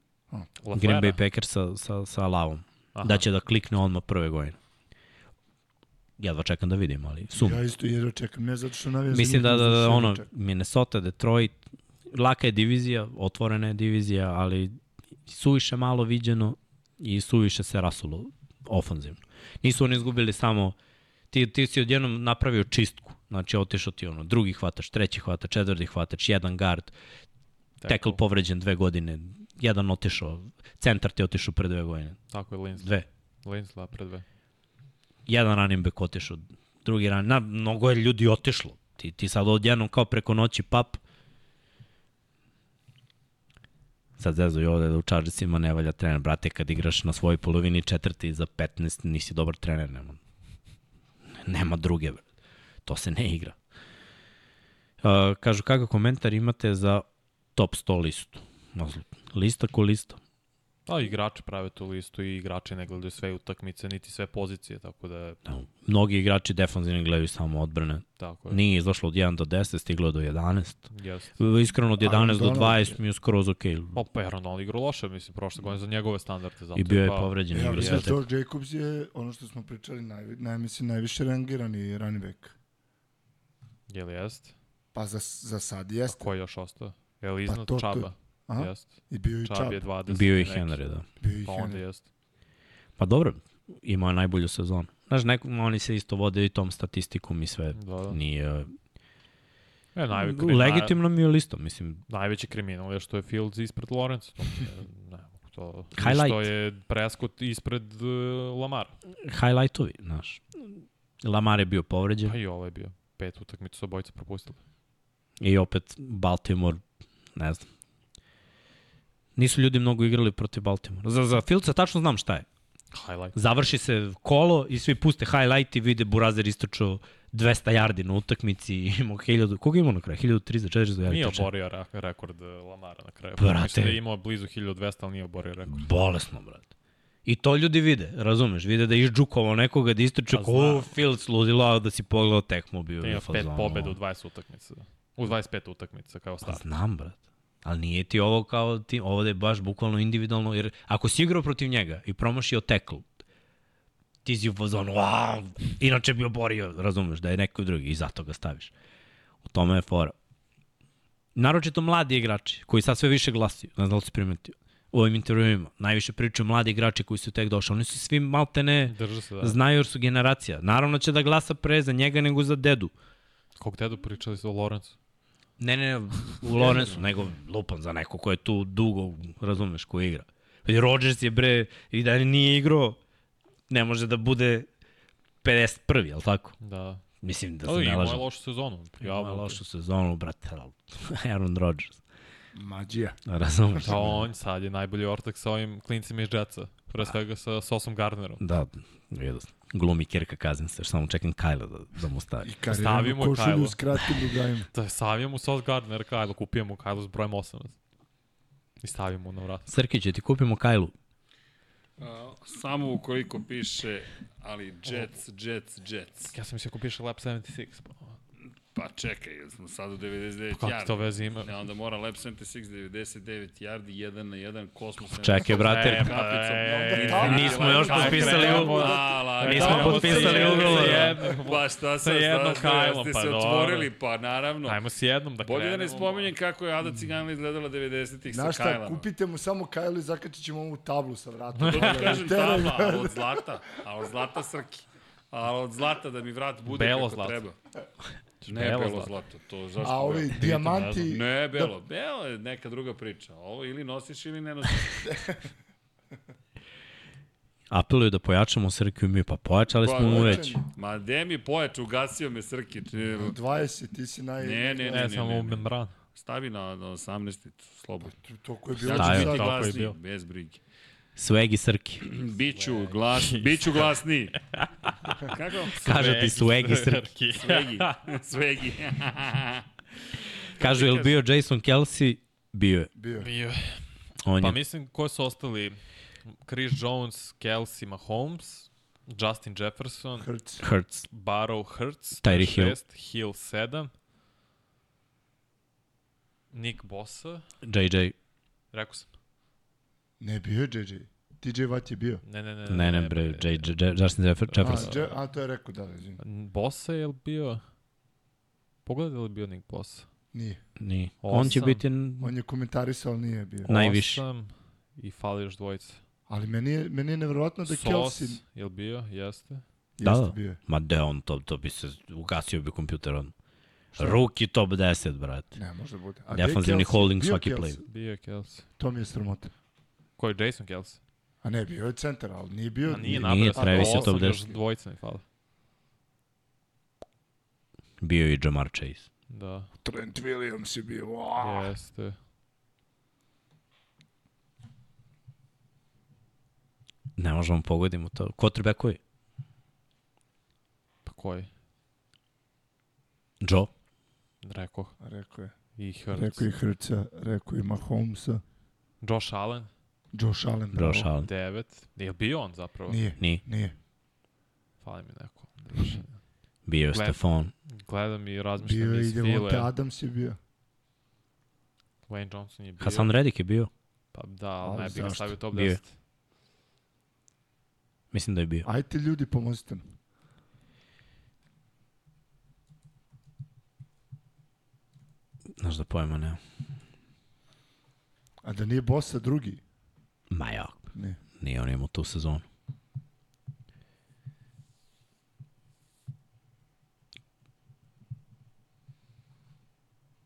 Green Bay Packers sa, sa, sa Lavom. Aha. Da će da klikne odmah prve godine. Jedva čekam da vidim, ali sum. Ja isto jedno čekam, ne zato što navijam za Mislim da, da, da ono, čekam. Minnesota, Detroit, laka je divizija, otvorena je divizija, ali suviše malo viđeno i suviše se rasulo ofanzivno. Nisu oni izgubili samo, ti, ti si odjednom napravio čistku, znači otišao ti ono, drugi hvatač, treći hvatač, četvrti hvatač, jedan guard, tackle povređen dve godine, jedan otišao, centar ti otišao pre dve godine, Tako je Linsley. dve. Linsley pre dve. jedan running back otišao, drugi running, na, mnogo je ljudi otišlo. Ti, ti sad odjednom kao preko noći pap, sad zezuju ovde da u Chargersima ne valja trener. Brate, kad igraš na svojoj polovini četvrti za 15, nisi dobar trener. Nema, nema druge. To se ne igra. Uh, kažu, kakav komentar imate za top 100 listu? Lista ko lista. A igrači prave tu listu i igrači ne gledaju sve utakmice, niti sve pozicije, tako da je Da, mnogi igrači defanzivno gledaju samo odbrane. tako je. Nije izašlo od 1 do 10, stiglo je do 11. Jeste. Iskreno od 11 do Donald 20 mi je skroz ok. Pa, pa Aaron Donald igrao loše, mislim, prošle godine za njegove standarde. Zato I bio je pa, povređen. Ja mislim sve da. George Jacobs je ono što smo pričali, naj, naj, mislim, najviše rangirani running back. Je li jest? Pa za, za sad A jeste. ko je još ostao? Je li iznad Pa to- to- Čaba? Aha. Jest. I bio i Čab Chubb. je 20. Bio i neki. Henry, da. Bio i Pa onda Henry. jest. Pa dobro, imao je najbolju sezonu. Znaš, neko, oni se isto vode i tom statistikom i sve. Da, da. Nije... E, najve, kri, Legitimno mi je listo, mislim. Naj, najveći kriminal je što je Fields ispred Lawrence. To, ne, ne, to, Highlight. što je Prescott ispred uh, Lamar. Highlightovi, znaš. Lamar je bio povređen Pa i ovaj je bio. Pet utakmica su obojica propustili. i opet Baltimore, ne znam. Nisu ljudi mnogo igrali protiv Baltimore. Za, za Fieldsa tačno znam šta je. Highlight. Završi se kolo i svi puste highlight i vide Burazer istočao 200 yardi na utakmici i imao 1000, koga imao na kraju? 1300, 400 yardi. Nije oborio re- rekord eh, Lamara na kraju. Brate. Mislim da je imao blizu 1200, ali nije oborio rekord. Bolesno, brate. I to ljudi vide, razumeš? Vide da je išđukovao nekoga, da istrče Pa ko znam. "O, Fields ludilo, a da si pogledao tekmu bio. Da ima pet pobeda u 20 utakmica. U 25 utakmica kao Pa start. znam, brate. Ali nije ti ovo kao ti, ovo da je baš bukvalno individualno, jer ako si igrao protiv njega i promašio tackle, ti si u fazonu, wow, inače bi oborio, razumeš, da je neko drugi i zato ga staviš. U tome je fora. Naročito mladi igrači, koji sad sve više glasaju, ne znam da li si primetio, u ovim intervjuima, najviše pričaju mladi igrači koji su tek došli, oni su svi maltene, Drže se, da. znaju jer su generacija. Naravno će da glasa pre za njega nego za dedu. Kog dedu pričali su o Lorenzu? Ne, ne, ne, u Lorenzu, nego lupan za neko ko je tu dugo, razumeš, ko igra. I Rodgers je bre, i da nije igrao, ne može da bude 51. jel tako? Da. Mislim da se ne lažem. lošu sezonu. Ima Prijavio. lošu sezonu, brate, ali Aaron Rodgers, Mađija. razumeš? Da, on sad je najbolji ortak sa ovim klincima iz Jetsa. Pre svega sa Sosom Gardnerom. Da, sam. Glumi Kirka Cousins, još samo čekam Kajla da, da mu stavi. I Stavimo košulju Kajlo. s kratkim rugajima. Da mu Sos Gardner Kajlo, kupio mu Kajlo s brojem 18. I stavio mu na vrat. Srkić, ti kupimo Kajlu. A, samo ukoliko piše, ali Jets, Jets, Jets. Ja sam mislio ako piše Lab 76. Pa, Pa čekaj, jer smo sad u 99 pa kako yardi. to veze ima? Ne, onda mora Lab 76, 99 yardi, 1 na 1, kosmos. Čekaj, brate, E, kapicom. e, Infinity nismo još potpisali ugovor. Nismo potpisali sa ugovor. sa Pa šta sad, jednom šta, Kajlom, ste pa se dobro. otvorili, pa naravno. Ajmo s jednom da Bolje krenemo. da ne spominjem kako je Ada Ciganla izgledala 90-ih sa Znaš šta, Kajlama. kupite mu samo Kajlu i zakačit ćemo ovu tablu sa vratom. To ti kažem tabla, ali od zlata, a od zlata srki. A od zlata da mi vrat bude Belo kako zlato. treba. Ne Belo belo, zlato. zlato, to zašto A ovi belo? dijamanti... Ne, belo. Belo je neka druga priča. Ovo ili nosiš ili ne nosiš. Apeluju da pojačamo Srkiju mi, pa pojačali smo mu već. Ma gde mi pojač, ugasio me Srki. Či- 20, ti si naj... Ne, ne, Ne, ne, samo ne, u ne. membran. Stavi na, na 18. slobodno. To ko je Ja bilo ću Stavio, biti glasniji, bez brige. Swag i Srki. Biću, glas, biću glasniji. Kako? Kaže ti swag i Srki. Svegi. Svegi. Kažu, je li bio Jason Kelsey? Bio je. Bio. Bio. On Pa je mislim, ko su ostali? Chris Jones, Kelsey, Mahomes, Justin Jefferson, Hrc. Hurts. Barrow, Hurts, Tyreek Hill. 6, Hill 7, Nick Bosa, JJ. rekao sam. Ne, bio je JJ. TJ Watt je bio. Ne, ne, ne. Ne, ne, bre, J, J, J, Justin Jeffer- A, Jefferson. Je, a, to je rekao, da, izvim. Bosa je li bio? Pogledaj li bio Nick Bosa? Nije. Nije. On će Osam. biti On je komentarisao, ali nije bio. Najviše. Osam i fali još dvojica. Ali meni je, meni je nevjerojatno da Sos, Kelsey je li bio? Jeste. Da, jeste da. bio. Ma de on, to, to bi se, ugasio bi kompjuter on. Ruki top 10, brate. Ne, možda bude. A Kelsey? holding Bio svaki Kelsey? play. Bio je Kelsey. To mi je sramota. Ko je Jason Kelsey? A ne, bio je centar, ali nije bio... A nije, nije nije Travis je top 10. 10. Dvojica mi fali. Bio je i Jamar Chase. Da, Trent Williams je bio. Wow. jeste. Ne možemo pogodimo to. Quarterbackovi? Pa koji? Joe? Rekao. Rekao je. I Hurts. Rekao i Hrca, rekao i Mahomesa. Josh Allen, Josh Allen. bravo. Josh Allen. 9. Je li bio on zapravo? Nije, Nije. nije. Fali mi neko. Bio je Gled- Stefan. Gledam i razmišljam Bio je iz i Devonte File. Adams je bio. Wayne Johnson je bio. Hasan Reddick je bio. Pa da, ali Ali ne bi ga stavio top Bio je. 10. Mislim da je bio. Ajte ljudi, pomozite nam. Znaš da pojma nema. A da nije Bosa drugi? Ma ja, Ne. nije on imao tu sezonu.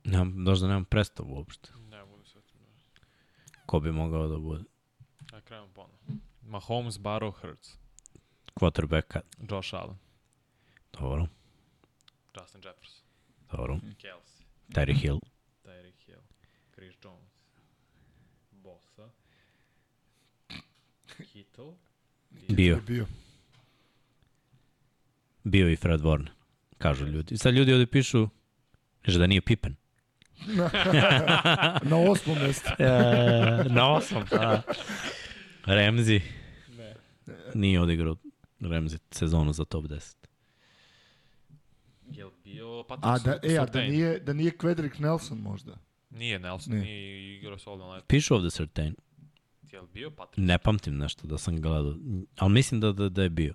Nemam, možda nemam predstavu uopšte. Ne, budu sve. Ko bi mogao da bude Ajde, krenemo ponovno. Mahomes, Barrow, Hurts. quarterbacka. Josh Allen. Dobro, Justin Jefferson. dobro. Kelsey. Terry Hill. Tyreek Hill. Chris Jones. Bosa. Kittle. Bio. Bio. Bio i Fred Warner. kažu ljudi. Sad ljudi ovde pišu, kaže da nije Pippen. Na osmom mestu. E, na osam, da. Remzi. Ne. Nije odigrao Remzi sezonu za top 10. Je li bio A Patrick da, e, a da nije, da nije Quedrick Nelson možda. Nije Nelson, Ne. nije igrao solidno leto. Pišu ovde Certain. Je li bio Patrick? Ne pamtim nešto da sam gledao, ali mislim da, da, da je bio.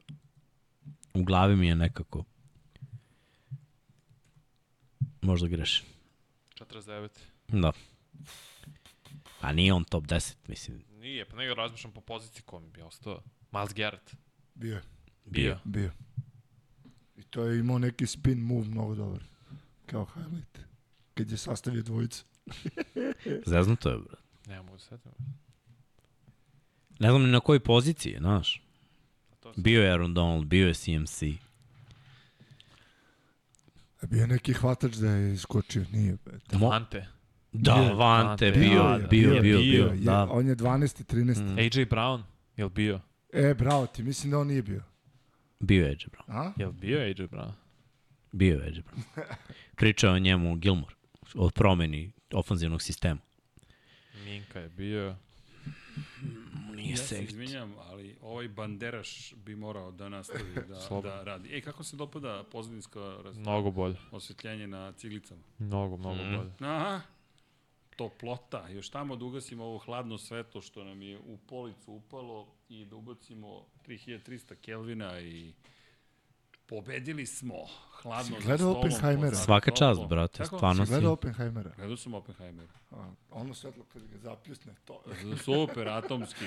U glavi mi je nekako. Možda grešim. 49. Da. A nije on top 10, mislim. Nije, pa nego razmišljam po poziciji kom bi ostao. Miles Garrett. Bio je. Bio. Bio. I to je imao neki spin move mnogo dobar. Kao highlight. Kad je sastavio dvojicu. Zeznuto je, bro. Ne mogu se setim. Ne znam ni na kojoj poziciji, znaš. Bio je Aaron Donald, bio je CMC. A bio je neki hvatač da je iskočio. Nije. bre. Mo- Ante. Da, Bio je. Vante, Vante, bio, da, bio, da, bio, bio, bio, bio, Je, da. On je 12. 13. Mm. AJ Brown. Je bio? E, bravo ti, mislim da on nije bio. Bio je Edge, bro. A? Je li bio AJ Brown? Bio je Edge, bro. Pričao o njemu Gilmore, o promeni ofanzivnog sistema. Minka je bio. Nije Ja se izvinjam, ali ovaj banderaš bi morao da nastavi da, da radi. Ej, kako se dopada pozadinsko raz... Mnogo bolje. osvetljenje na ciglicama? Mnogo, mnogo Mhm. bolje. Aha, toplota. Još tamo da ugasimo ovo hladno svetlo što nam je u policu upalo i da ubacimo 3300 Kelvina i pobedili smo. Hladno Si za gledao stolom, Oppenheimera? Svaka čast, brate, Kako? stvarno Si gledao Oppenheimera? Gledao sam Oppenheimera. A, ono svetlo kad ga zapljusne, to Super, atomski,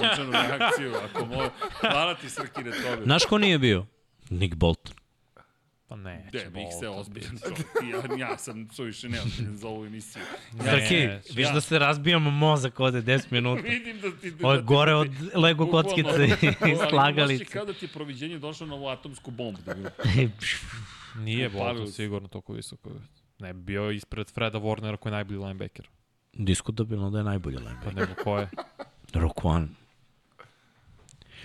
lančanu reakciju, ako mo... Hvala ti Srki na tome. Znaš ko nije bio? Nick Bolton. Pa ne. Ne, bih se ozbiljan čovjek. Ja, ja sam suviše neozbiljan za ovu emisiju. Zrki, neću. viš Ja. da se razbijamo mozak ovde 10 minuta. Vidim da ti... Ovo je da gore od Lego Bukvalno. kockice i je slagalice. kao da ti je proviđenje došlo na ovu atomsku bombu. Da. Nije Bolton sigurno toliko visoko. Ne, bi bio ispred Freda Warnera koji je najbolji linebacker. Diskutabilno da je najbolji Pa linebacker. nego ko je? Roquan.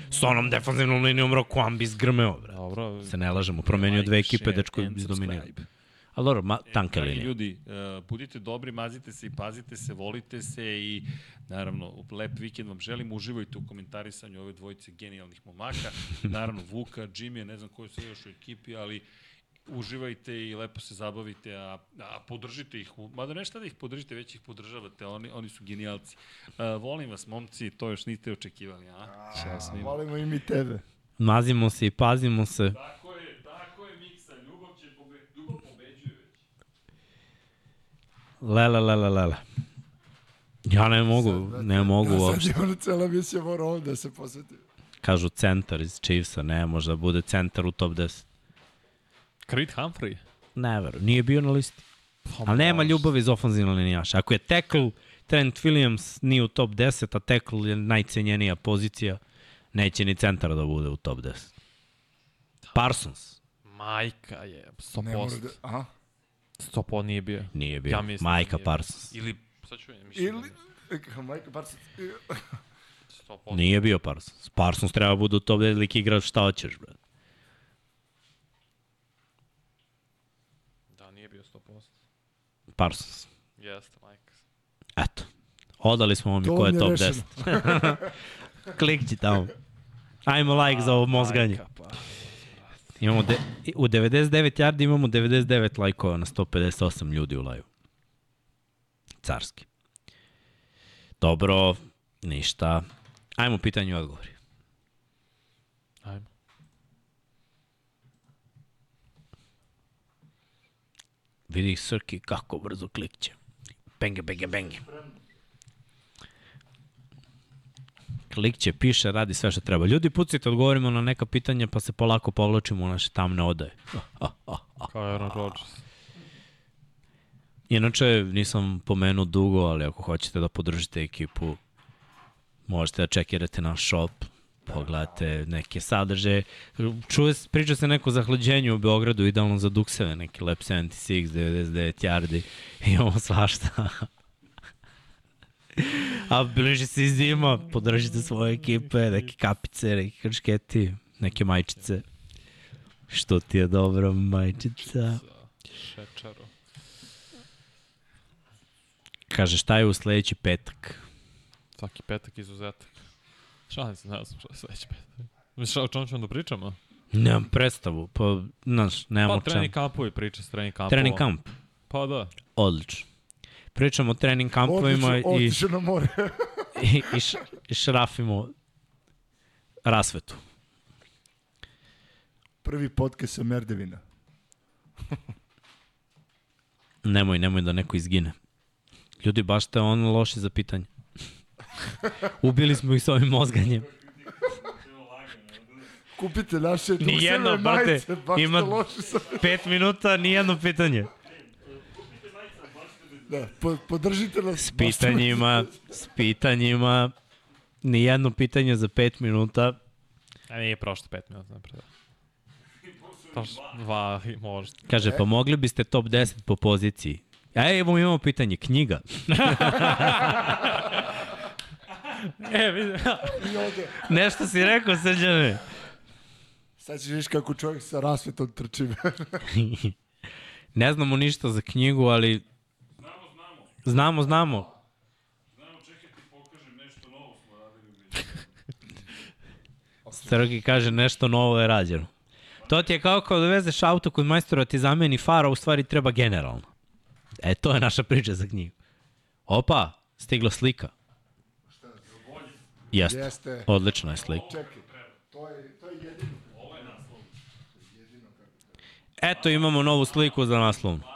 S onom defanzivnom linijom Roquan bi zgrmeo, bre. Dobro. Se ne lažemo, promenio dve Like, ekipe, share dečko subscribe. Ali dobro, ma, tanka Dragi linija. ljudi, uh, budite dobri, mazite se i pazite se, volite se i naravno, lep vikend vam želim, uživajte u komentarisanju ove dvojice genijalnih momaka, naravno Vuka, Jimmy, ne znam koji su još u ekipi, ali uživajte i lepo se zabavite, a, a podržite ih, mada nešto da ih podržite, već ih podržavate, oni, oni su genijalci. Uh, volim vas, momci, to još niste očekivali, a? Svima. volimo i mi tebe. Mazimo se i pazimo se. Tako je, tako je, Miksa, ljubav će pobe, ljubav pobeđuje već. Lele, lele, lele. Ja ne mogu, ne mogu Da, sad uopšte. je ono cela misija mora ovde da se posveti. Kažu centar iz Chiefsa, ne, možda bude centar u top 10. Creed Humphrey. Ne veru, nije bio na listi. Pa Ali nema ljubavi iz ofenzivne linijaša. Ako je tackle, Trent Williams nije u top 10, a tackle je najcenjenija pozicija, neće ni centar da bude u top 10. Parsons Majka je, Ne mora 100%. da... Aha. 100% nije bio. nije bio. Ja mislim da Majka nije. Parsons. Ili, sad ću mislim. Ili... Majka Parsons. 100%. Nije bio Parsons. Parsons treba da bude u top 10 lik igrač šta hoćeš, bre. Da, nije bio 100%. Parsons. Jeste, majka. Eto. Odali smo vam i To ko je top rešeno. 10. Klikći tamo. Ajmo like za ovo mozganje. Majka, pa. Imamo de, u 99 yardi imamo 99 lajkova na 158 ljudi u live. Carski. Dobro, ništa. Ajmo pitanje i odgovori. Ajmo. Vidi Srki kako brzo klikće. Benge, benge, benge. Klikće, piše, radi sve što treba. Ljudi, pucite, odgovorimo na neka pitanja, pa se polako povlačimo u naše tamne odaje. Kao Aaron Rodgers. Inače, nisam pomenuo dugo, ali ako hoćete da podržite ekipu, možete da čekirate naš shop, pogledate neke sadržaje. Čuje, priča se neko zahlađenju u Beogradu, idealno za dukseve, neki Lab 76, 99 yardi, imamo svašta. A bliži se i zima, podržite svoje ekipe, neke kapice, neki kršketi, neke majčice. Što ti je dobra majčica. Šečaro. Kaže, šta je u sledeći petak? Svaki petak izuzetak. Šalim se, ne znam šta je sledeći petak. Misliš, o čemu ćemo da pričamo? Nemam predstavu, pa, znaš, nemam Pa, o čemu. trening kampovi, priča s trening kampova. Trening kamp, Pa da. odlično. Pričamo o trening kampovima Odlično, i, otišao na more. i, i, š, i šrafimo rasvetu. Prvi podcast sa Merdevina. Nemoj, nemoj da neko izgine. Ljudi, baš ste on loši za pitanje. Ubili smo ih s ovim mozganjem. Kupite naše Nijedno, dukseve brate, majice, baš ima- ste loši sa... Pet minuta, nijedno pitanje. Da, po, podržite nas. S pitanjima, s pitanjima, nijedno pitanje za pet minuta. A nije prošlo pet minuta napred. Prošlo dva, i možda. Kaže, pa mogli biste top 10 po poziciji. A evo imamo pitanje, knjiga. E, vidi, I ode. Nešto si rekao, srđane. Sad ćeš viš kako čovjek sa rasvetom trči. ne znamo ništa za knjigu, ali... Znamo, znamo. Znamo, znamo. Znamo, čekaj ti pokažem nešto novo smo radili. Strgi kaže nešto novo je rađeno. To ti je kao kao da vezeš auto kod majstora ti zameni fara, u stvari treba generalno. E, to je naša priča za knjigu. Opa, stigla slika. Jeste. Jeste. Odlična je slika. Čekaj, to je, to je jedino. Eto, imamo novu sliku za naslovnu.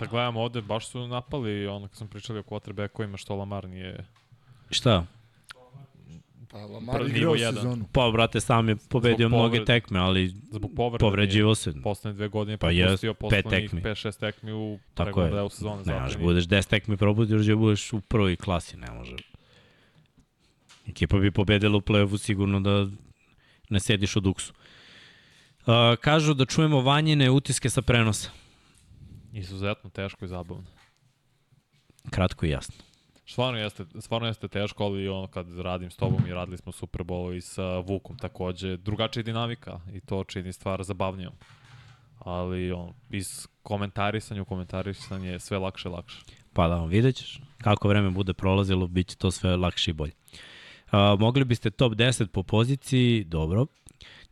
sad gledamo ovde, baš su napali ono kad sam pričali o quarterbackovima što Lamar nije... Šta? Pa Lamar igrao sezonu. Pa, brate, sam je pobedio Zbog mnoge povrede. tekme, ali Zbog povreda povređivo se. Poslednje dve godine Pa propustio pet poslednjih tekmi. 5-6 tekmi u Tako je. delu sezone. Ne možeš nije- budeš 10 tekmi probudiš da budeš u prvoj klasi, ne može. Ekipa bi pobedila u play-offu sigurno da ne sediš u duksu. Uh, kažu da čujemo vanjine utiske sa prenosa. Izuzetno teško i zabavno. Kratko i jasno. Stvarno jeste, stvarno jeste teško, ali ono kad radim s tobom i radili smo Super Bowl i sa Vukom takođe, drugačija dinamika i to čini stvar zabavnijom. Ali on, iz komentarisanja u komentarisanje je sve lakše i lakše. Pa da, vidjet ćeš. Kako vreme bude prolazilo, bit će to sve lakše i bolje. Uh, mogli biste top 10 po poziciji, dobro.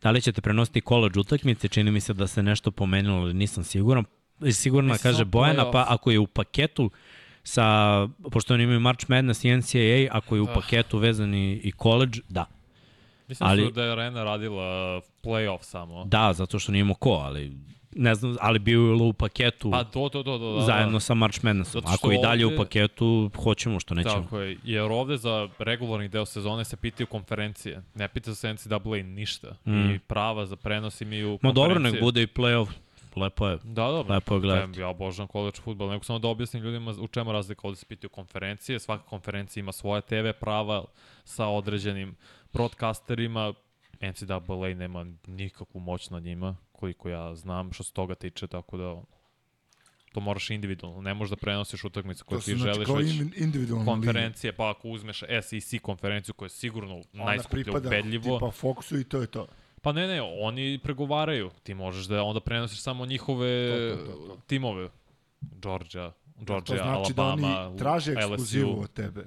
Da li ćete prenositi college utakmice? Čini mi se da se nešto pomenilo, ali nisam siguran. Sigurno Mislim, kaže Bojana, pa ako je u paketu sa, pošto oni imaju March Madness i NCAA, ako je u Ah. paketu vezan i, i college, da. Mislim Ali- ali... da je Arena radila playoff samo. Da, zato što nije imao ko, ali ne znam, ali bio je u paketu Pa to, to, to, to, da, zajedno da. sa March Madnessom. Ako i dalje ovde- u paketu, hoćemo što nećemo. Tako je, jer ovde za regularni deo sezone se pitaju konferencije. Ne pita se NCAA ništa. Mm. I prava za prenos imaju Ma konferencije. dobro, nek bude i play-off. Lepo je. Da, dobro. Lepo je gledati. Ja obožavam college futbol. Nego samo da objasnim ljudima u čemu razlika. Ovde se pitaju konferencije. Svaka konferencija ima svoje TV prava sa određenim broadcasterima. NCAA nema nikakvu moć nad njima, koliko ja znam, što se toga tiče, tako da to moraš individualno. Ne možeš da prenosiš utakmice koje To ti znači želiš, već konferencije, pa ako uzmeš SEC konferenciju koja je sigurno Ona najskuplja pripada ubedljivo, tipa Foxu i to je to. Pa ne, ne, oni pregovaraju. Ti možeš da onda prenosiš samo njihove To, to, to, to. timove. Georgia, To Georgia, znači da Alabama, oni traže LSU. ekskluzivu od tebe.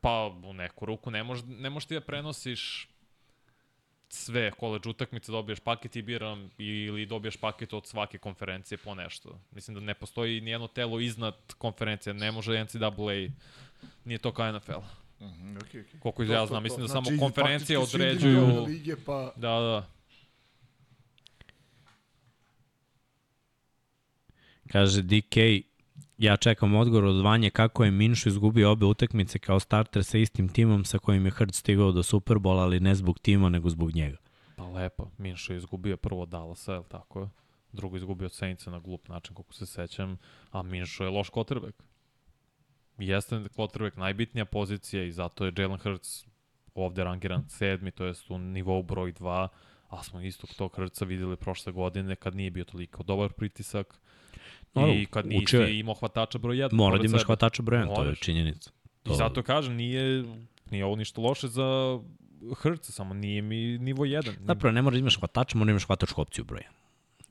Pa u neku ruku ne možeš, ne možeš ti da prenosiš sve college utakmice, dobiješ paket i biram ili dobiješ paket od svake konferencije po nešto. Mislim da ne postoji nijedno telo iznad konferencije, ne može NCAA, nije to kao NFL. Mhm, okay, okay. Koliko ja znam, mislim da samo Znači, konferencije određuju... Lige, pa Da, da. Kaže DK, ja čekam odgovor od Vanje kako je Minšu izgubio obe utakmice kao starter sa istim timom sa kojim je Hurts stigao do Superbola, ali ne zbog tima, nego zbog njega. Pa lepo, Minšo je izgubio prvo od Dallasa, je li tako? Drugo je izgubio od Saintsa na glup način, koliko se sećam, a Minšo je loš quarterback. Jeste quarterback najbitnija pozicija i zato je Jalen Hurts ovde rangiran sedmi, to jest u nivou broj 2, a smo istog tog Hurtsa videli prošle godine kad nije bio toliko dobar pritisak No, i kad nisi učio je. imao hvatača broj 1. Mora da imaš hvatača brojan, to je Moraš. činjenica. I zato kažem, nije, nije ovo ništa loše za Hrca, samo nije mi nivo 1. Zapravo ne moraš da imaš hvatača, mora da imaš hvatačku opciju broja.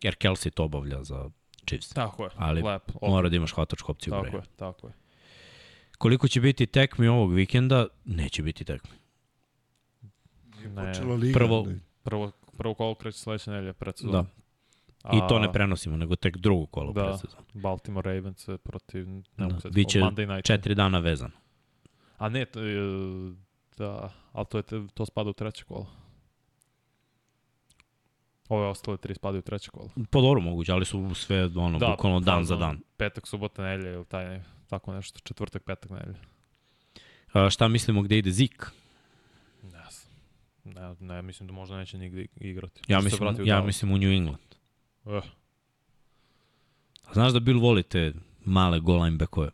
Jer Kelsey to obavlja za Chiefs. Tako je, Ali lep. Mora da imaš hvatačku opciju Tako broja. je, tako je. Koliko će biti tekmi ovog vikenda? Neće biti tekmi. Ne, Počela liga. Prvo- prvo, prvo kolo kreće sledeće nedelje pred Da. I to ne prenosimo, nego tek drugo kolo Da. da. sezonu. Baltimore Ravens protiv, ne Da. se Biće Monday Night. Četiri dana vezan. A ne, to je, da, ali to, je, to spada u treće kolo. Ove ostale tri spadaju u treće kolo. Po dobro moguće, ali su sve ono, da, bukvalno dan za dan. Petak, subota, nedelja ili taj, ne, tako nešto, četvrtak, petak, nedelja. A, šta mislimo gde ide Zik? Ne znam. Ne, ne, mislim da možda neće nigde igrati. Ja Možda mislim, ja mislim u New England. Eh, A Znaš da Bill voli te male goal linebackove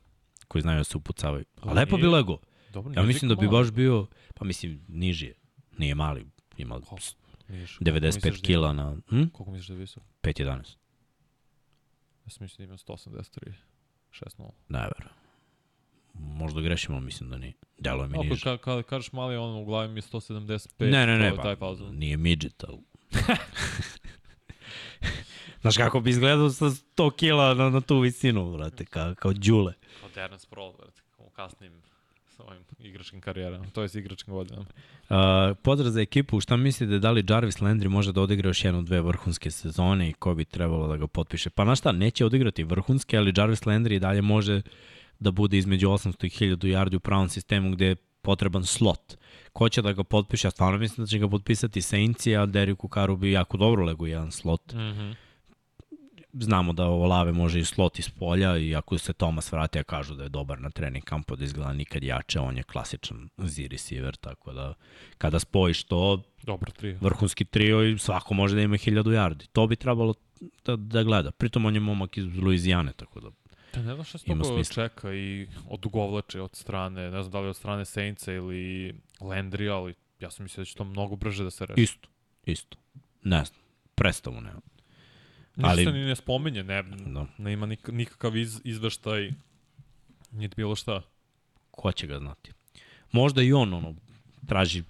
koji znaju da se upucavaju. A Pa lepo bi nije- lego. dobro, Ja nije mislim da bi mali. baš bio, pa mislim, niži je. Nije mali, ima Koliko? Niš, koliko 95 misliš da kila na hm? Koliko misliš da je visok? 5.11. Ja sam mislim da ima 183. 6-0. Ne verujem. Možda grešimo, mislim da nije. Delo mi Ako niže. ka, ka, kažeš mali, on u glavi mi je 175. Ne, ne, ne, je pa, taj fazon. nije midget, ali... Znaš kako bi izgledao sa 100 kila na, na tu visinu, brate, kao, kao đule. Kao Darren Sproul, vrati, u kasnim svojim igračkim karijerama, to je s igračkim godinama. Uh, pozdrav za ekipu, šta mislite da li Jarvis Landry može da odigra još jednu, dve vrhunske sezone i ko bi trebalo da ga potpiše? Pa na šta, neće odigrati vrhunske, ali Jarvis Landry i dalje može da bude između 800 i 1000 yardi u pravom sistemu gde je potreban slot. Ko će da ga potpiše? Ja stvarno mislim da će ga potpisati Saintsi, a Deriku Karu bi jako dobro legu jedan slot. Mm -hmm. Znamo da Olave može i slot iz polja i ako se Tomas vrati, a kažu da je dobar na trening kampu, da izgleda nikad jače, on je klasičan Z receiver, tako da kada spojiš to, Dobro, tri. vrhunski trio i svako može da ima 1000 yardi. To bi trebalo da, da gleda. Pritom on je momak iz Luizijane, tako da Da, ne znam šta se toga čeka i odugovlače od strane, ne znam da li od strane Saintsa ili Landry, ali ja sam mislio da će to mnogo brže da se reši. isto, isto. Ne znam, predstavu nema. Ništa ali- ni ne spominje, ne, Da. ne ima nik, nikakav iz, izveštaj, niti bilo šta. Ko će ga znati? Možda i on ono, traži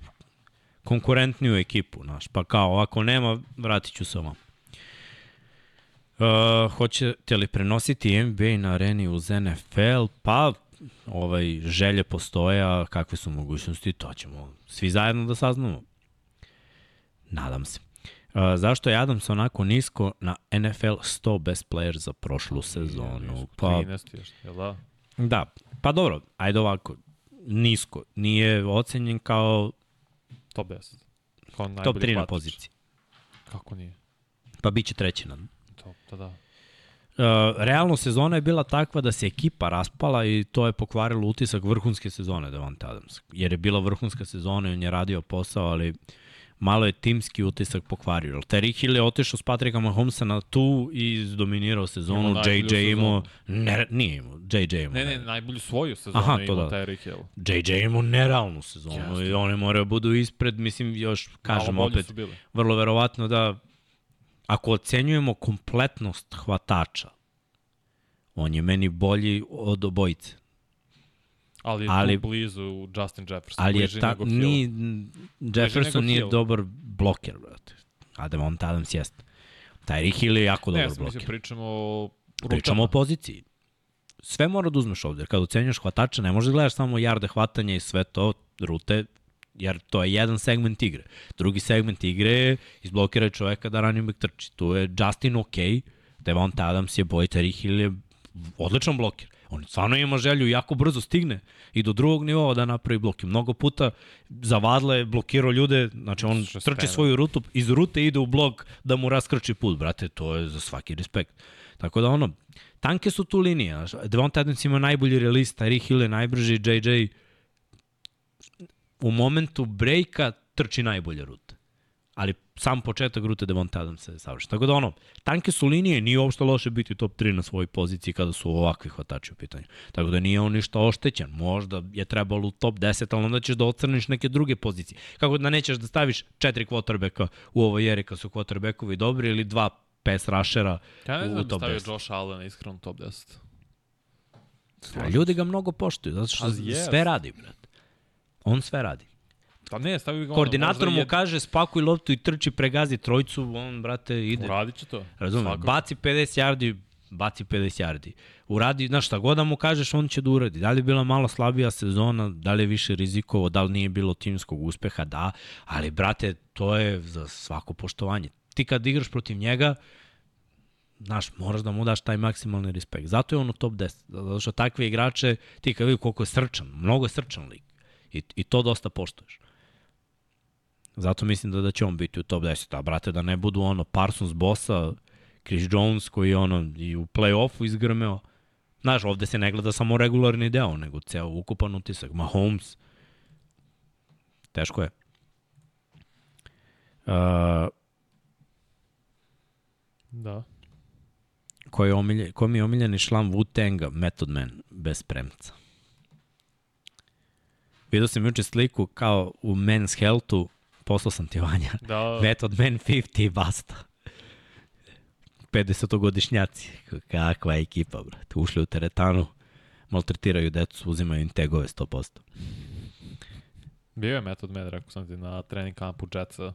konkurentniju ekipu, znaš, pa kao, ako nema, vratit ću se ovam. Uh, hoćete li prenositi NBA na areni uz NFL? Pa, ovaj, želje postoje, a kakve su mogućnosti, to ćemo svi zajedno da saznamo. Nadam se. Uh, zašto je Adams onako nisko na NFL 100 best player za prošlu sezonu? Pa, Pa, 13 još, jel da? Da, pa dobro, ajde ovako, nisko, nije ocenjen kao Top 10. Kao top najbolji 3 na poziciji, Kako nije? pa bit će treći na... To, to da. Uh, realno sezona je bila takva da se ekipa raspala i to je pokvarilo utisak vrhunske sezone Devonta Adams. Jer je bila vrhunska sezona i on je radio posao, ali malo je timski utisak pokvario. Terry Hill je otišao s Patrika Mahomesa na tu i izdominirao sezonu. Imao najbolju JJ imao... Ne, nije imao. JJ imao. Ne, ne, najbolju svoju sezonu Aha, Aha, to ima da. Tyreek Hill. JJ imao nerealnu sezonu Jeste. i oni moraju da budu ispred, mislim, još, kažem Malo opet, vrlo verovatno da ako ocenjujemo kompletnost hvatača, on je meni bolji od obojice. Ali je Ali- blizu Justin Jefferson. Ali je ta, ni, Jefferson nije Hill. dobar bloker, brate. A Devonta Adams jeste. Tyreek Hill je jako Ne, dobar ja bloker. mislim pričamo o Pričamo o rutama. poziciji. Sve mora da uzmeš ovde. Kad ocenjuješ hvatača, ne možeš da gledaš samo jarde hvatanja i sve to, rute, jer to je jedan segment igre. Drugi segment igre je izblokiraj čoveka da running back trči. Tu je Justin ok, Devonta Adams je boj, Terry Hill je odličan bloker. On stvarno ima želju jako brzo stigne i do drugog nivoa da napravi blok. I mnogo puta zavadle je blokirao ljude, znači on je trči svoju rutu, iz rute ide u blok da mu raskrči put, brate, to je za svaki respekt. Tako da ono, tanke su tu linije. Devonta Adams ima najbolji release, Tyreek Hill je najbrži, JJ u momentu breaka trči najbolje rute. Ali sam početak rute Devonta Adams je savršen. Tako da ono, tanke su linije, nije uopšte loše biti u top 3 na svojoj poziciji kada su ovakvi hvatači u pitanju. Tako da nije on ništa oštećen. Možda je trebalo u top 10, ali onda ćeš da ocrniš neke druge pozicije. Kako da nećeš da staviš četiri quarterbacka u ovoj eri kad su quarterbackovi dobri ili dva pass rushera Ja ne u znam da top stavio 10. Josh Allen iskreno u top 10. A ljudi ga mnogo poštuju, zato što je. sve radi, brate. On sve radi. Pa ne, stavio ga ono, Koordinator mu jed- kaže spakuj loptu i trči, pregazi trojcu, on, brate, ide. Uradit će to. Razumem, Svakako. baci 50 yardi, baci 50 yardi. Uradi, znaš šta god da mu kažeš, on će da uradi. Da li je bila malo slabija sezona, da li je više rizikovo, da li nije bilo timskog uspeha, da, ali brate, to je za svako poštovanje. Ti kad igraš protiv njega, znaš, moraš da mu daš taj maksimalni respekt. Zato je on u top 10. Zato što takve igrače, ti kad vidi koliko je srčan, mnogo je srčan lik. I, I to dosta poštuješ. Zato mislim da, da će on biti u top 10. A brate, da ne budu ono Parsons bossa, Chris Jones koji je ono i u play-offu izgrmeo. Znaš, ovde se ne gleda samo regularni deo, nego ceo ukupan utisak. Mahomes. Teško je. Uh, Da. ko, je omilje, ko mi je omiljeni član Wu-Tanga? Method Man, bez premca. Vidio sam juče sliku kao u Men's Healthu, poslao sam ti Vanja, Da, Method Man 50 i basta. 50-godišnjaci. Kakva ekipa, brate. Ušli u teretanu, maltretiraju decu, uzimaju im tegove 100%. bio je metod med, rekao sam ti, na trening kampu Jetsa.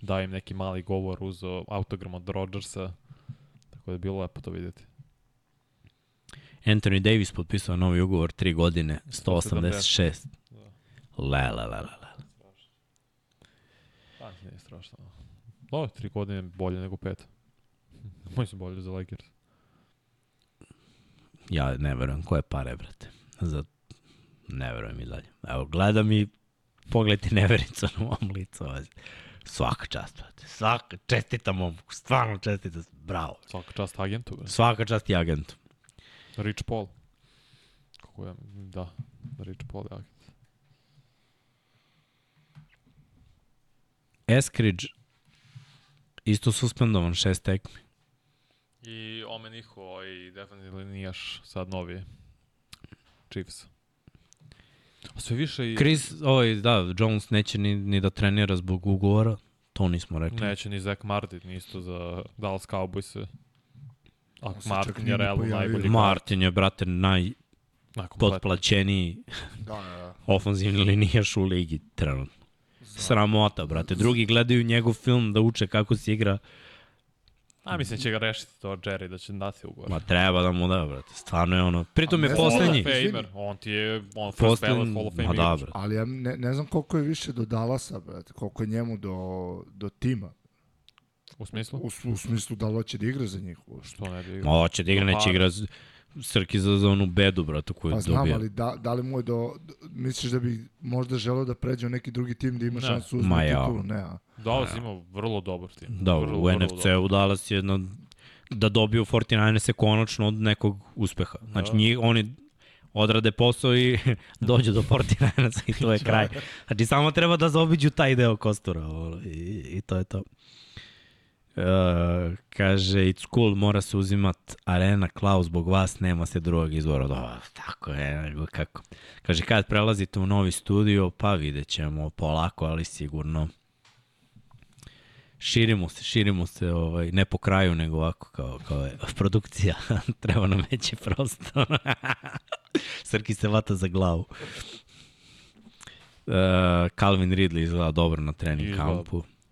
Dao im neki mali govor, uzo autogram od Rodgersa. Tako da je bilo lepo to vidjeti. Anthony Davis potpisao novi ugovor 3 godine, 186. Le, le, le, le, le. Strašno. Dobro, tri godine bolje nego pet. Moji su bolje za Lakers. Ja ne verujem koje pare, brate. Za... Ne verujem i dalje. Evo, gledam i pogled ti nevericu na mom licu. ovaj. Svaka čast, brate. Svaka, čestita momku. Stvarno čestita. Bravo. Svaka čast agentu. bre. Svaka čast i agentu. Rich Paul. Kako je, da, Rich Paul je agent. Eskridge isto suspendovan šest tekmi. I Omenihu, ovaj definitivno nijaš sad novi Chiefs. A sve više i... Chris, ovaj, da, Jones neće ni, ni da trenira zbog ugovora. To nismo rekli. Neće ni Zach Martin, isto za Dallas Cowboys. A Martin je realno najbolji Martin je, brate, Najkompletniji. najpotplaćeniji Da, da, da. ofenzivni linijaš u ligi trenutno. Sramota, brate. Drugi gledaju njegov film da uče kako se igra. A mislim će ga rešiti to Jerry, da će dati ugovor. Ma treba da mu da, brate. Stvarno je ono. Pritom je poslednji. Famer, on ti je on first Poslednji, ballot Hall of Fame ma da, brate. Ali ja ne, ne znam koliko je više do Dallasa, brate, koliko je njemu do, do tima. U smislu? U, u smislu da li hoće da igra za njih. Što ne da igra? Ma hoće da igra, neće igra Srki za, za onu bedu, brate, koju Pa znam, dobija. ali da, da li mu je do, misliš da bi možda želeo da pređe u neki drugi tim da ima Ne. šansu Ma uzme ja. titulu? Ne, a? Dallas ima vrlo dobar tim. Da, vrlo, u NFC-u Dallas je na, da dobiju 49 konačno od nekog uspeha. Znači, Da. njih, oni odrade posao i dođu do 49 i to je kraj. Znači, samo treba da zaobiđu taj deo kostura i, i to je to. Uh, kaže, it's cool, mora se uzimat arena, Klaus, zbog vas nema se drugog izvora. Da, tako je, nego kako. Kaže, kad prelazite u novi studio, pa vidjet ćemo polako, ali sigurno širimo se, širimo se, ovaj, ne po kraju, nego ovako kao, kao je produkcija. Treba nam veći prostor. Srki se vata za glavu. Uh, Calvin Ridley izgleda dobro na trening Izgleda.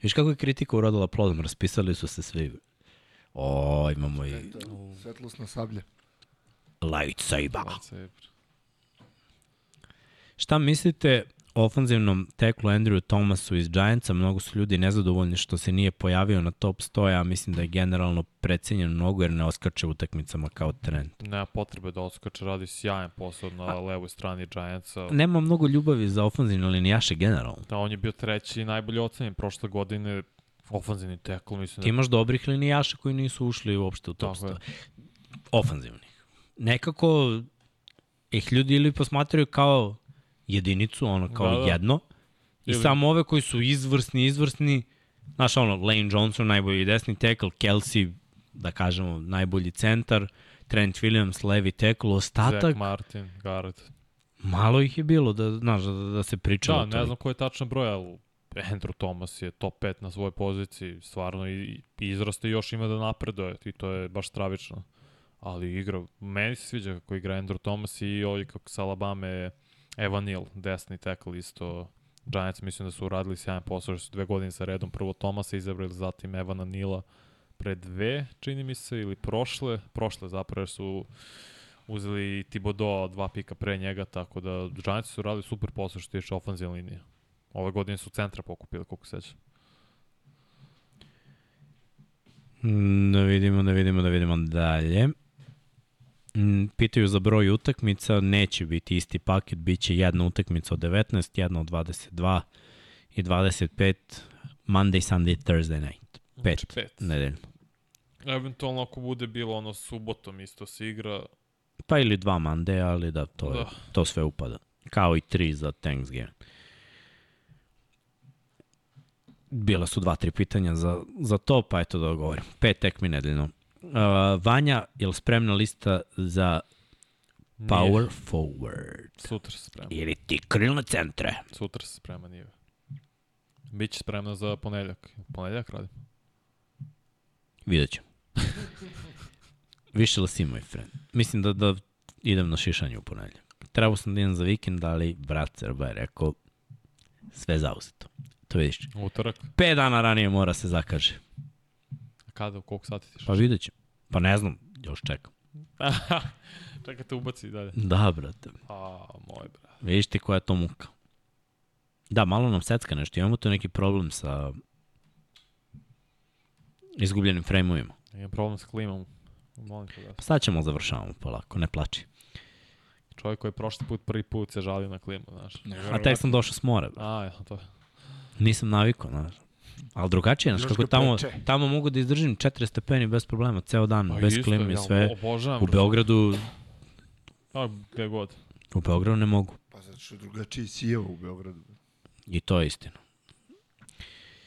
Viš kako je kritika urodila plodom, raspisali su se svi. O, imamo i svetlosna sablja. lightsaber. dobar. Šta mislite ofanzivnom teklu Andrew Thomasu iz Giantsa? Mnogo su ljudi nezadovoljni što se nije pojavio na top 100, a mislim da je generalno precenjen mnogo jer ne oskače utakmicama kao trend. Nema potrebe da odskače, radi sjajan posao na levoj strani Giantsa. Nema mnogo ljubavi za ofanzivne linijaše generalno. Da, on je bio treći i najbolji ocenjen prošle godine. Ofanzivni tekl, mislim Ti imaš dobrih linijaša koji nisu ušli uopšte u top Tako je. 100. Ofanzivnih. Nekako ih ljudi ili posmatraju kao jedinicu, ono kao Da, da, jedno. I Ili- samo ove koji su izvrsni, izvrsni, znaš ono, Lane Johnson, najbolji desni tackle, Kelsey, da kažemo, najbolji centar, Trent Williams, levi tackle, ostatak, Zach Martin, Garrett. malo ih je bilo da, znaš, da, da se pričalo. Da, ne znam ko je tačan broj, ali Andrew Thomas je top 5 na svojoj poziciji, stvarno i, i izraste još ima da napreduje i to je baš stravično. Ali igra, meni se sviđa kako igra Andrew Thomas i ovaj kako sa Alabama je Evan Neal, desni tackle isto Giants mislim da su uradili sjajan posao, što su dve godine sa redom prvo Tomasa izabrali, zatim Evana Nila pre dve, čini mi se, ili prošle, prošle zapravo su uzeli Thibodeau dva pika pre njega, tako da Giants su radili super posao što tiče ofenzivne linije. Ove godine su centra pokupili, koliko se sećam. Mm, Da vidimo, da vidimo, da vidimo dalje. Mm, Pitaju za broj utakmica, neće biti isti paket, bit će jedna utakmica od 19, jedna od 22 i 25 Monday, Sunday, Thursday night. Pet, Znači, pet. nedeljno. Eventualno ako bude bilo ono subotom isto se igra, Pa ili dva Monday, ali da, to, da. Da. to sve upada. Kao i tri za Thanksgiving. Bila su dva, tri pitanja za, za to, pa eto da odgovorim. Pet tekmi nedeljno. Uh, Vanja, je li spremna lista za nije. power forward? Sutra se sprema. Ili ti krilne centre? Sutra se sprema nije. Biće spremna za ponedeljak. Ponedeljak radim. Vidjet ćemo. Više si moj friend. Mislim da, da idem na šišanje u ponedljak. Trebao sam da idem za vikend, ali brat Srba je rekao sve zauzeto. To vidiš. Utorak. 5 dana ranije mora se zakaže. Kada, u koliko sati ti Pa vidjet ćemo. Pa ne znam, još čekam. Čekaj te ubaci dalje. Da, brate. A, moj brat. Vidiš ti koja je to muka. Da, malo nam secka nešto. Imamo tu neki problem sa izgubljenim frejmovima. Imam problem s klimom. Molim te da. Pa sad ćemo završavamo polako, ne plači. Čovjek koji je prošli put, prvi put se žalio na klimu, znaš. A tek sam došao s mora. bro. A, ja, to je. Nisam navikao, znaš. Ali drugačije, znaš, kako tamo, peče. tamo mogu da izdržim 4 stepeni bez problema, ceo dan, Pa bez isto, klime i ja sve. Obožavam. U Beogradu, A, gde god. u Beogradu ne mogu. Pa zato što je drugačiji sijevo u Beogradu. I to je istina.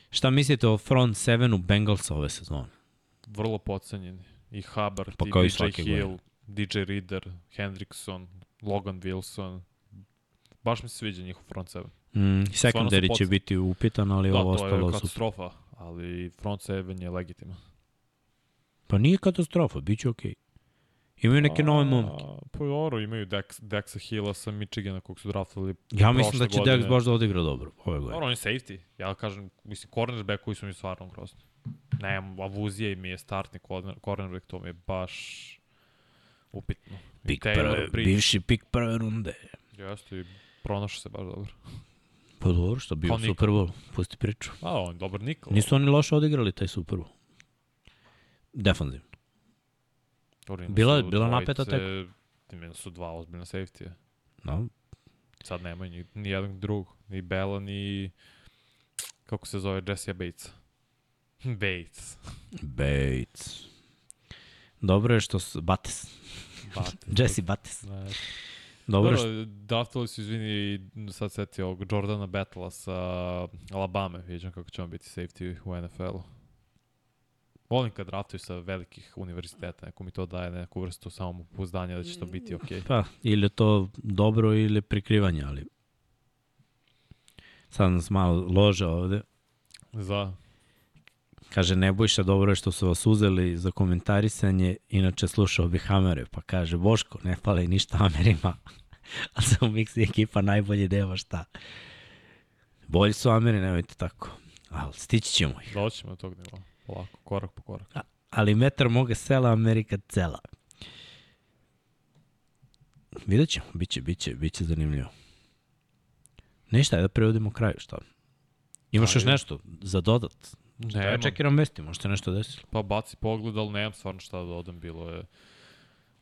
Šta mislite o front 7-u Bengalsa ove sezone? Vrlo pocenjeni. I Hubbard, Pa i svake Hill, DJ Reader, Hendrickson, Logan Wilson. Baš mi se sviđa njihov front seven. Mm, secondary će biti upitan, ali Da, ovo to je ostalo su... katastrofa, ali front seven je legitiman. Pa nije katastrofa, bit će okej. Imaju neke nove momke. A, Pa dobro, imaju Dex, Dexa Hilla sa Michigana kog su draftovali Ja mislim da će Dex godine. baš da odigra dobro ove godine. Dobro, on je safety. Ja kažem, mislim, cornerback koji su mi stvarno grozno. Ne, Avuzije mi je startni corner, cornerback, to mi je baš upitno. Pik prve, bivši pik prve runde. Jeste, i pronašao se baš dobro. Pa dobro, što bio Nikol. Super Bowl, pusti priču. A, on dobar nikol. Nisu oni loše odigrali taj Super Bowl. Defanzivno. Bila bila dvojice- napeta tek. Ima su dva ozbiljna safety-a. No, Sad nema ni, ni jedan drug. Ni Bela, ni... Kako se zove? Jesse Bates. Bates. Bates. Dobro je što su... Bates. Bates. Jesse Bates. Ne, Dobro Dobro, što... draftovali su, izvini, sad setio ovog Jordana Battla sa Alabama, vidim kako će on biti safety u NFL-u. Volim kad draftuju sa velikih univerziteta, neko mi to daje neku vrstu samopouzdanja da će to biti okej. Pa, ili je to dobro ili prikrivanje, ali... Sad nas malo lože ovde. Za, Kaže, Nebojša, dobro je što su vas uzeli za komentarisanje, inače slušao bih Hamere, pa kaže, Boško, ne fali ništa Amerima, a za u Mixi ekipa najbolji deva šta. Bolji su Ameri, nemojte tako. Ali stići ćemo ih. doći ćemo do tog nivoa. Polako, korak po korak. Ali metar moga sela, Amerika cela. Vidjet ćemo, bit će, bit će, bit će zanimljivo. Ništa, da prevodimo kraju, šta? Imaš još nešto za dodat? Ja Nemam. čekiram vesti, možda se nešto desilo. Pa baci pogled, ali nemam stvarno šta da dodam. Bilo je...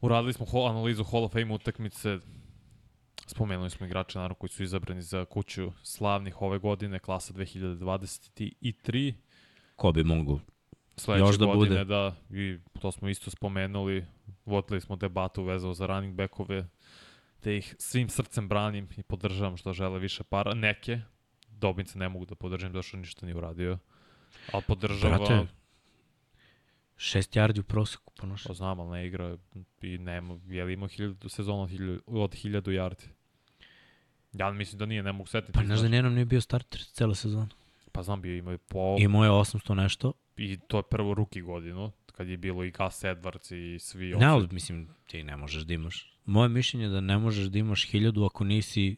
Uradili smo ho analizu Hall of Fame utakmice. Spomenuli smo igrače naravno koji su izabrani za kuću slavnih ove godine, klasa 2023. Ko bi mogu? Sledeće Još da godine, bude. da, i to smo isto spomenuli. Vodili smo debatu vezao za running backove, te ih svim srcem branim i podržavam što žele više para. Neke, Dobince ne mogu da podržim, zašto ništa nije uradio. Ali podržavam, Brate, šest yardi u proseku ponoša. Pa znam, ali ne igra i nema, je li imao hiljadu sezona od hiljadu, od hiljadu yardi? Ja mislim da nije, ne mogu setiti. Pa znaš da njenom nije bio starter cela sezona. Pa znam, bio imao je po... Imao je 800 nešto. I to je prvo ruki godinu, kad je bilo i Gus Edwards i svi Ne, ali mislim, ti ne možeš da imaš. Moje mišljenje je da ne možeš da imaš hiljadu ako nisi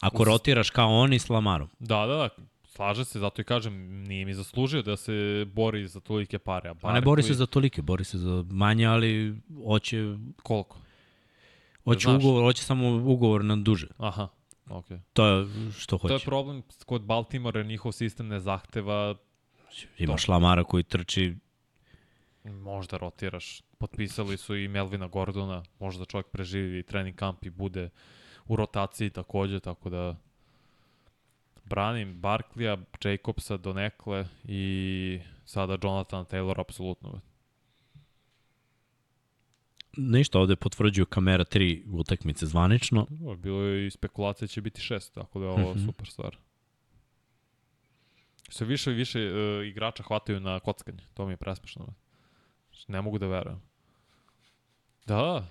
Ako rotiraš kao oni s Lamarom. Da, da, da. Slaže se, zato i kažem, nije mi zaslužio da se bori za tolike pare. A, A ne bori se Barkley- za tolike, bori se za manje, ali hoće, Koliko? hoće, znaš. ugovor, hoće samo ugovor na duže. Aha, okej. To je što To je hoće. problem kod Baltimora, njihov sistem ne zahteva Imaš Lamara koji trči možda rotiraš. Potpisali su i Melvina Gordona, možda čovjek preživi trening kamp i bude u rotaciji takođe, tako da branim Barklija, Jacobsa donekle i sada Jonathan Taylor apsolutno. ništa, ovde potvrđuju kamera 3 utakmice zvanično. Dobro, Bilo je i spekulacija će biti šest, tako da je ovo Mhm. super stvar. Sve više i više uh, igrača hvataju na kockanje. To mi je presmešno. Ne mogu da verujem. Da,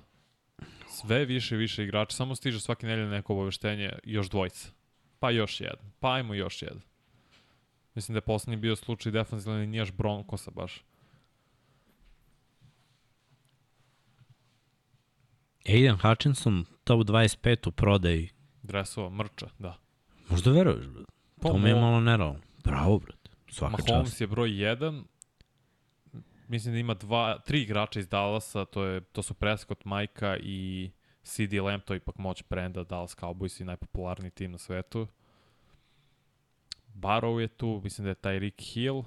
sve više i više igrača. Samo stiže svake nedelje neko obaveštenje, još dvojica. Pa još jedan. Pa ajmo još jedan. Mislim da je poslednji bio slučaj defensivni liniješ Broncosa baš. Aiden Hutchinson, top 25 u prodaji. Dresova, mrča, da. Možda veruješ, brad. Pa To mi je malo nerealno. Bravo, brad. Svaka Mahomes čast. je broj 1. Mislim da ima dva, tri igrača iz Dallasa, to, je, to su Prescott, Majka i CD Lamb, to ipak moć brenda Dallas Cowboys i najpopularniji tim na svetu. Barrow je tu, mislim da je taj Rick Hill.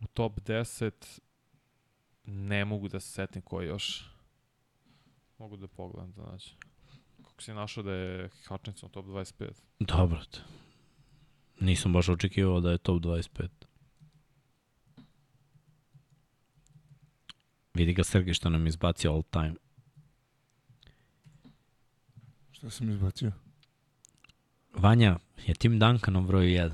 U top 10 ne mogu da se setim ko je još. Mogu da pogledam da nađe. Kako si našao da je Hutchinson top 25? Da, brad. Nisam baš očekivao da je top 25. Vidi ga Srge što nam izbacio all time. Šta sam izbacio? Vanja je Tim Duncan na broju 1.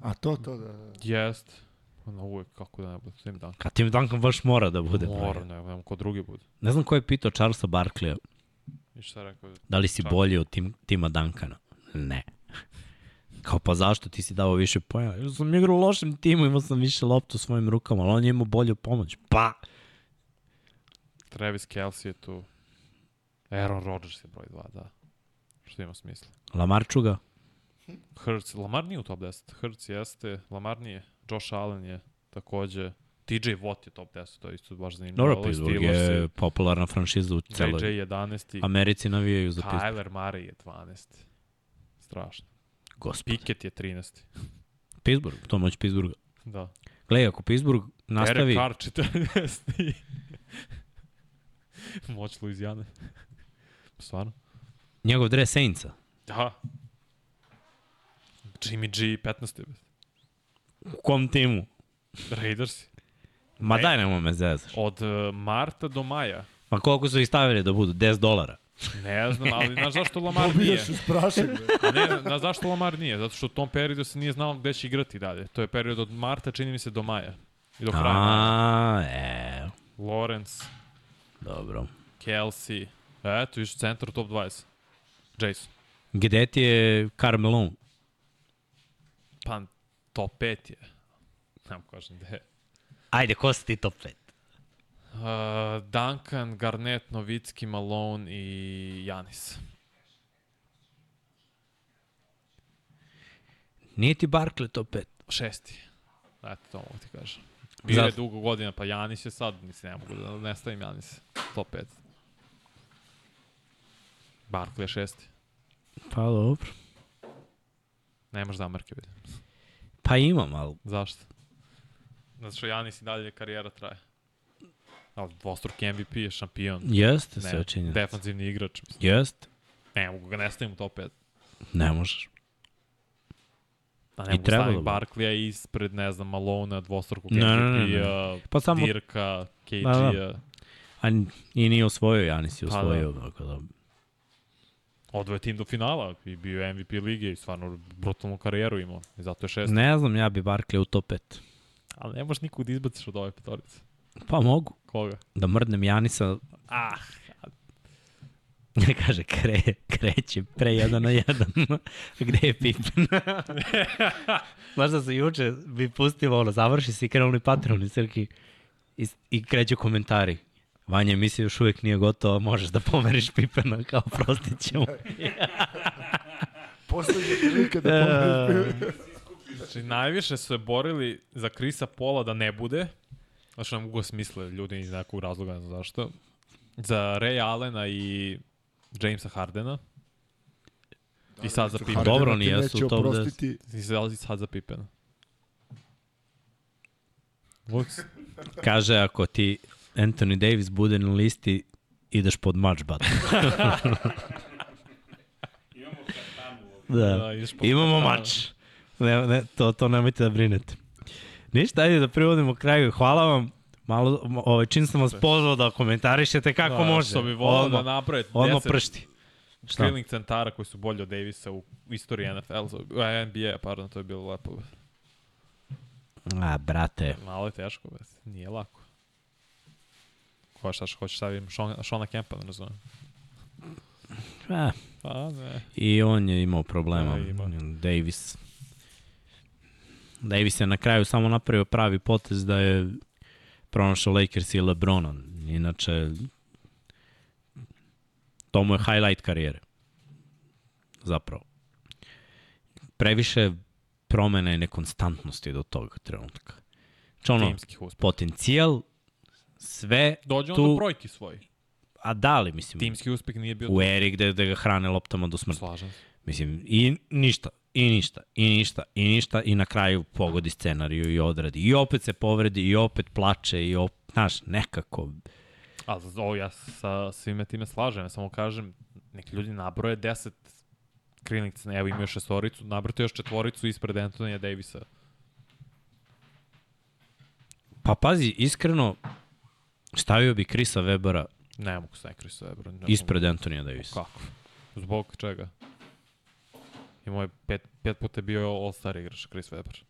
A to, to, da. da. Jest. Ono uvek, kako da ne bude, Tim Duncan. A Tim Duncan baš mora da bude broj Mora, jedan. ne, nema ko drugi bude. Ne znam ko je pitao Charlesa Barkleya, I šta rekao? da li si Čak. bolji od tim, Tima Duncana? Ne. Kao pa zašto ti si dao više pojena? Ja sam igrao u lošem timu, imao sam više loptu u svojim rukama, ali on je imao bolju pomoć. Pa! Travis Kelsey je tu. Aaron Rodgers je broj 2, da. Što ima smisla. Lamar Čuga? Hurts, Lamar nije u top 10. Hurts jeste, Lamar nije. Josh Allen je takođe. TJ Watt je top 10, to je isto baš zanimljivo. Dobro, Pittsburgh Steelers je popularna franšiza u JJ celoj 11. Americi navijaju za Pittsburgh. Kyler Murray je 12. Strašno. Gospod. Pickett je 13. Pittsburgh, to moć Pittsburgha. Da. Gledaj, ako Pittsburgh nastavi... Derek Carr 14. Moć Louisiana. Stvarno? Njegov dres Saintsa. Da. Jimmy G 15. U kom timu? Raiders. Ma Ne. daj, nemoj me zezaš. Od uh, marta do maja. Ma koliko su ih stavili da budu? 10 dolara. Ne znam, ali znaš zašto Lamar nije? Pobiješ uz prašak. bre. A ne, znaš zašto Lamar nije? Zato što u tom periodu se nije znalo gde će igrati dalje. To je period od marta, čini mi se, do maja. I do kraja. A, e, Lawrence, dobro. Kelsey. Eto, viš centar top 20. Jason. Gde ti je Carmelo? Pa, top 5 je. Nam kažem gde je. Ajde, ko si ti top 5? Uh, Duncan, Garnett, Novicki, Malone i Janis. Nije ti Barkley top 5? Šesti. Eto, to mogu ti kažem. Bio je dugo godina, pa Janis je sad, mislim, ne mogu da ne stavim Janis. Top 5. Barkley je šesti. Pa dobro. Nemaš zamerke, vidim. Pa imam, ali Zašto? Zato što Janis i dalje karijera traje. Ali dvostruki MVP je šampion. jeste Ne, sve činjenica. Defanzivni igrač. Mislim. Jeste. Ne mogu ga ne stavim u top 5. Ne možeš. A I ne mogu trebalo stavim bi. Barkleya ispred, ne znam, Malona, dvostrukog Ne, ne, ne, ne. MVP-a, Pa samo- Dirka, KG-a. Da, da. A i nije osvojio, ja nisi Pa da. osvojio. Tako da. Odvoje je tim do finala i bio je MVP lige i stvarno brutalnu karijeru imao. I zato je šest. Ne znam, ja bi Barkley u top 5. Ali ne možeš nikog da izbaciš od ove petorice. Pa mogu. Koga? Da mrdnem Janisa. Ah, Kaže, kre, kreće pre jedan na jedan. Gde je Pippen? Znaš da se juče bi pustilo, ono, završi se i krenuli Patreon i Srki i, i kreću komentari. Vanja emisija još uvijek nije gotova, možeš da pomeriš Pipena kao prostit ćemo. Poslednji prilika da pomeriš. Znači, najviše su se borili za Krisa Pola da ne bude. Znači, ne mogu smisle ljudi iz nekog razloga, ne znam zašto. Za Ray Allena i Jamesa Hardena. I sad za Pipena. Dobro, nijesu neće top oprostiti. I sad, i sad za Pipena. Vuks. Kaže, ako ti Anthony Davis bude na listi, ideš pod match button. da. Da, po- Imamo da. mač. Ne, ne, to, to nemojte da brinete. Ništa, ajde da privodimo kraju. Hvala vam. Malo, ovaj, čim sam vas pozvao da komentarišete kako Da, može. Što bi volao da odmah 10 pršti. Šta? skrilling centara koji su bolji od Davisa u istoriji NFL, a, NBA, pardon, to je bilo lepo. A, brate. Malo je teško, bez. nije lako. Ko šta hoćeš stavim Shona, Shona Kempa, ne razumem. A, Pa, ne. I on je imao problema. Da, ima. Davis. Davis je na kraju samo napravio pravi potez da je pronašao Lakers i Lebrona. Inače, to mu je highlight karijere. Zapravo. Previše promene i nekonstantnosti do tog trenutka. Znači ono, potencijal, sve Dođe on tu- do brojki svoji. a da li, mislim, Timski uspeh nije bio u eri gde, gde ga hrane loptama do smrti. Slažem se. Mislim, i ništa, i ništa, i ništa, i ništa, i na kraju pogodi scenariju i odradi. I opet se povredi, i opet plače, i opet, znaš, nekako. A ovo ja sa svime time slažem. Ja samo kažem, neki ljudi nabroje 10 krilnica, evo imaju šestoricu, nabrojte još četvoricu ispred Antonija Davisa. Pa pazi, iskreno, stavio bi Krisa Webera Ne mogu bro. Ne mogu. ispred Antonija Davisa. Kako? Zbog čega? Imao je pet, pet puta bio All-Star igrač, Chris Webber.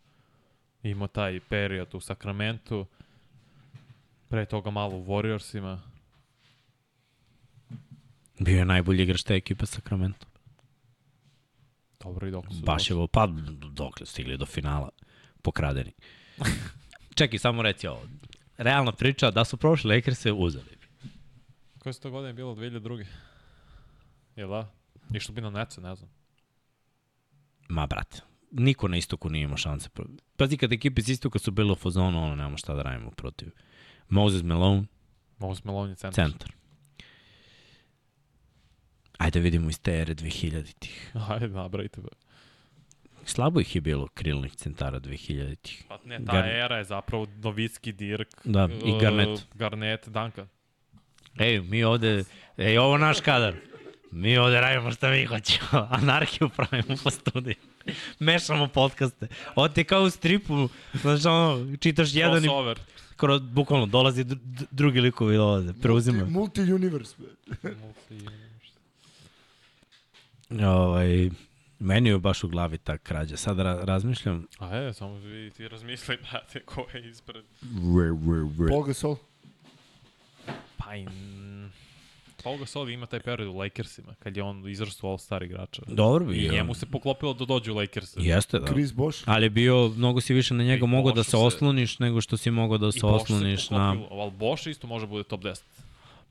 Imao taj period u Sacramento, pre toga malo u Warriorsima. Bio je najbolji igrač te ekipe Sacramento. Dobro i dok su Baš je, ovo, pa dokle stigli do finala, pokradeni. Čekaj, samo reci ovo. Realna priča, da su prošli Lakers-e, uzeli bi. Koje su to godine bilo? 2002. Jel da? Išlo bi na Nece, ne znam. Ma, brate, niko na istoku nije imao šanse. Pazi, kad ekipe iz istoka su bile u fazonu, ono, nemamo šta da radimo protiv. Moses Malone, Mogu s Meloni centar. centar. Ajde vidimo iz te ere 2000-ih. Ajde, nabrajte. Be. Slabo ih je bilo krilnih centara 2000-ih. Pa ne, ta Gar- era je zapravo Novicki, Dirk, Da, i uh, Garnett. Garnett, Duncan. Ej, mi ovde, ej, ovo naš kadar. Mi ovde radimo šta mi hoćemo. Anarhiju pravimo po studiju. Mešamo podcaste. Ovo ti je kao u stripu, znači ono, čitaš jedan i skoro bukvalno dolazi dr dr- drugi likovi dolaze, preuzimaju. Multi, multi-universe. Ovaj, meni je baš u glavi ta krađa. Sad ra razmišljam. A je, samo vi ti razmisli, brate, ko je ispred. Paul Gasol. Pa i... Paul Gasol ima taj period u Lakersima, kad je on izrastao All-Star igrača. Dobro bi. I njemu se poklopilo da dođe u Lakers. Jeste, da. Chris Bosh. Ali je bio, mnogo si više na njega I mogao da se se- osloniš nego što si mogao da se osloniš na... poklopilo, Ali Boš isto može bude top 10.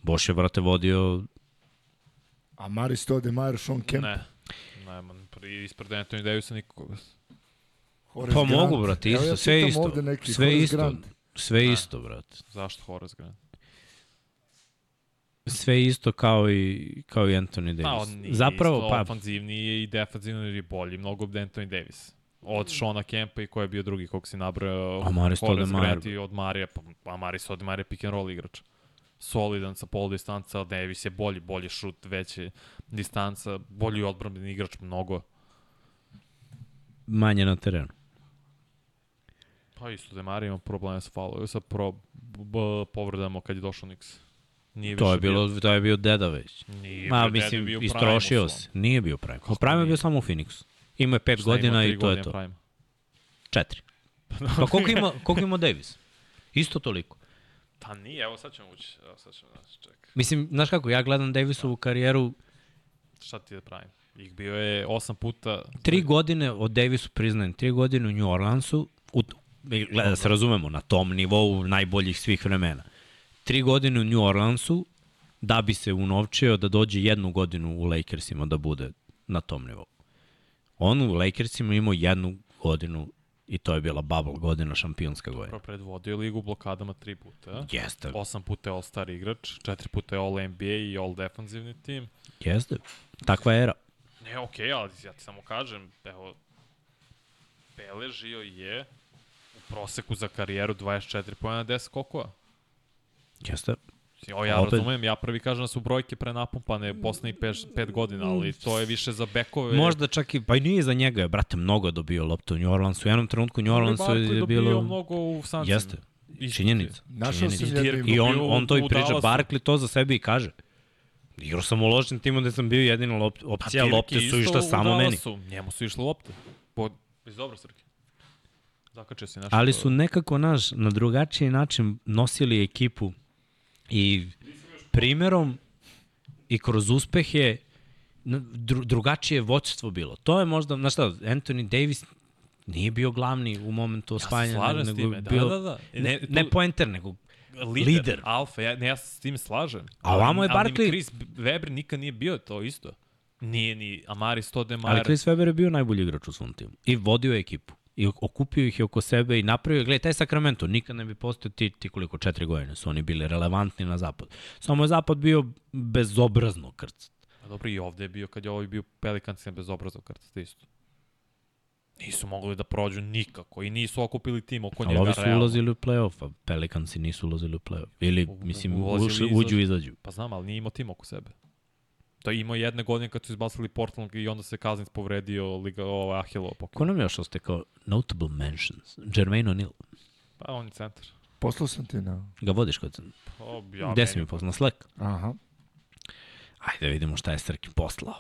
Boš je, brate, vodio... A Maris Stoudemire, Sean Kemp. Ne. Ne, man, pri, ispred Anthony Davisa nikoga. Horace Pa Grant. mogu, brate, isto, ja sve isto. Sve Horace isto. Grant. Sve Ne. isto, brate. Zašto Horace Grant? Sve isto kao i, kao i Anthony Pa, Davis. on nije Zapravo, isto pa, ofanzivniji i defanzivni je bolji, mnogo od Anthony Davis. Od Shona Kempa i ko je bio drugi, kog si nabrao. A Maris Horace Stoudemire. Grant i od Marija, pa a Maris Stoudemire je pick and roll igrač. Solidan sa pol distanca, Davis je bolji, bolji šut, veći distanca, bolji odbrambeni igrač mnogo. manje na terenu. Pa isto Demar ima probleme sa faulom, sa pro, b, povredama kad je došao Nix. Nije To je bilo, to je bio deda već. Bio, nije Ma, bio mislim, bio istrošio se. Nije bio Prime. Kako Prime je bio samo u Phoenixu. Ima je pet Šta ima, godina tri i to je to. prime? Četiri. Pa koliko ima, koliko ima Davis? Isto toliko. Pa nije, evo sad ćemo ući. Evo sad ćemo da čekaj. Mislim, znaš kako, ja gledam Davisovu karijeru, Šta ti da pravim? Ih bio je osam puta... tri godine od Davisu priznajem, tri godine u New Orleansu, u, gleda, da se razumemo, na tom nivou najboljih svih vremena. Tri godine u New Orleansu da bi se unovčio da dođe jednu godinu u Lakersima da bude na tom nivou. On u Lakersima imao jednu godinu i to je bila bubble godina, šampionska godina. Pa predvodio ligu blokadama tri puta. Jeste, Osam puta je All-Star igrač, četiri puta je All-NBA i All-Defensivni tim. jeste. Takva era. Ne, okej, okay, ali ja ti samo kažem, evo, beležio je u proseku za karijeru 24 pojena 10 skokova. Jeste. Ovo ja Opet- razumem, ja prvi kažem da su brojke prenapumpane poslednjih 5 godina, ali to je više za bekove. Možda čak i, pa i nije za njega, je, brate, mnogo dobio loptu u New Orleansu. U jednom trenutku New Orleansu Barkley je dobio bilo... mnogo u Sancima. Jeste, činjenica. Našao činjenica. jednu I on, on to i priča. Barkley to za sebe i kaže. Igrao sam u lošem timu gde sam bio jedina lop, opcija, Dirk lopte je su išle samo meni. Dallasu. Njemu su išle lopte. Po... Iz dobro, Srki. Zakačio si nešto. Ali su nekako, naš, na drugačiji način nosili ekipu i primerom i kroz uspehe dru, drugačije voćstvo bilo. To je možda, znaš šta, Anthony Davis nije bio glavni u momentu Ja se osvajanja. slažem s nego da, bio, da, da. Ne, tu- ne poenter, nego lider, lider. Alfa, ja, ne, ja se s tim slažem. A ovamo je Ali Barkley- Chris Weber nikad nije bio to isto. Nije ni Amari Ali Stoudemire. Chris Webber je bio najbolji igrač u svom timu. I vodio je ekipu. I okupio ih je oko sebe i napravio, gledaj, taj Sacramento nikad ne bi postao ti, ti koliko četiri godine su oni bili relevantni na zapad. Samo je zapad bio bezobrazno krcat. Pa dobro, i ovde je bio, kad je ovaj bio Pelicansima bez obrazov karta, isto. Nisu mogli da prođu nikako i nisu okupili tim oko Ali njega ovi su realno. ulazili u play-off, a Pelicansi nisu ulazili u play-off. Ili, mislim, ulazili ušli, i uđu i izađu. Pa znam, ali nije imao tim oko sebe. To je imao jedne godine kad su izbacili Portland i onda se Kaznic povredio Liga ovo, Ahilo Ko pokoj. nam još ostaje kao notable mentions? Jermaine O'Neal. Pa on je centar. Poslao sam ti na... Ga vodiš kod... O, Ja, ja, Gde si mi poslao? Na Slack? Aha. Ajde da vidimo šta je Srki poslao.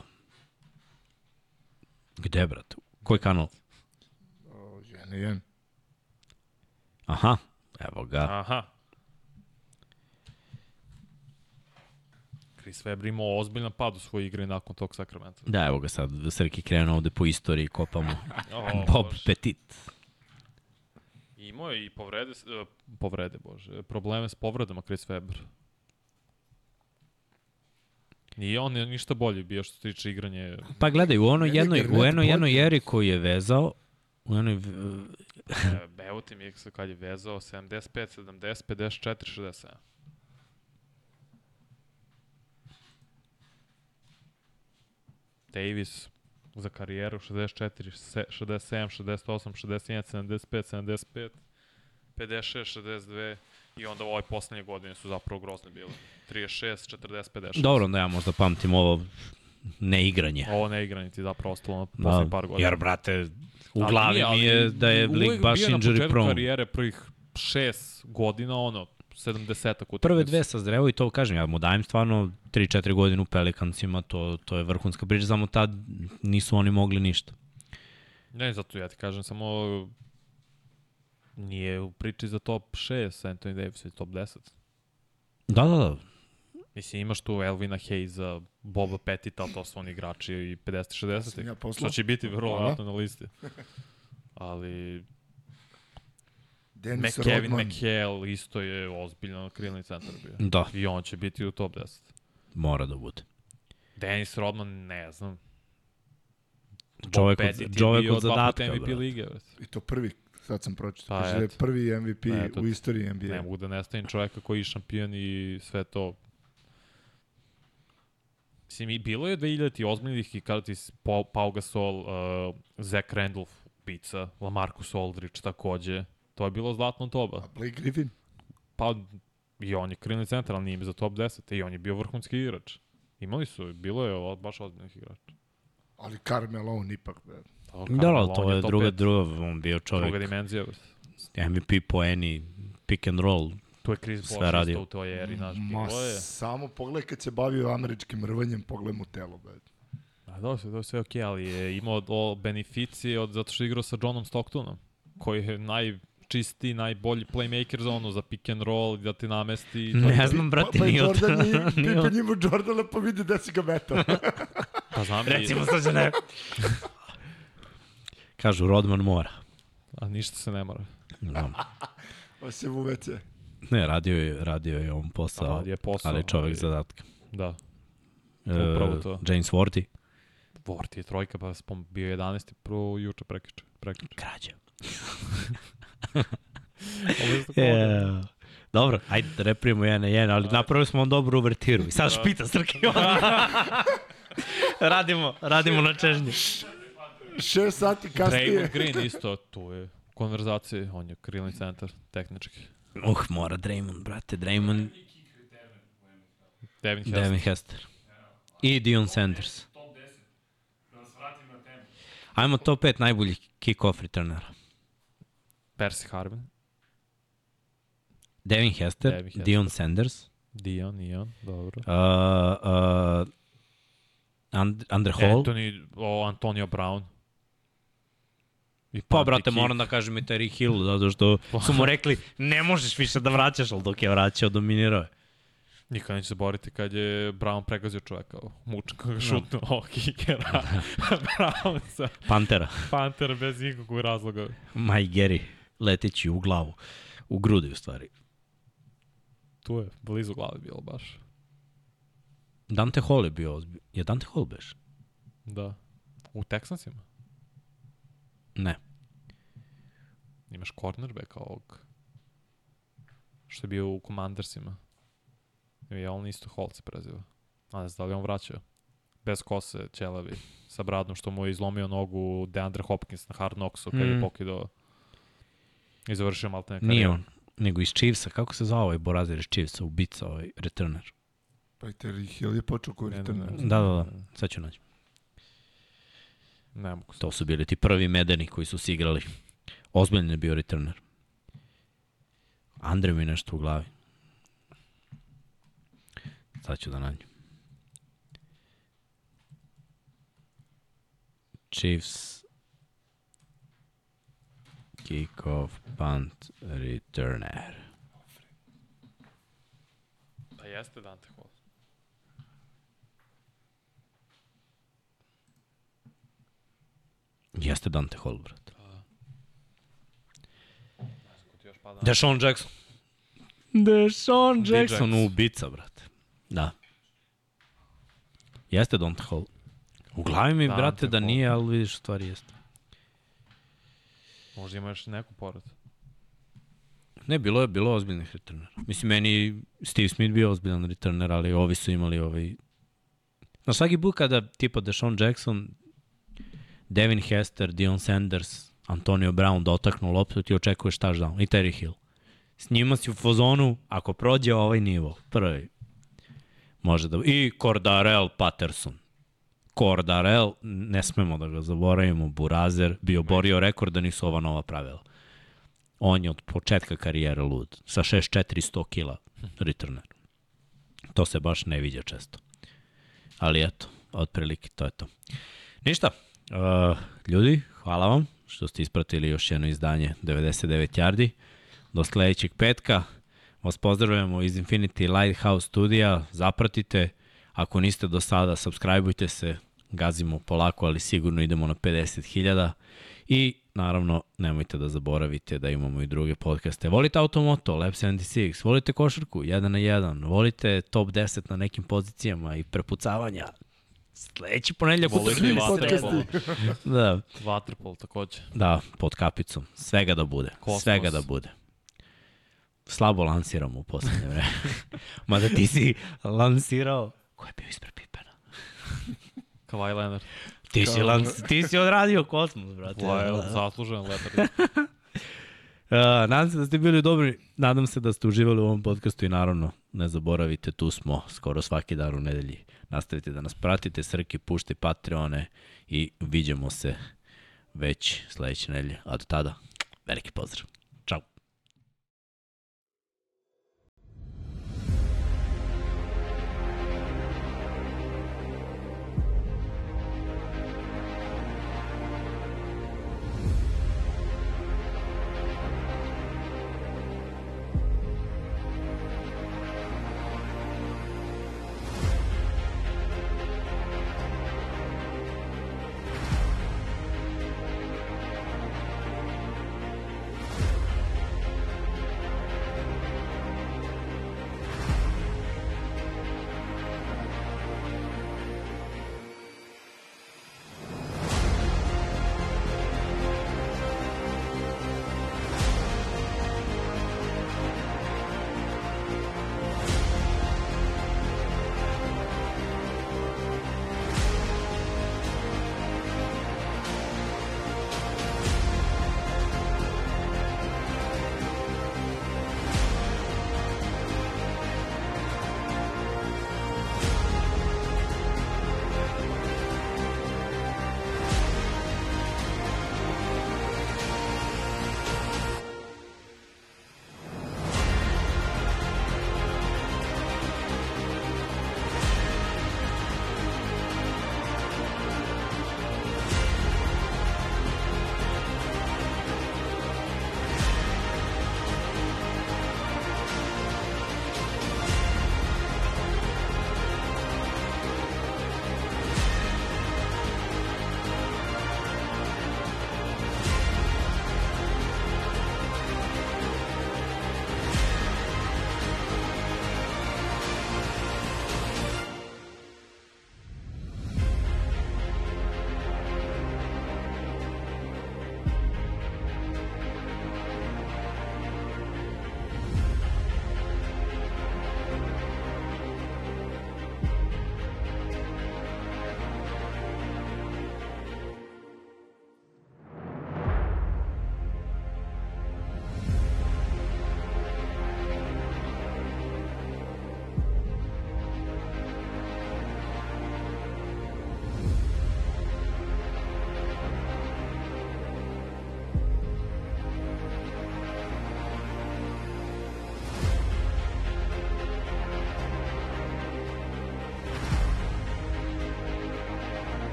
Gde, brate? Koji kanal? O, Jen, jen. Aha, evo ga. Aha. Chris Webber imao ozbiljan pad u svojoj igri nakon tog Sacramento. Da, evo ga sad, Srki krenuo ovde po istoriji, kopamo. O, Bob Bože. Petit. Imao je i povrede, e, povrede, bože, probleme s povredama Chris Webber. Nije on je ništa bolji bio što se tiče igranje. Pa gledaj, u onoj Meni jednoj, u jednoj, jednoj eri koju je vezao, u jednoj, v- E, Evo ti mi je kad je vezao 75, 70, 54, 67. Davis za karijeru 64, se- 67, 68, 61, 75, 75, 56, 62 i onda u ovoj poslednje godine su zapravo grozne bile. 36, 40, 56. dobro, onda ja možda pamtim ovo neigranje. Ovo ne igranje ti zapravo ostalo na Da, poslednje par godina. jer, brate, u glavi mi je da je lik baš bio na injury početku prone. karijere prvih šest godina, ono, 70-ak utakmica. Prve dve sa zrevo i to kažem, ja mu dajem stvarno 3-4 godine u Pelikancima, to, to je vrhunska priča, samo tad nisu oni mogli ništa. Ne, zato ja ti kažem, samo nije u priči za top 6 Anthony Davis i top 10. Da, da, da. Mislim, imaš tu Elvina Hayza, Boba Petita, to su oni igrači i 50-60. Sam ja što će biti vrlo vratno na listi. Ali Dennis McKevin Rodman. McHale isto je ozbiljno krilni centar bio. Da, I on će biti u top 10. mora da bude. Dennis Rodman, ne znam. Čovek od- čovek od zadatka, MVP brate. lige. brate. I to prvi, sad sam pročitao. Pa, Kaže da je prvi MVP Eto. u istoriji NBA. Ne mogu da nestavim čoveka koji je šampion i sve to. Mislim, i bilo je 2000 ozbiljnih i kada ti Pau, Pau Gasol, uh, Zach Randolph, pica, Lamarcus Aldridge takođe. To je bilo zlatno doba. A Blake Griffin? Pa i on je krilni centar, ali nije za top 10. I on je bio vrhunski igrač. Imali su, bilo je baš ozbiljnih igrača. Ali Carmelo on ipak. Be. To, Da, ali to je top druga, druga, on bio čovek druga dimenzija. MVP po eni, pick and roll. Tu je Chris Bosh isto u toj eri, znaš, Ma, bilo je. samo pogledaj kad se bavio američkim rvanjem, pogledaj mu telo. Be. A dobro, sve, to je sve okej, ali je imao o beneficije od, zato što je igrao sa Johnom Stocktonom, koji je najčistiji, najbolji playmaker za ono, za pick and roll, da ti namesti. Ne to. znam, brate, pa, pa nije od... Jordan nije, nije Pippen ima Jordana pa vidi da si ga metao. Pa znam, Recimo i, sad ne. Kažu, Rodman mora. a ništa se ne mora. Da. Pa se u WC. Ne, radio je, radio je on posao, Radio je posao, ali čovek ali- zadatka. Da. E, Upravo to. James Worthy, Vort je trojka, pa spom, bio 11. prvo juče prekiče. prekiče. krađa. Ovo je tako Yeah. Dobro, ajde da reprijemo jedan na jedan, ali napravili smo on dobru uvertiru. I sad špita Srke. radimo, radimo na čežnju. Šest sati kasnije. Draymond Green isto, tu je u konverzaciji, on je krilni centar, tehnički. Uh, mora Draymond, brate, Draymond, Devin Hester. Devin Hester. I Dion Sanders. Ajmo top 5 najboljih kick-off returnera. Percy Harvin, Devin Hester, Devin Hester. Dion Sanders, Dion, Ion, dobro. uh, uh, And, Andre Hall. Anthony, o, Antonio Brown. I Pa, brate, Kick. moram da kažem i Terry Hill, zato što su mu rekli ne možeš više da vraćaš, ali dok je vraćao, dominirao je. Nikad neće se boriti kad je Brown pregazio čoveka, mučan kako ga šutnuo ovog kikera. Brown sa Pantera. Pantera bez ikakvog razloga. Maj Gary, leteći u glavu. U grudi, u stvari. Tu je, blizu glave bilo baš. Dante Hall je bio ozbilj. Je Dante Hall beš? Da. U Texansima Ne. imaš cornerbacka ovog. Što je bio u Commandersima. I on isto Holt se preziva. A ne znam da li je on vraćao. Bez kose, ćelavi, sa bradom, što mu je izlomio nogu Deandre Hopkins na Hard Knocksu kad Mm. je pokidao i završio malo te Nije on. Nego iz Chiefsa. Kako se zvao ovaj Borazer iz Chiefsa? Ubica, ovaj returner. Pa i Terry Hill je počeo ne, returner. ne. Da, da, da. Sad ću naći. Ne mogu se. To su bili ti prvi medeni koji su se igrali. Ozbiljno je bio returner. Andre mi je nešto u glavi. Sad ću da nađem. Chiefs Kick-off punt returner. Pa jeste Dante Hall. Jeste Dante Hall, brate. Još pada? Deshaun Jackson. Deshaun Jackson, Jackson. ubica, brate. Da. Jeste Dante Hall. U glavi mi, Dante brate, da Hall. nije, ali vidiš, stvari jeste. Možda ima još neku pored. Ne, bilo je bilo ozbiljnih returnera. Mislim, meni Steve Smith bio ozbiljan returner, ali ovi su imali ovaj... Na svaki put kada tipa Deshaun Jackson, Devin Hester, Dion Sanders, Antonio Brown dotaknu loptu, ti očekuješ touchdown. I Terry Hill. S njima si u fazonu, ako prođe ovaj nivo, prvi, može da... I Cordarel Patterson. Cordarel, ne smemo da ga zaboravimo, Burazer, bio borio rekord da nisu ova nova pravila. On je od početka karijere lud. Sa 6'4 100 kila returner. To se baš ne viđa često. Ali eto, otprilike to je to. Ništa. Uh, ljudi, hvala vam što ste ispratili još jedno izdanje 99 Yardi. Do sledećeg petka vas pozdravljamo iz Infinity Lighthouse studija. Zapratite. Ako niste do sada, subscribeujte se. Gazimo polako, ali sigurno idemo na 50.000. I naravno, nemojte da zaboravite da imamo i druge podcaste. Volite Automoto, Lab 76, volite košarku, 1 na 1, volite top 10 na nekim pozicijama i prepucavanja. Sledeći ponedljak Volite i utakmice. vaterpolo. Da, Vaterpolo takođe. da, pod kapicom. Svega da bude. Kosmos. Svega da bude. Slabo lansiramo u poslednje vreme. Mada ti si lansirao... Ko je bio ispred Pipena? Kawhi Leonard. Ti si, lans, ti si odradio kosmos, brate. Lyle, Da. zaslužen letar. Uh, nadam se da ste bili dobri, nadam se da ste uživali u ovom podcastu i naravno ne zaboravite, tu smo skoro svaki dan u nedelji. Nastavite da nas pratite, Srki, pušte Patreone i vidimo se već sledeće nedelje. A do tada, veliki pozdrav.